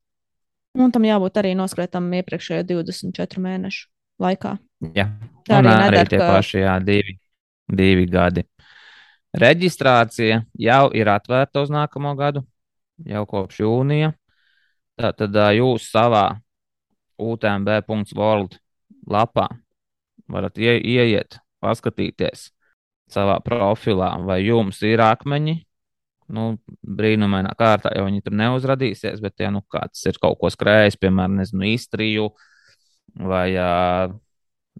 Un tam jābūt arī noskrietam iepriekšējo 24 mēnešu laikā. Jā, tā arī, arī nedara, tie ka... paši jā, divi, divi gadi. Reģistrācija jau ir atvērta uz nākamo gadu, jau kopš jūnija. Tātad jūs savā UTMB.world lapā varat ie, ieiet, paskatīties, savā profilā, vai jums ir akmeņi. Nu, brīnumainā kārtā jau viņi tur neuzradīsies, bet, ja nu, kāds ir kaut ko skrējis, piemēram, nezinu, īstriju vai,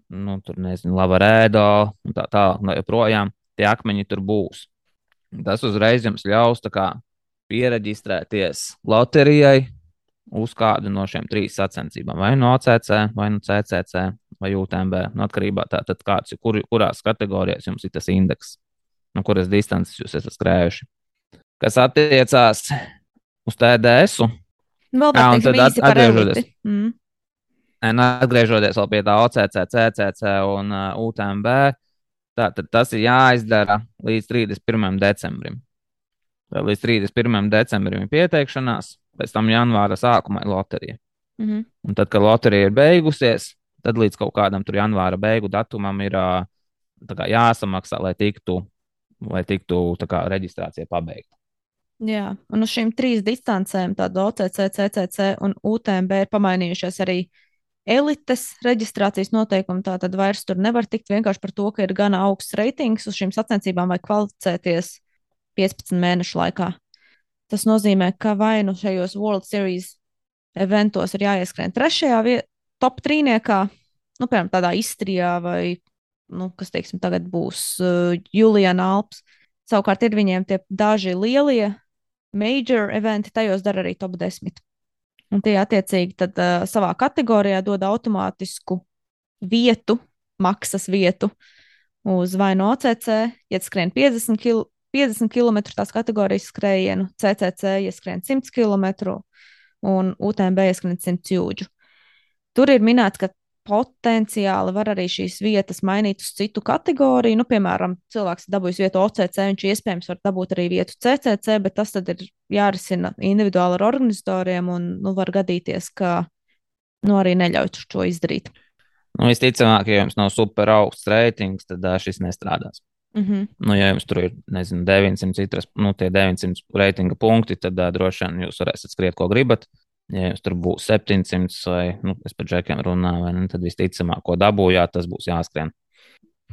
nu, tur, nezinu, lavarēdo un tā tālāk, no joprojām tie akmeņi tur būs. Tas uzreiz jums ļaus kā, pieregistrēties loterijai uz kādu no šiem trīs sacensībām, vai no OCC, vai no CCC, vai UTMB. Nu, atkarībā no tā, kāds, kur, kurās kategorijās jums ir tas indeks, no kuras distances jūs esat skrējuši. Kas attiecās uz TDS. Vēl jā, un tad at, atgriežoties. Nu, atgriežoties pie tā OCC, CCC un uh, UTMB, tā, tas ir jāizdara līdz 31. decembrim. Līdz 31. decembrim ir pieteikšanās, pēc tam janvāra sākumā ir loterija. Mm -hmm. Un tad, kad loterija ir beigusies, tad līdz kaut kādam tur janvāra beigu datumam ir kā, jāsamaksā, lai tiktu, lai tiktu kā, reģistrācija pabeigta. Jā, un uz šīm trīs distancēm, tāda OCC, CCC un UTMB, ir pamainījušies arī elites reģistrācijas noteikumi. Tā tad vairs tur nevar tikt vienkārši par to, ka ir gana augsts reitings uz šīm sacensībām vai kvalificēties 15 mēnešu laikā. Tas nozīmē, ka vai nu šajos World Series eventos ir jāieskrien trešajā vietā, top trīniekā, nu, piemēram, tādā Istrijā vai, nu, kas, teiksim, tagad būs uh, Juliana Alps. Savukārt ir viņiem tie daži lielie major eventi, tajos dara arī top 10. Un tie attiecīgi tad uh, savā kategorijā dod automātisku vietu, maksas vietu uz vai no OCC, ja skrien 50 km. 50 km tās kategorijas skrējienu, CCC ieskrien 100 km un UTMB ieskrien 100 jūdžu. Tur ir minēts, ka potenciāli var arī šīs vietas mainīt uz citu kategoriju. Nu, piemēram, cilvēks ir dabūjis vietu OCC, viņš iespējams var dabūt arī vietu CCC, bet tas tad ir jārisina individuāli ar organizatoriem. Un, nu, var gadīties, ka nu, arī neļauj šo izdarīt. Nu, visticamāk, ja jums nav super augsts reitings, tad uh, šis nestrādās. Mm -hmm. Nu, ja jums tur ir nezinu, 900 citras, nu, tie 900 reitinga punkti, tad uh, droši vien jūs varēsiet skriet, ko gribat. Ja jums tur būs 700 vai, nu, es par džekiem runāju, vai ne, tad visticamāk, ko dabūjāt, tas būs jāskrien.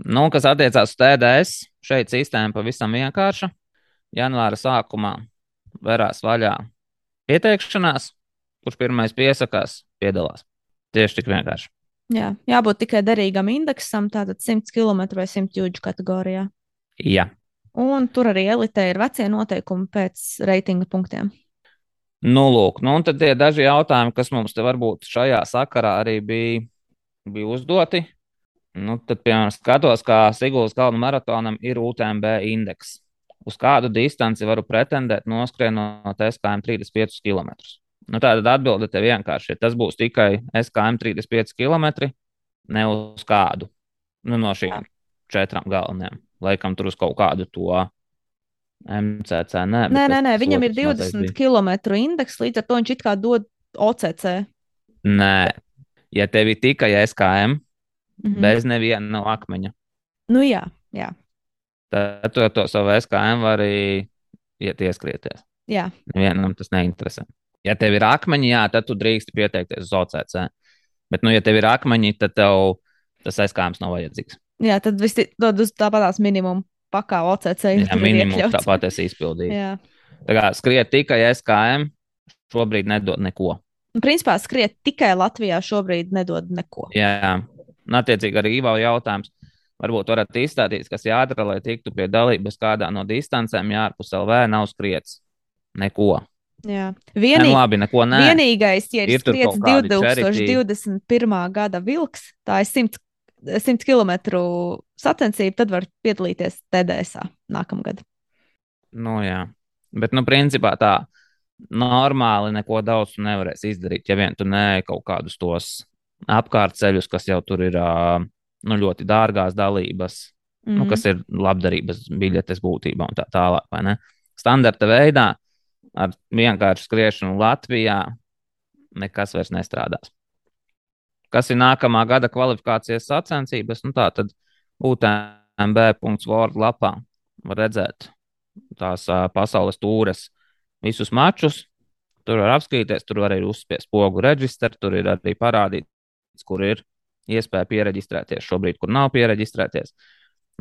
Nu, kas attiecās uz TDS, šeit sistēma pavisam vienkārša. Janvāra sākumā verās vaļā pieteikšanās, kurš pirmais piesakās, piedalās. Tieši tik vienkārši. Jā, jābūt tikai derīgam indeksam, tātad 100 km vai 100 jūdžu kategorijā. Jā. Un tur arī elitē ir vecie noteikumi pēc reitinga punktiem. Nu, lūk, nu, un tad tie daži jautājumi, kas mums te varbūt šajā sakarā arī bija, bija uzdoti. Nu, tad, piemēram, skatos, kā Sigūdas kalnu maratonam ir UTMB indeks. Uz kādu distanci varu pretendēt noskrienot SKM 35 km. Nu, tātad atbilde te vienkārši ir. Tas būs tikai SKM 35 km, ne uz kādu nu, no šīm četrām galvenajām. Laikam tur uz kaut kādu to MCC. Nē, Nē, nē, nē viņam ir otrs noteikti 20 km indeks, līdz ar to viņš it kā dod OCC. Nē, ja tev ir tikai SKM, Mhm. bez neviena no akmeņa, Nu, jā, jā, tad tu ar to savu SKM vari iet ieskrieties. jā. Nevienam tas neinteresē. Ja tev ir akmeņi, jā, tad tu drīkst pieteikties uz OCC. Bet, nu, ja tev ir akmeņi, tad tev tas SKM nav vajadzīgs. jā tad viss dod uz tāpatās minimumu pakā OCC. Jā, minimums tāpat es izpildīju. Jā. Tā kā skriet tikai SKM, šobrīd nedod neko. Principā skriet tikai Latvijā šobrīd nedod neko. Jā, un attiecīgi arī Ivo jautājums. Varbūt varat izstāstīt, kas jādara, lai tiktu pie dalības kādā no distancēm, ja ārpus LV nav skriets. Neko. Jā. Nu, Vienīgi, labi, neko nē. vienīgais, ja ir, Ir skriets kaut kādi 2021. gada vilks, tā ir 100, 100 km sacensība, tad var piedalīties TDS nākamgad. Nu, jā. Bet, nu, principā tā normāli neko daudz tu nevarēsi izdarīt. Ja vien tu ne kaut kādus tos apkārtceļus, kas jau tur ir nu, ļoti dārgās dalības, mm. Mhm. nu, kas ir labdarības biļetes būtībā un tā tālāk. Standarta veidā ar vienkāršu skriešanu Latvijā nekas vairs nestrādās. Kas ir nākamā gada kvalifikācijas sacensības? Nu, tā tad UTMB.org lapā var redzēt tās ā, pasaules tūres visus mačus. Tur var apskatīties, tur var arī uzspiest pogu reģistru, tur ir arī parādīts, kur ir iespēja pieregistrēties šobrīd, kur nav pieregistrēties.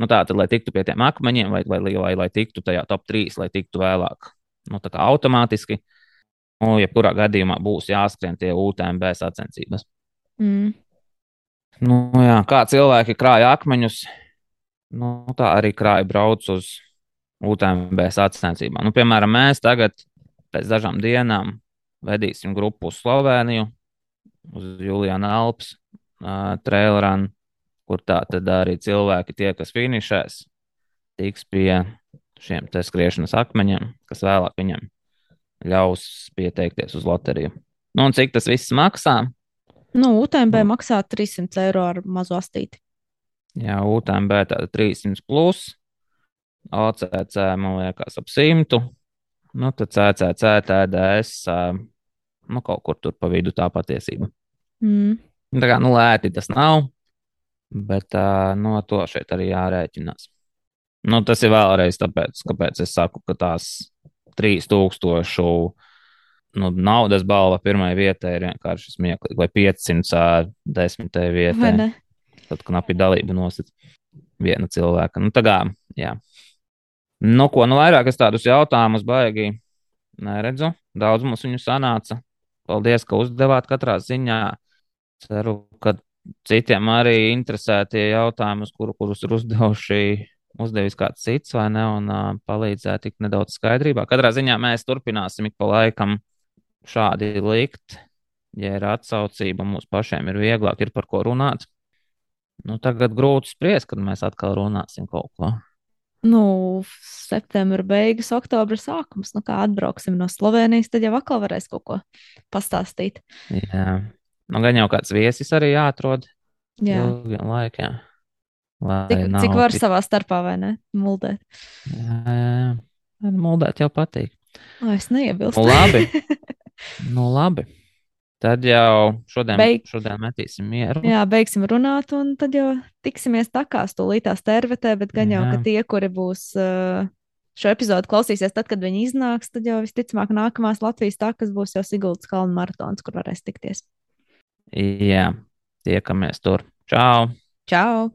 Nu, tā tad, lai tiktu pie tiem akmeņiem, vai, vai, vai, lai tiktu tajā top 3, lai tiktu vēlāk, nu, tā kā automātiski. Nu, jebkurā gadījumā būs jāskrien tie UTMB sacensības. Mm. Nu, jā, kā cilvēki krāja akmeņus, nu, tā arī krāja brauc uz UTMB sacensībām. Nu, piemēram, mēs tagad pēc dažām dienām vedīsim grupu uz Sloveniju, uz Juliana Alps, uh, Trailrun, kur tā tad arī cilvēki, tie, kas finišēs, tiks pie šiem te skriešanas akmeņiem, kas vēlāk viņam ļaus pieteikties uz loteriju. Nu, un cik tas viss maksā? Nu, UTMB Nu. maksā 300 eiro ar mazu astīti. Jā, UTMB tāda 300 plus, OCC man liekas ap 100. Nu, tad CCC, TDS, nu, kaut kur tur pa vidu tā patiesība. Mm. Tā kā, nu, lēti tas nav, bet no to šeit arī jārēķinās. Nu, tas ir vēlreiz tāpēc, kāpēc es saku, ka tās 3000 nu, naudas balva pirmai vietai ir vienkārši smieklīgi, vai 500 ā, desmitai Vai vietai. ne? Tad knapi dalība nosacīta viena cilvēka. Nu, tā kā, jā. Nu, ko nu vairāk es tādus jautājumus baigi neredzu. Daudz mums viņu sanāca. Paldies, ka uzdevāt katrā ziņā. Ceru, ka citiem arī interesē tie jautājumi, kuru, kurus ir uzdevuši, uzdevis kāds cits, vai ne, un uh, palīdzēt tik nedaudz skaidrībā. Katrā ziņā mēs turpināsim ik pa laikam šādi likt. Ja ir atsaucība, mums pašiem ir vieglāk, ir par ko runāt. Nu, tagad grūti spriest, kad mēs atkal runāsim kaut ko. Nu, septembra beigas, oktobra sākums. Nu, kā atbrauksim no Slovenijas, tad jau atkal varēs kaut ko pastāstīt. Jā, nu, gan jau kāds viesis arī jāatrod Jā. ilgiem laikiem. Lai Cik, cik var tik- savā starpā, vai ne? Muldēt. Jā, jā, jā. Muldēt jau patīk. O, es neiebilstu. Labi. [LAUGHS] nu, labi. Tad jau šodien, Beig- šodien metīsim mieru. Jā, beigsim runāt, un tad jau tiksimies takās tūlītās tervetē, bet gan jau, ka Jā. tie, kuri būs uh, šo epizodu klausīsies, tad, kad viņi iznāks, tad jau visticamāk nākamās Latvijas takas būs jau Siguldas kalnu maratons, kur varēs tikties. Jā, tiekamies tur. Čau! Čau!